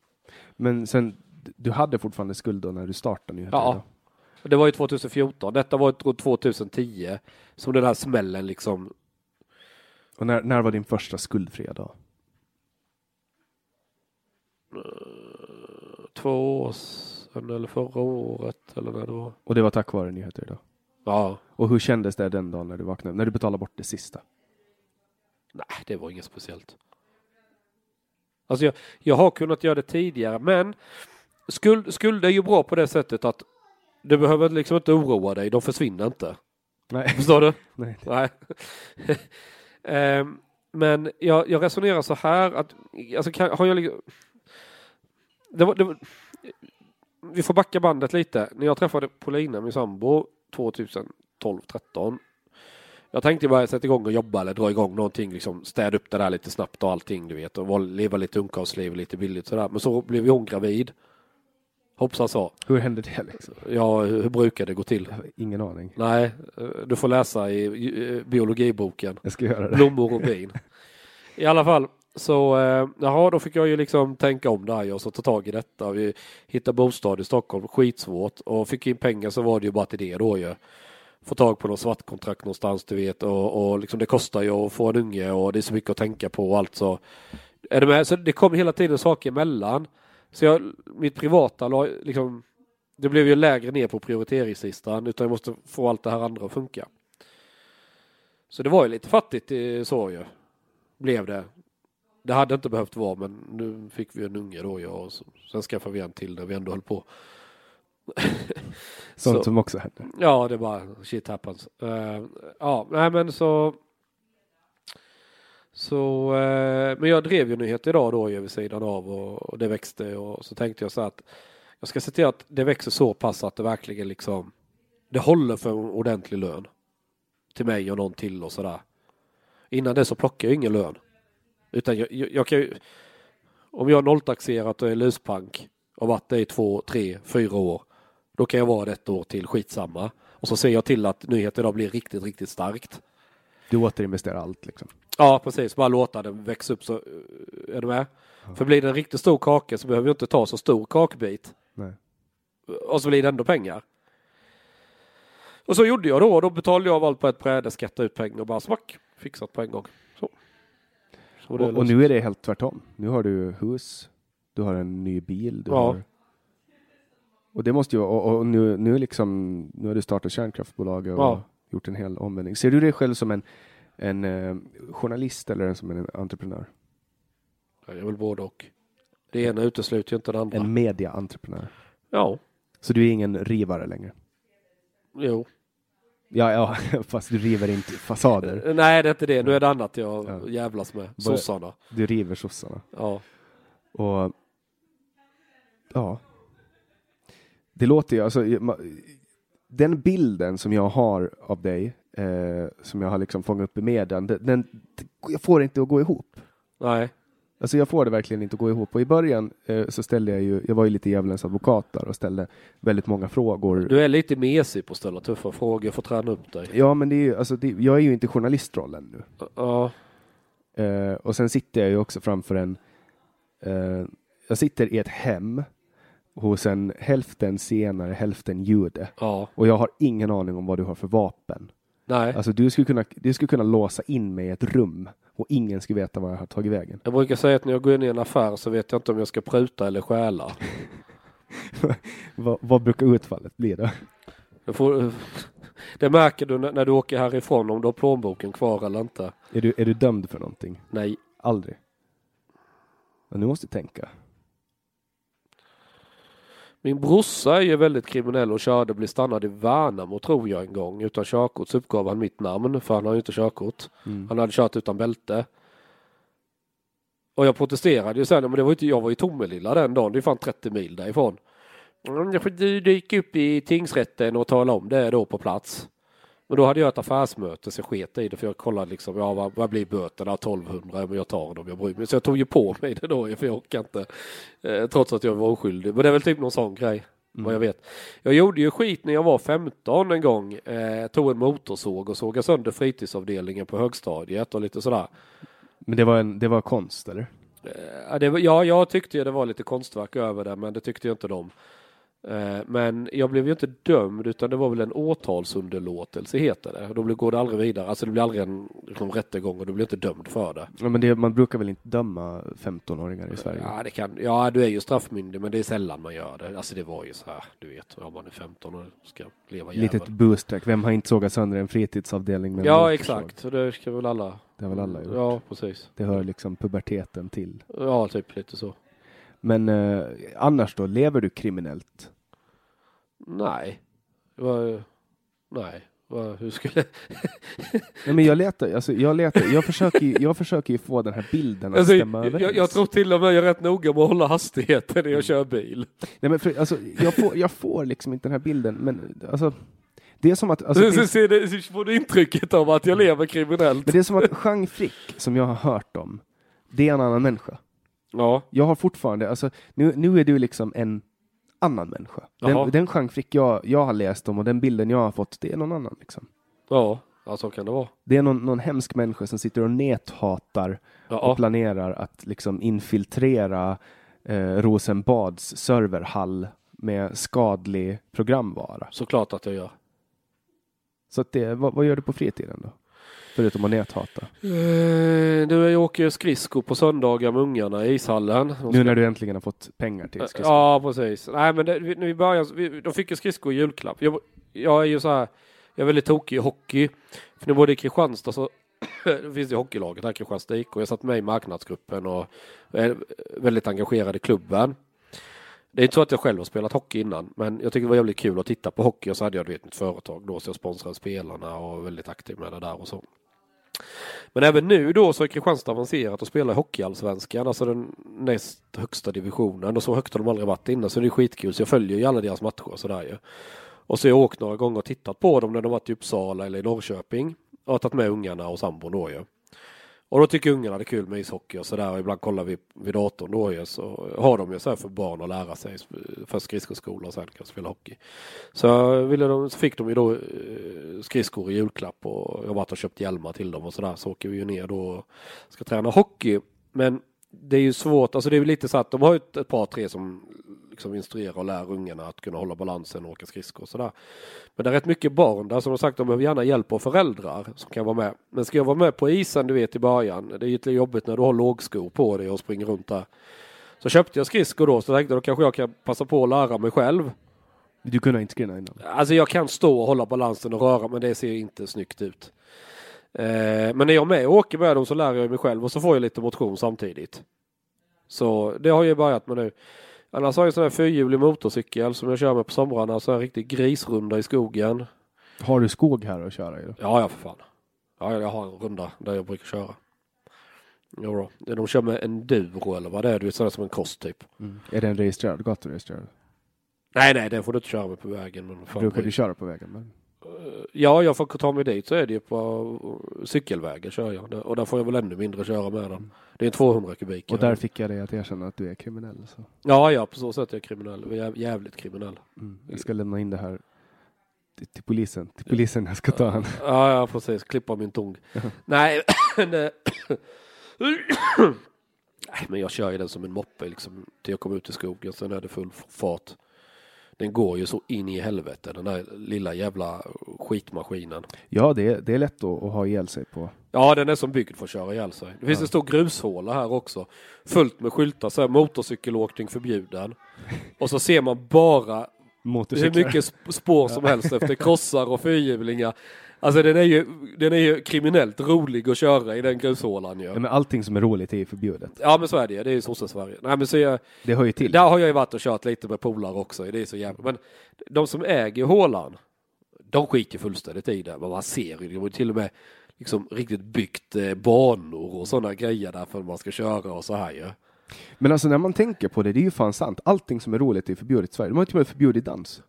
Men sen, du hade fortfarande skuld då när du startade nyheter? Ja. Det var ju 2014, detta var ju 2010 som den här smällen liksom Och när, när var din första skuldfria dag? två år sedan eller förra året eller när det var. Och det var tack vare nyheter idag? Ja, Och hur kändes det den dagen när du vaknade? När du betalade bort det sista? nej det var inget speciellt. Alltså jag, jag har kunnat göra det tidigare men skuld, skuld är ju bra på det sättet att du behöver liksom inte oroa dig, de försvinner inte. Nej. Förstår du? Nej. Nej. Ehm, men jag, jag resonerar så här att, alltså kan, har jag liksom, det var, det var, vi får backa bandet lite. När jag träffade Paulina, min sambo, 2012-13. Jag tänkte bara sätta igång och jobba eller dra igång någonting, liksom städa upp det där lite snabbt och allting, du vet, och leva lite ungkarlsliv lite billigt sådär. Men så blev hon gravid. Hoppsan sa. Hur hände det liksom? Ja, hur, brukar det gå till? Ingen aning. Nej, du får läsa i, i biologiboken. Jag ska göra det. Blommor och bin. I alla fall, så eh, jaha, då fick jag ju liksom tänka om där och så ta tag i detta. Vi hittade bostad i Stockholm, skitsvårt och fick in pengar så var det ju bara till det då ju. Få tag på något svartkontrakt någonstans du vet och, och liksom det kostar ju att få en unge och det är så mycket att tänka på och allt så. Är du med? Så det kom hela tiden saker emellan. Så jag, mitt privata la, liksom, det blev ju lägre ner på prioriteringslistan utan jag måste få allt det här andra att funka. Så det var ju lite fattigt eh, så ju. Blev det. Det hade inte behövt vara men nu fick vi en unge då ja, och så, sen skaffade vi en till när vi ändå höll på. Sånt Så- som också hände. Ja, det bara shit happens. Eh, ja, nej men så. Så, eh, men jag drev ju nyheter idag då ju vid sidan av och, det växte och så tänkte jag så att jag ska se till att det växer så pass att det verkligen liksom det håller för en ordentlig lön till mig och någon till och sådär. Innan det så plockar jag ingen lön. Utan jag, jag, jag kan ju, om jag har nolltaxerat och är luspank och varit det i två, tre, fyra år. Då kan jag vara det ett år till, skitsamma. Och så ser jag till att nyheten idag blir riktigt, riktigt starkt. Du återinvesterar allt liksom. Ja, precis. Bara låta den växa upp så, eh, är du med? För blir det en riktigt stor kaka så behöver vi inte ta så stor kakbit. Nej. Och så blir det ändå pengar. Och så gjorde jag då. Då betalade jag av allt på ett bräde, skattade ut pengar och bara smack. Fixat på en gång. Så. så Och, och nu är det helt tvärtom. Nu har du hus, du har en ny bil, du Ja. har... Och det måste ju, och, och nu, nu liksom, nu har du startat kärnkraftbolaget och Ja. gjort en hel omvändning. Ser du dig själv som en, en eh, journalist eller som en entreprenör? Jag är väl både och. Det ena utesluter ju inte det andra. En media-entreprenör. Ja, Så du är ingen rivare längre? jo. Ja, ja, fast du river inte fasader. Eh, Nej, det är inte det. Nu är det annat jag Ja. jävlas med. Sossarna. Du river sossarna. Ja. Och ja. Det låter ju, alltså, den bilden som jag har av dig, eh, som jag har liksom fångat upp i medien, den, den, jag får det inte att gå ihop. Nej. Alltså jag får det verkligen inte att gå ihop. Och i början eh, så ställde jag ju, jag var ju lite djävulens advokat där och ställde väldigt många frågor. Du är lite mesig på att ställa tuffa frågor för att träna upp dig. Ja, men det är ju, alltså det, jag är ju inte journalistrollen nu. Ja. Eh, och sen sitter jag ju också framför en, eh, jag sitter i ett hem hos en hälften senare, hälften jude. Ja. Och jag har ingen aning om vad du har för vapen. Nej. Alltså du skulle kunna, du skulle kunna låsa in mig i ett rum och ingen skulle veta vad jag har tagit vägen. Jag brukar säga att när jag går in i en affär så vet jag inte om jag ska pruta eller stjäla. vad, vad brukar utfallet bli då? Får, det märker du när, när du åker härifrån om du har plånboken kvar eller inte. Är du, är du dömd för någonting? Nej. Aldrig. Men nu måste du tänka. Min brorsa är ju väldigt kriminell och körde blev stannad i Värnamo tror jag en gång. Utan körkort så uppgav han mitt namn för han har ju inte körkort. Mm. Han hade kört utan bälte. Och jag protesterade ju sen, men det var inte, jag var ju Tomelilla den dagen, det är fan 30 mil därifrån. Mm, du gick upp i tingsrätten och talade om det då på plats. Men då hade jag ett affärsmöte så jag sket i det för jag kollade liksom, ja vad, vad blir böterna? 1200, men jag tar dem, jag bryr mig. Så jag tog ju på mig det då för jag orkar inte. Eh, trots att jag var oskyldig. Men det är väl typ någon sån grej. Vad jag vet. Jag gjorde ju skit när jag var 15 en gång. Eh, tog en motorsåg och sågade sönder fritidsavdelningen på högstadiet och lite sådär. Men det var, en, det var konst eller? Eh, Ja, det var, ja, jag tyckte ju det var lite konstverk över det, men det tyckte ju inte de. Eh, Men jag blev ju inte dömd, utan det var väl en åtalsunderlåtelse heter det. Då går det aldrig vidare, alltså det blir aldrig en liksom, rättegång och du blir inte dömd för det. Ja, men det, man brukar väl inte döma 15-åringar i Sverige? Ja, det kan, ja, du är ju straffmyndig, men det är sällan man gör det. Alltså det var ju så här, du vet, om man är 15 och ska leva jävel. Litet boosttrack. Vem har inte sågat sönder en fritidsavdelning med Ja, exakt. Så det ska väl alla. Det har väl alla gjort. Ja, precis. Det hör liksom puberteten till. Ja, typ lite så. Men eh, annars då, lever du kriminellt? Nej. Var, nej. Vad- Hur skulle... Nej, men jag letar, alltså, jag letar, jag försöker, ju- jag försöker ju få den här bilden att Alltså, stämma jag, överens. jag tror till och med jag är rätt noga med att hålla hastigheten när jag kör bil. Nej, men för, alltså, jag, får, jag får liksom inte den här bilden, men alltså, det är som att, alltså, så, så, det, så får du intrycket av att jag lever kriminellt. men det är som att Jean Frick, som jag har hört om, det är en annan människa. Ja, Jag har fortfarande, alltså, nu, nu är du liksom en annan människa. Jaha. Den, den Frick jag, jag har läst om och den bilden jag har fått, det är någon annan. Liksom. ja, ja så kan det vara. Det är någon, någon hemsk människa som sitter och näthatar Ja, och planerar att liksom infiltrera eh, Rosenbads serverhall med skadlig programvara. såklart att jag gör. Så att det, vad, vad gör du på fritiden då? Förutom att näthata. Eh, du, jag åker skridskor på söndagar med ungarna i ishallen. De Nu när du äntligen har fått pengar till skridskor. Ja, precis. Nej, men det, vi- nu början, vi, de fick ju skridskor i julklapp. Jag, jag är ju så här, jag är väldigt tokig i hockey. För nu både i Kristianstad så det finns det hockeylaget här, Kristianstad IK. Jag satt med i marknadsgruppen och är väldigt engagerad i klubben. Det är inte så att jag själv har spelat hockey innan, men jag tyckte det var jävligt kul att titta på hockey och så hade jag vet, ett företag då så jag sponsrade spelarna och var väldigt aktiv med det där och så. Men även nu då så är Kristianstad avancerat och spelar i Hockeyallsvenskan, alltså den näst högsta divisionen och så högt har de aldrig varit innan så det är skitkul så jag följer ju alla deras matcher och sådär ju. Och så har jag åkt några gånger och tittat på dem när de varit i Uppsala eller i Norrköping och har tagit med ungarna och sambon då ju. Och då tycker ungarna det är kul med ishockey och sådär och ibland kollar vi vid datorn då ju så har de ju så här för barn att lära sig först skridskoskola och sen kan de spela hockey. Så, ville de, så fick de ju då eh, skridskor i julklapp och jag har varit och köpt hjälmar till dem och sådär så åker vi ju ner då och ska träna hockey. Men det är ju svårt, alltså det är ju lite så att de har ju ett par tre som liksom instruerar och lär ungarna att kunna hålla balansen och åka skridskor och sådär. Men det är rätt mycket barn där som har sagt de behöver gärna hjälp av föräldrar som kan vara med. Men ska jag vara med på isen du vet i början, det är ju lite jobbigt när du har lågskor på dig och springer runt där. Så köpte jag skridskor då så tänkte jag då kanske jag kan passa på att lära mig själv. Du kunde inte skriva innan. Alltså jag kan stå och hålla balansen och röra men det ser inte snyggt ut. Eh, men när jag är med och åker med dem så lär jag mig själv och så får jag lite motion samtidigt. Så det har jag börjat med nu. Annars har jag en sån här fyrhjulig motorcykel som jag kör med på somrarna, så en riktig grisrunda i skogen. Har du skog här att köra i? Ja, ja för fan. Ja, jag har en runda där jag brukar köra. Jo då. De kör med enduro eller vad det är, du vet sådär som en cross typ. Är den registrerad? Gaturegistrerad? Nej, nej, det får du inte köra med på vägen. Men fan, Brukar du köra på vägen? Men... Ja, jag får ta mig dit så är det ju på cykelvägen kör jag. Och där får jag väl ännu mindre köra med den. Det är en 200 kubik. Och där fick jag dig att erkänna att du är kriminell. Så. Ja, ja, på så sätt är jag kriminell. Jävligt kriminell. Mm. Jag ska lämna in det här till, till polisen. Till polisen jag ska ta han. Ja, ja, precis. Klippa min tång. Nej, Nej, men jag kör ju den som en moppe liksom till jag kommer ut i skogen. Sen är det full fart. Den går ju så in i helvete, den där lilla jävla skitmaskinen. Ja, det är, det är lätt att, att ha ihjäl sig på. Ja, den är som byggd för att köra ihjäl sig. Det finns en stor grushåla här också. Fullt med skyltar, så här motorcykelåkning förbjuden. Och så ser man bara hur mycket sp- spår som helst efter krossar och fyrhjulingar. Alltså den är ju, den är ju kriminellt rolig att köra i den grushålan ju. Ja, men allting som är roligt är ju förbjudet. Ja men så är det ju, det är ju sosse-Sverige. Nej men så jag, Det hör ju till. där har jag ju varit och kört lite med polare också, det är så jävla, men de som äger hålan, de skiter fullständigt i det, men man ser ju, de har till och med liksom riktigt byggt eh, banor och sådana grejer där för att man ska köra och så här ju. Men alltså när man tänker på det, det är ju fan sant. Allting som är roligt är förbjudet i Sverige. De har ju till och med förbjudit dans.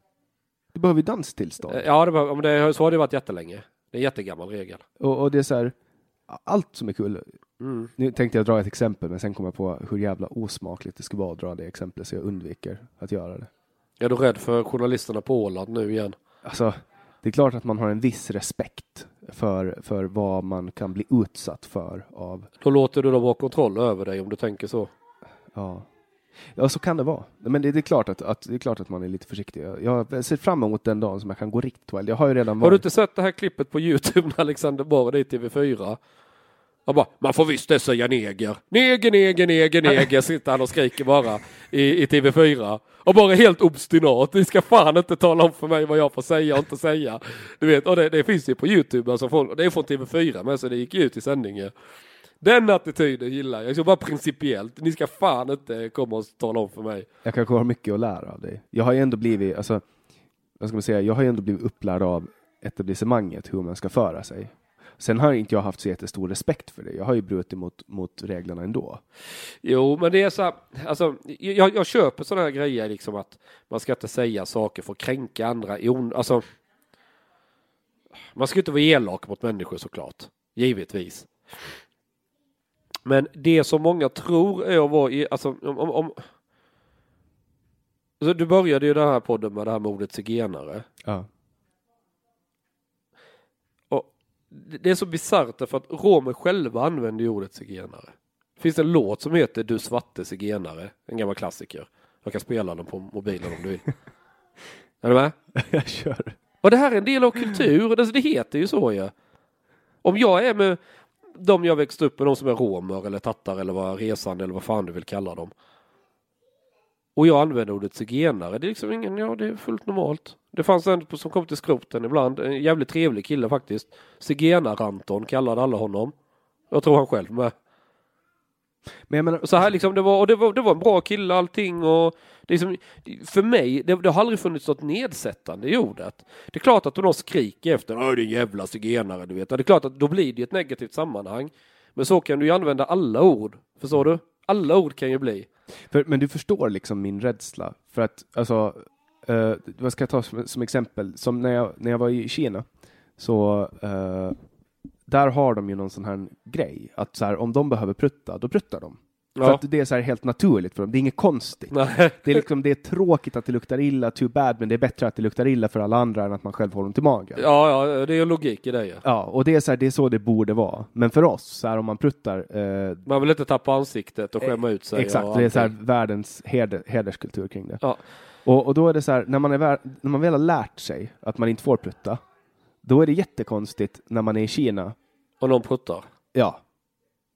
Du behöver ju danstillstånd. Eh, Ja, det men det, så har det varit jättelänge. Det är en jättegammal regel. Och, och det är så här, allt som är kul. Mm. Nu tänkte jag dra ett exempel, men sen kom jag på hur jävla osmakligt det skulle vara att dra det exemplet, så jag undviker att göra det. Är du rädd för journalisterna på Åland nu igen? Alltså, det är klart att man har en viss respekt för, för vad man kan bli utsatt för av, Då låter du dem ha kontroll över dig om du tänker så. ja. Ja, så kan det vara. Men det, det, är klart att, att, det är klart att man är lite försiktig. Jag, jag ser fram emot den dagen som jag kan gå riktigt well. Jag har ju redan Har du varit... inte sett det här klippet på Youtube när Alexander Borg är i TV4? Han bara, man får visst det säga neger. Neger, neger, neger, neger, sitter han och skriker bara i, i TV4. Och bara helt obstinat. Ni ska fan inte tala om för mig vad jag får säga och inte säga. Du vet, och det, det finns ju på Youtube, alltså det är från TV4 men så det gick ju ut i sändningen. Den attityden gillar jag, så bara principiellt. Ni ska fan inte komma och tala om för mig. Jag kanske har mycket att lära av dig. Jag har ju ändå blivit, alltså, vad ska man säga, jag har ju ändå blivit upplärd av etablissemanget hur man ska föra sig. Sen har inte jag haft så jättestor respekt för det. Jag har ju brutit mot, mot reglerna ändå. Jo, men det är så här, alltså, jag, jag köper sådana här grejer, liksom att man ska inte säga saker för att kränka andra. i on- Alltså, man ska inte vara elak mot människor såklart, givetvis. Men det som många tror är att vara, i, alltså, om, om, om alltså, du började ju den här podden med det här med ordet zigenare. Ja. Och det är så bisarrt därför att romer själva använder ju ordet zigenare. Det finns en låt som heter Du svarte zigenare, en gammal klassiker. Jag kan spela den på mobilen om du vill. är du med? jag kör. Och det här är en del av kultur, det, heter ju så ju. Om jag är med de jag växte upp med, de som är romer eller tattar eller vad resande eller vad fan du vill kalla dem. Och jag använder ordet zigenare, det är liksom ingen, ja det är fullt normalt. Det fanns en som kom till skroten ibland, en jävligt trevlig kille faktiskt. Zigenar-Anton kallade alla honom. Jag tror han själv med. Men jag menar, så här liksom, det var, och det var, det var en bra kille allting och det för mig, det, det har aldrig funnits något nedsättande i ordet. Det är klart att om någon skriker efter, åh din jävla zigenare, du vet, det är klart att då blir det ett negativt sammanhang. Men så kan du ju använda alla ord, förstår du? Alla ord kan ju bli. För, men du förstår liksom min rädsla. För att, alltså, eh, vad ska jag ta som, som exempel? Som när jag, när jag var i Kina, så eh, där har de ju någon sån här grej, att så här, om de behöver prutta, då pruttar de. För Ja. att det är så här helt naturligt för dem, det är inget konstigt. Nej. Det är, liksom, det är tråkigt att det luktar illa, too bad, men det är bättre att det luktar illa för alla andra än att man själv får ont i magen. Ja, ja, det är ju logik i det ju. Ja, och det är, så här, det är så det borde vara. Men för oss, så här, om man pruttar, eh, Man vill inte tappa ansiktet och skämma ut sig. Exakt, det är så här världens heder, hederskultur kring det. Ja. Och, och då är det så här, när man, är när man väl har lärt sig att man inte får prutta, då är det jättekonstigt när man är i Kina, Och någon pruttar. ja,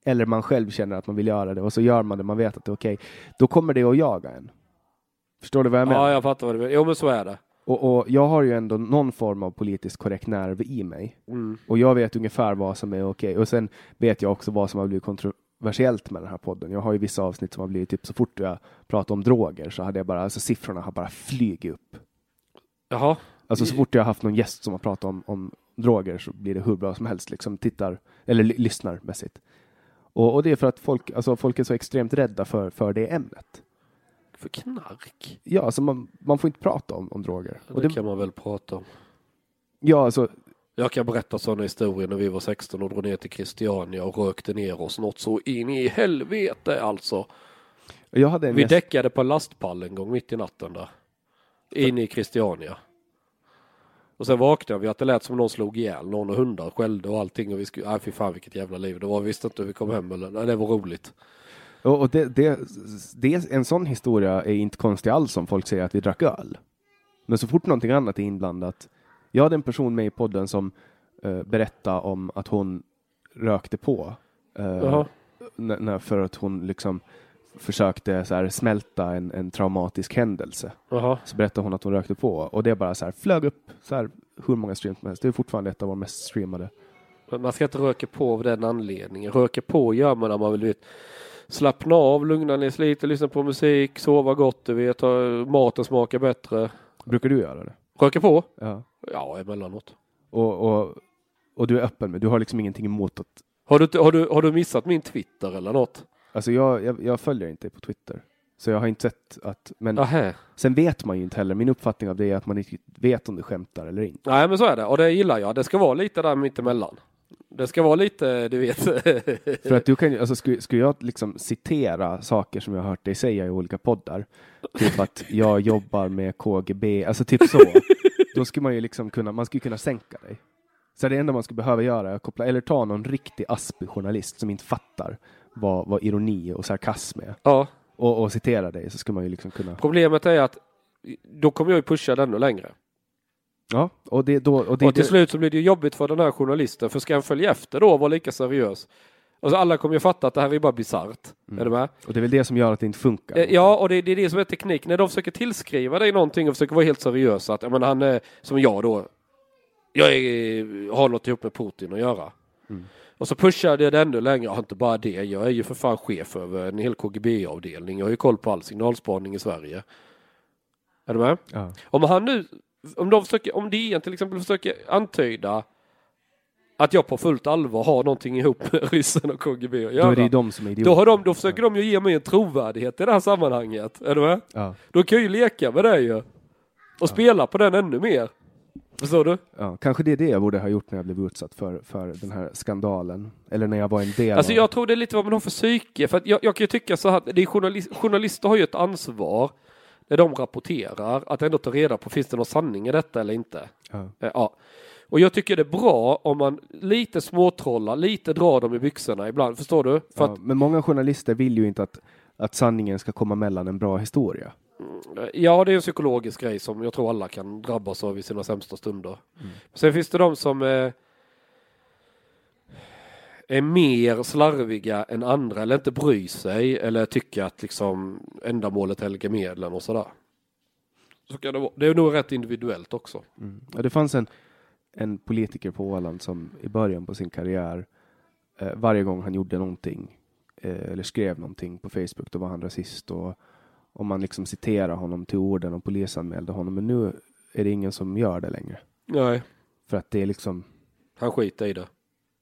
eller man själv känner att man vill göra det och så gör man det, man vet att det är okej. Då kommer det att jaga en. Förstår du vad jag menar? Ja, jag fattar vad du menar. Jo, men så är det. Och, och jag har ju ändå någon form av politiskt korrekt nerv i mig. Mm. Och jag vet ungefär vad som är okej. Och sen vet jag också vad som har blivit kontroversiellt med den här podden. Jag har ju vissa avsnitt som har blivit typ så fort jag pratar om droger så hade jag bara, alltså siffrorna har bara flugit upp. Jaha. Alltså så fort jag har haft någon gäst som har pratat om, om droger så blir det hur bra som helst liksom tittar, eller ly- lyssnar mässigt. Och, och det är för att folk, alltså folk är så extremt rädda för, för det ämnet. För knark? Ja, alltså man, man får inte prata om, om droger. Det, Och det, kan man väl prata om. ja, alltså, Jag kan berätta sådana historier när vi var 16 och drog ner till Christiania och rökte ner oss något så in i helvete alltså. Vi gäst- däckade på en lastpall en gång mitt i natten där. In i Christiania. Och sen vaknade vi att det lät som någon slog ihjäl någon och hundar skällde och allting och vi skulle, nej fy fan vilket jävla liv det var. Vi visste inte hur vi kom hem eller, nej det var roligt. Och, det, det, det, en sån historia är inte konstig alls om folk säger att vi drack öl. Men så fort någonting annat är inblandat. Jag hade en person med i podden som uh, berättade om att hon rökte på. eh, Jaha. när, när, för att hon liksom försökte så här, smälta en, en traumatisk händelse. Jaha. Så berättade hon att hon rökte på och det bara så här flög upp så här, hur många streams som helst. Det är fortfarande ett av våra mest streamade. Men man ska inte röka på av den anledningen. Röka på gör man när man vill vet, slappna av, lugna ner sig lite, lyssna på musik, sova gott, du vet, maten smakar bättre. Brukar du göra det? Röka på? Ja. Ja, emellanåt. Och, och, och du är öppen med, du har liksom ingenting emot att Har du, har, du, har du missat min Twitter eller något? Alltså jag, jag, jag följer inte på Twitter. Så jag har inte sett att, men Nähä. sen vet man ju inte heller. Min uppfattning av det är att man inte vet om du skämtar eller inte. Nej, men så är det. Och det gillar jag. Det ska vara lite där mittemellan. Det ska vara lite, du vet. För att du kan alltså skulle, skulle jag liksom citera saker som jag har hört dig säga i olika poddar, typ att jag jobbar med KGB, alltså typ så, då skulle man ju liksom kunna, man skulle kunna sänka dig. Så det enda man skulle behöva göra är att koppla, eller ta någon riktig aspig journalist som inte fattar vad, vad ironi och sarkasm är ja. och, och citera dig så skulle man ju liksom kunna, Problemet är att då kommer jag ju pusha den ännu längre. ja, och det då, och det, och till det, slut så blir det ju jobbigt för den här journalisten. För ska han följa efter då och vara lika seriös? Alltså alla kommer ju fatta att det här är bara bisarrt. Är du med? och det är väl det som gör att det inte funkar. Eh, Ja, och det, det är det som är teknik. När de försöker tillskriva dig någonting och försöker vara helt seriösa. Att, menar, han är som jag då. Jag är, har något ihop med Putin att göra. Och så pushar det ännu längre. Jag har inte bara det. Jag är ju för fan chef över en hel KGB-avdelning. Jag har ju koll på all signalspaning i Sverige. Är du med? Ja. Om han nu om de försöker, om DN till exempel försöker antyda att jag på fullt allvar har någonting ihop med ryssen och KGB att göra. Då är det de som är idioter. Då, har de, då försöker de ju ge mig en trovärdighet i det här sammanhanget. Är du med? Ja, Då kan jag ju leka med det ju. Och spela på den ännu mer. Förstår du? ja, kanske det är det jag borde ha gjort när jag blev utsatt för, för den här skandalen. Eller när jag var en del Alltså av... jag tror det är lite vad man har för psyke. För att jag, jag kan ju tycka så här, det är journalist, journalister har ju ett ansvar när de rapporterar att ändå ta reda på finns det någon sanning i detta eller inte. Ja. Eh, Ja. Och jag tycker det är bra om man lite småtrollar, lite drar dem i byxorna ibland, förstår du? Ja, men många journalister vill ju inte att, att sanningen ska komma mellan en bra historia. Eh, ja, det är en psykologisk grej som jag tror alla kan drabbas av i sina sämsta stunder. Sen finns det de som eh, är mer slarviga än andra eller inte bryr sig eller tycker att liksom ändamålet helgar medlen och sådär. Så kan det vara. Det är nog rätt individuellt också. Mm. Ja, det fanns en, en politiker på Åland som i början på sin karriär, eh, varje gång han gjorde någonting eh, eller skrev någonting på Facebook, då var han rasist och om man liksom citerar honom till orden och polisanmälde honom. Men nu är det ingen som gör det längre. Nej, För att det är liksom, han skiter i det.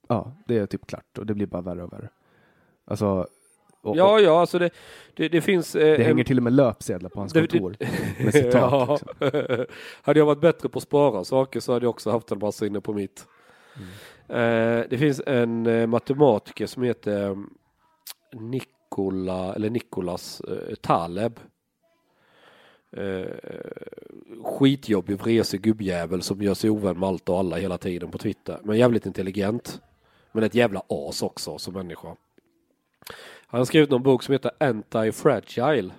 ja, det är typ klart och det blir bara värre och värre. Alltså, och, Ja, och ja, alltså det, det, det finns... eh, det en- hänger till och med löpsedlar på hans Det- det- kontor med citat. ja. Liksom. hade jag varit bättre på att spara saker så hade jag också haft en massa inne på mitt. Eh, det finns en eh, matematiker som heter mm, Nikola, eller Nikolas eh, Taleb. Eh, skitjobbig, vresig gubbjävel som gör sig ovän med allt och alla hela tiden på Twitter. Men jävligt intelligent. Men ett jävla as också som människa. Han har skrivit någon bok som heter Anti-Fragile.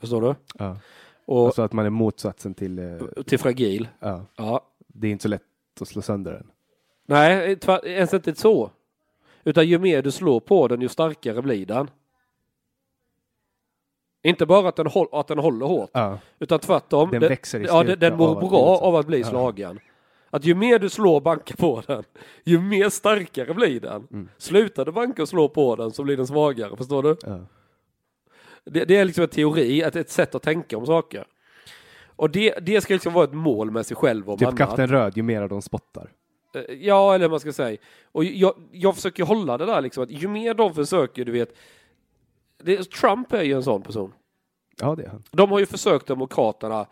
Förstår du? Ja. Och Alltså att man är motsatsen till, eh, till fragil. ja, Ja. det är inte så lätt att slå sönder den. Nej, ens inte så. Utan ju mer du slår på den, ju starkare blir den. Inte bara att den, håll, att den håller hårt, Ja. utan tvärtom. Den Den- växer i Ja, den, den mår av att bra av att bli slagen. Att ju mer du slår bankar på den, ju mer starkare blir den. Mm. Slutar du banka och slå på den så blir den svagare, förstår du? Ja. Det, det är liksom en teori, ett, ett sätt att tänka om saker. Och det, det ska liksom vara ett mål med sig själv och Typ. Kapten Röd, ju mer de spottar. Eh, Ja, eller vad man ska säga. Och jag, jag försöker hålla det där liksom, att ju mer de försöker, du vet. Det, Trump är ju en sån person. Ja, det är han. De har ju försökt Demokraterna,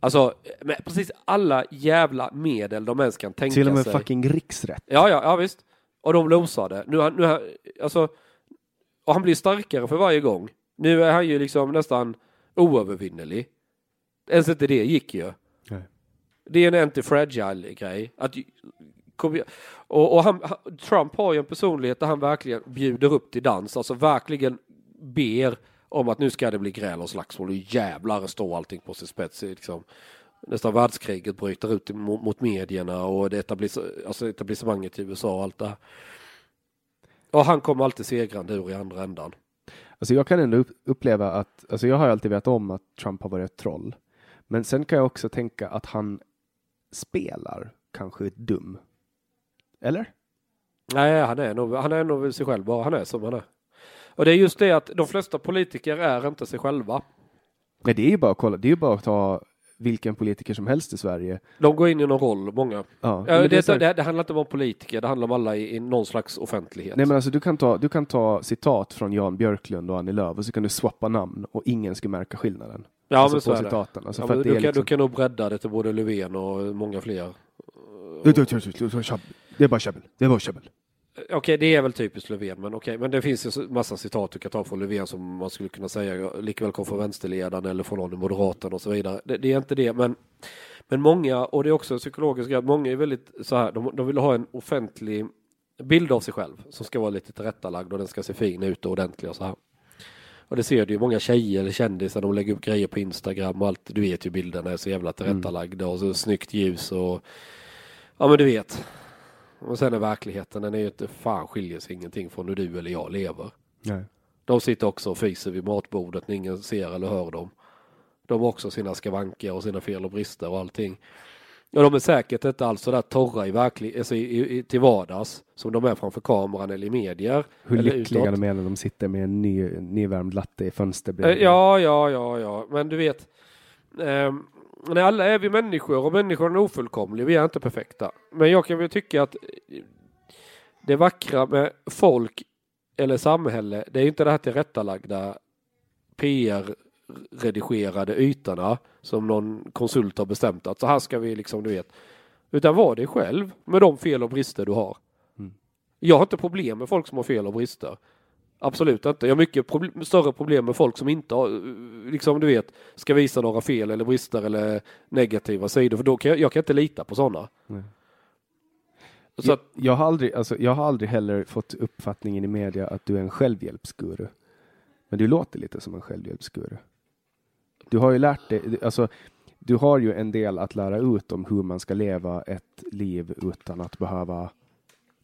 alltså med precis alla jävla medel de ens kan tänka Till och med sig. fucking riksrätt. Ja, ja, ja visst. Och de losade. Nu, nu, alltså, och han blir starkare för varje gång. Nu är han ju liksom nästan oövervinnerlig. Ens inte det gick ju. Nej. Det är en anti-fragile grej. Att, och och han, Trump har ju en personlighet där han verkligen bjuder upp till dans, alltså verkligen ber om att nu ska det bli gräl och slagsmål och jävlar står allting på sin spets. Liksom. Nästan världskriget bryter ut mot, mot medierna och det etablis, alltså etablissemanget i USA och allt det här. Och han kommer alltid segrande ur i andra ändan. Alltså jag kan ändå uppleva att, alltså jag har alltid vetat om att Trump har varit ett troll. Men sen kan jag också tänka att han spelar kanske dum. Eller? Nej, han är nog, han är nog sig själv bara. Han är som han är. Och det är just det att de flesta politiker är inte sig själva. Nej, det är ju bara att kolla, det är ju bara att ta vilken politiker som helst i Sverige. De går in i någon roll, många. Ja, det, det är så det, här- det, handlar inte om politiker, det handlar om alla i, i någon slags offentlighet. Nej men alltså du kan, ta, du kan ta citat från Jan Björklund och Annie Lööf och så kan du swappa namn och ingen ska märka skillnaden. ja, alltså men så på är det. citaten. Alltså Ja, du, det kan, liksom... du kan nog bredda det till både Löfven och många fler. Det är bara käbbel. Det är bara käbbel. Eh, okej, det är väl typiskt Löfven, men okej, men det finns ju massa citat du kan ta från Löfven som man skulle kunna säga likväl kom från vänsterledaren eller från någon i Moderaterna och så vidare. Det, det är inte det, men, men många, och det är också psykologiskt många är väldigt så här, de, de vill ha en offentlig bild av sig själv som ska vara lite tillrättalagd och den ska se fin ut och ordentlig och så här. Och det ser du ju många tjejer eller kändisar, de lägger upp grejer på Instagram och allt, du vet ju bilderna är så jävla tillrättalagda och så snyggt ljus och ja men du vet. Och sen är verkligheten, den är ju inte fan skiljer sig ingenting från hur du eller jag lever. Nej. De sitter också och fiser vid matbordet när ingen ser eller hör dem. De har också sina skavanker och sina fel och brister och allting. Och de är säkert inte alls så där torra i verklig, alltså i, i, till vardags som de är framför kameran eller i medier. Hur eller lyckliga utåt. de är när de sitter med en ny, nyrvärmd latte i fönsterbredvid. Ja, ja, ja, ja, men du vet. ehm, Nej, alla är vi människor och människan är ofullkomlig. Vi är inte perfekta. Men jag kan väl tycka att det vackra med folk eller samhälle, det är inte det här tillrättalagda PR-redigerade ytorna som någon konsult har bestämt att så här ska vi liksom, du vet. Utan var dig själv med de fel och brister du har. Mm. Jag har inte problem med folk som har fel och brister. Absolut inte. Jag har mycket proble- större problem med folk som inte har, liksom du vet, ska visa några fel eller brister eller negativa sidor. För då kan jag, jag kan inte lita på sådana. Nej. Så jag, jag, har aldrig, alltså, jag har aldrig heller fått uppfattningen i media att du är en självhjälpsguru. Men du låter lite som en självhjälpsguru. Du har ju lärt dig, alltså, du har ju en del att lära ut om hur man ska leva ett liv utan att behöva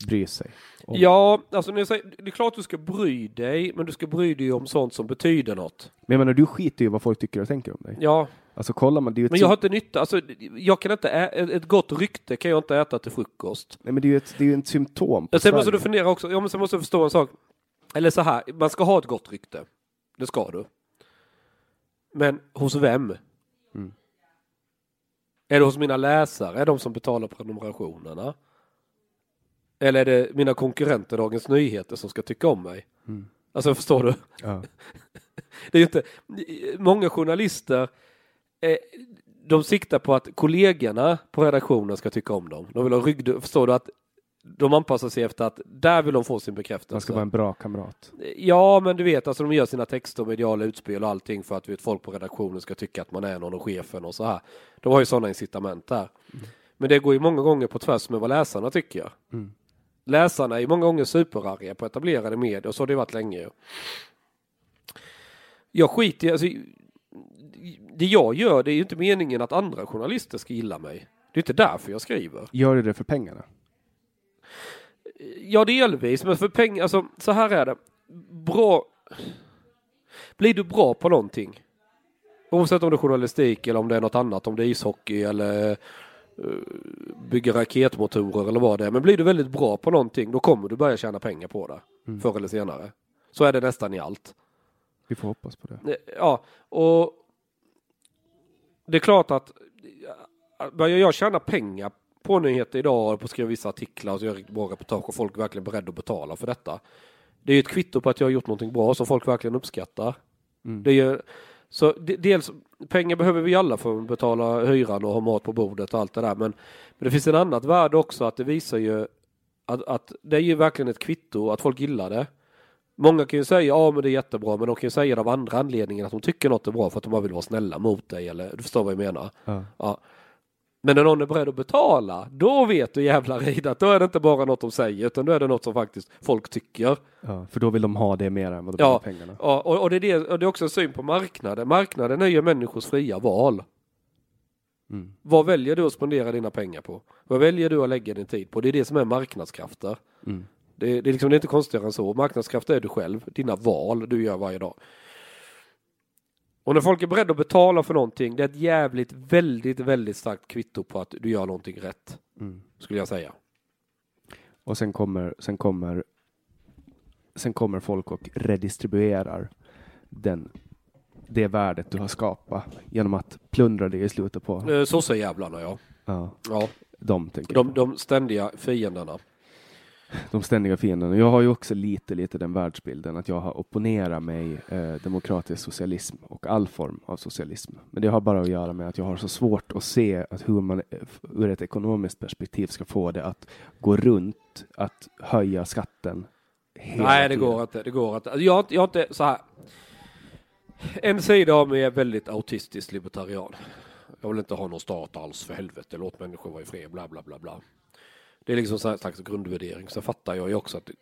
bry sig. om- ja, alltså när säger, det är klart du ska bry dig, men du ska bry dig om sånt som betyder något. Men jag menar, du skiter ju vad folk tycker och tänker om dig. Ja, Alltså kollar man, det är ju ett, men jag har inte nytta, alltså jag kan inte, ä- ett gott rykte kan jag inte äta till frukost. nej, men det är ju ett, det är ju ett symptom på Sen måste du fundera också, ja men sen måste du förstå en sak. Eller så här, man ska ha ett gott rykte. Det ska du. Men hos vem? Mm. Är det hos mina läsare, är de som betalar prenumerationerna? Eller är det mina konkurrenter Dagens Nyheter som ska tycka om mig? Mm. Alltså förstår du? Ja. Det är inte, många journalister eh, de siktar på att kollegorna på redaktionen ska tycka om dem. De vill ha rygg, förstår du att de anpassar sig efter att där vill de få sin bekräftelse. Man ska vara en bra kamrat. Ja, men du vet, alltså de gör sina texter och mediala utspel och allting för att vet, folk på redaktionen ska tycka att man är någon och chefen och så här. De har ju sådana incitament där. Men det går ju många gånger på tvärs med vad läsarna tycker. Mm. Läsarna är många gånger superarga på etablerade medier och så har det varit länge. Jag skiter alltså, det jag gör det är ju inte meningen att andra journalister ska gilla mig. Det är inte därför jag skriver. Gör du det för pengarna? Ja, delvis, men för pengar, alltså så här är det. Bra. Blir du bra på någonting, oavsett om det är journalistik eller om det är något annat, om det är ishockey eller bygga raketmotorer eller vad det är. Men blir du väldigt bra på någonting, då kommer du börja tjäna pengar på det. Mm. Förr eller senare. Så är det nästan i allt. Vi får hoppas på det. Eh, Ja, och det är klart att ja, börjar jag tjäna pengar på nyheter idag och på att skriva vissa artiklar och göra bra reportage och folk är verkligen beredda att betala för detta. Det är ju ett kvitto på att jag har gjort någonting bra som folk verkligen uppskattar. Mm. Det är ju, så de- dels, pengar behöver vi alla för att betala hyran och ha mat på bordet och allt det där. Men, men det finns en annat värde också att det visar ju att, att det är ju verkligen ett kvitto att folk gillar det. Många kan ju säga ja men det är jättebra men de kan ju säga det av andra anledningar att de tycker något är bra för att de bara vill vara snälla mot dig eller du förstår vad jag menar. Ja. Ja. Men när någon är beredd att betala, då vet du jävlar i det att då är det inte bara något de säger utan då är det något som faktiskt folk tycker. Ja, för då vill de ha det mer än vad de Ja. pengarna. Ja, och, och, det är det, och det är också en syn på marknaden. Marknaden är ju människors fria val. Mm. Vad väljer du att spendera dina pengar på? Vad väljer du att lägga din tid på? Det är det som är marknadskrafter. Mm. Det, det, är liksom, det är inte konstigare än så. Marknadskrafter är du själv, dina val du gör varje dag. Och när folk är beredda att betala för någonting, det är ett jävligt, väldigt, väldigt starkt kvitto på att du gör någonting rätt. Mm. Skulle jag säga. Och sen kommer, sen kommer sen kommer folk och redistribuerar den, det värdet du har skapat genom att plundra det i slutet på. Eh, Så säger jävlarna ja. Ja, ja. de tänker De, de ständiga fienderna. De ständiga fienderna. Jag har ju också lite, lite den världsbilden att jag har opponerat mig eh, demokratisk socialism och all form av socialism. Men det har bara att göra med att jag har så svårt att se att hur man eh, ur ett ekonomiskt perspektiv ska få det att gå runt att höja skatten. Nej, det tiden. går inte. Det går inte. Jag, jag inte så här. En sida av mig är väldigt autistisk libertarian. Jag vill inte ha någon stat alls för helvete. Låt människor vara i fred, bla bla bla bla. Det är liksom en slags grundvärdering. Sen fattar jag ju också att det,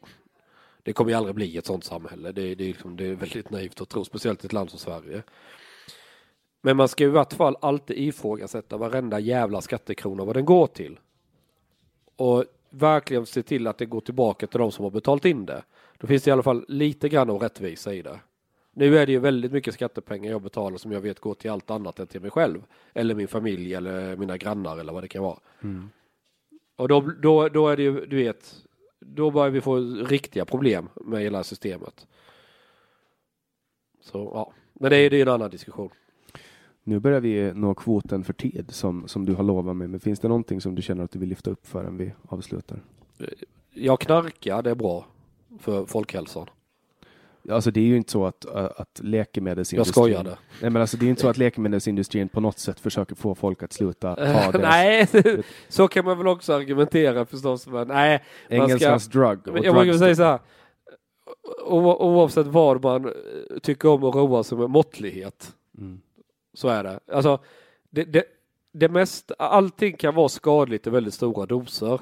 det kommer ju aldrig bli ett sånt samhälle. Det, det, är liksom, det är väldigt naivt att tro, speciellt i ett land som Sverige. Men man ska i vart fall alltid ifrågasätta varenda jävla skattekrona vad den går till. Och verkligen se till att det går tillbaka till de som har betalt in det. Då finns det i alla fall lite grann av rättvisa i det. Nu är det ju väldigt mycket skattepengar jag betalar som jag vet går till allt annat än till mig själv. Eller min familj eller mina grannar eller vad det kan vara. Mm. Och då, då, då är det ju, du vet, då börjar vi få riktiga problem med hela systemet. Så ja, men det är, är en annan diskussion. nu börjar vi nå kvoten för tid som, som du har lovat mig. Men finns det någonting som du känner att du vill lyfta upp förrän vi avslutar? Jag knarkar, det är bra för folkhälsan. Alltså det är ju inte så att, att läkemedelsindustrin... Jag skojade. Nej men alltså det är inte så att läkemedelsindustrin på något sätt försöker få folk att sluta ta deras... nej, så kan man väl också argumentera förstås. Men nej. Engelskans ska, drug. Jag brukar säga så här. Oavsett vad man tycker om att roa sig med måttlighet. Mm. Så är det. Alltså, det, det, det mest, allting kan vara skadligt i väldigt stora doser.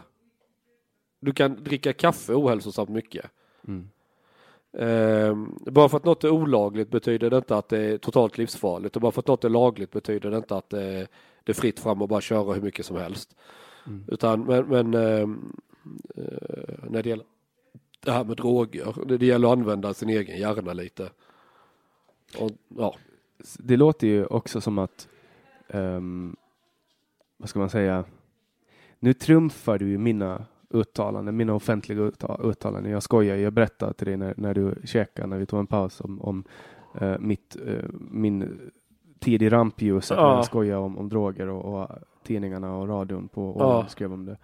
Du kan dricka kaffe ohälsosamt mycket. Mm. Um, bara för att något är olagligt betyder det inte att det är totalt livsfarligt och bara för att något är lagligt betyder det inte att det, är fritt fram och bara köra hur mycket som helst. Mm. Utan men, men um, uh, när det gäller det här med droger, det, det gäller att använda sin egen hjärna lite. Och, ja. Det låter ju också som att um, vad ska man säga? Nu trumfar du ju mina uttalanden, mina offentliga uttalanden. Jag skojar, jag berättade till dig när, när du käkade, när vi tog en paus om, om uh, mitt, uh, min tid i rampljuset, ja. när jag skojade om, om droger och, och, tidningarna och radion på och ja. skrev om det.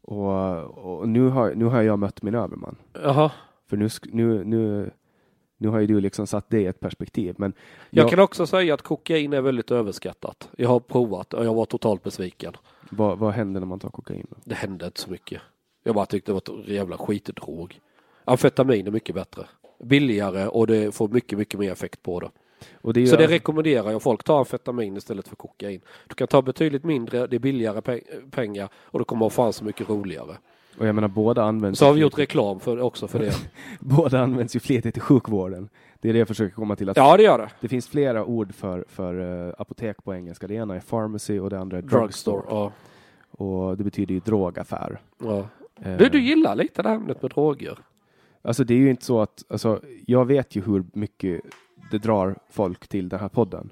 Och, och, nu, har, nu har jag mött min överman. Jaha. För nu, nu, nu, nu har ju du liksom satt det i ett perspektiv. Men jag, jag kan också säga att kokain är väldigt överskattat. Jag har provat och jag var totalt besviken. Vad, vad händer när man tar kokain? Det hände inte så mycket. Jag bara tyckte det var ett jävla skitdrog. Amfetamin är mycket bättre. Billigare och det får mycket, mycket mer effekt på det. det så det rekommenderar jag folk. Ta amfetamin istället för kokain. Du kan ta betydligt mindre, det är billigare pengar och det kommer att fan så mycket roligare. Och jag menar båda används. Så har vi gjort reklam för, också för det. båda används ju flitigt i sjukvården. Det är det jag försöker komma till. Att ja, det gör det. Det finns flera ord för, för uh, apotek på engelska. Det ena är pharmacy och det andra är drugstore. drugstore ja. Och det betyder ju drogaffär. Ja. Uh, du, du gillar lite det här ämnet med droger. Alltså det är ju inte så att, alltså jag vet ju hur mycket det drar folk till den här podden.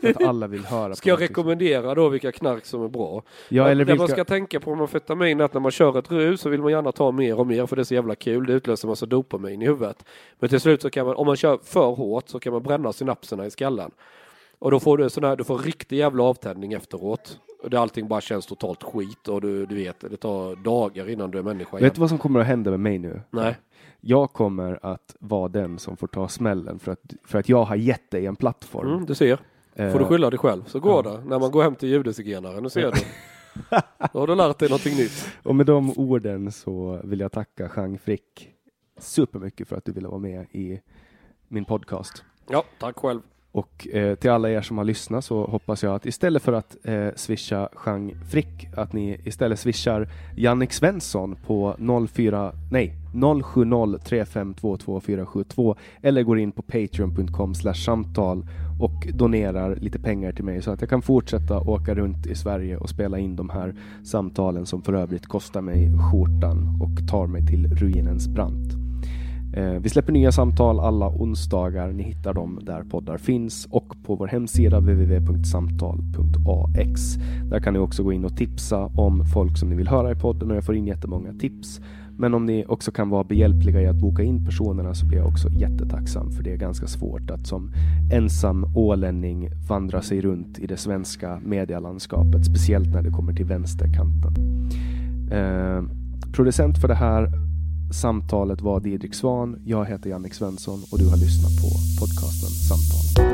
För att alla vill höra. Ska jag rekommendera då vilka knark som är bra? Ja, eller det vilka... man ska tänka på med amfetamin är att när man kör ett rus så vill man gärna ta mer och mer för det är så jävla kul. Det utlöser massa dopamin i huvudet. Men till slut så kan man, om man kör för hårt så kan man bränna synapserna i skallen. Och då får du sån här, du får riktig jävla avtändning efteråt. Och där allting bara känns totalt skit och du, du vet, det tar dagar innan du är människa igen. Vet du vad som kommer att hända med mig nu? Nej jag kommer att vara den som får ta smällen för att, för att jag har gett dig en plattform. Mm, du ser. Får du skylla dig själv så går ja. det. När man går hem till ljudesigenaren, nu ser du. Då har du lärt dig någonting nytt. Och med de orden så vill jag tacka Jean Frick supermycket för att du ville vara med i min podcast. Ja, tack själv. Och eh, till alla er som har lyssnat så hoppas jag att istället för att eh, swisha Jean Frick, att ni istället swishar Jannik Svensson på 04, nej, 0703522472 eller går in på patreon.com samtal och donerar lite pengar till mig så att jag kan fortsätta åka runt i Sverige och spela in de här samtalen som för övrigt kostar mig skjortan och tar mig till ruinens brant. Eh, vi släpper nya samtal alla onsdagar. Ni hittar dem där poddar finns och på vår hemsida www.samtal.ax. Där kan ni också gå in och tipsa om folk som ni vill höra i podden och jag får in jättemånga tips. Men om ni också kan vara behjälpliga i att boka in personerna så blir jag också jättetacksam för det är ganska svårt att som ensam ålänning vandra sig runt i det svenska medialandskapet, speciellt när det kommer till vänsterkanten. Eh, producent för det här Samtalet var Didrik Svan. Jag heter Jannik Svensson och du har lyssnat på podcasten Samtal.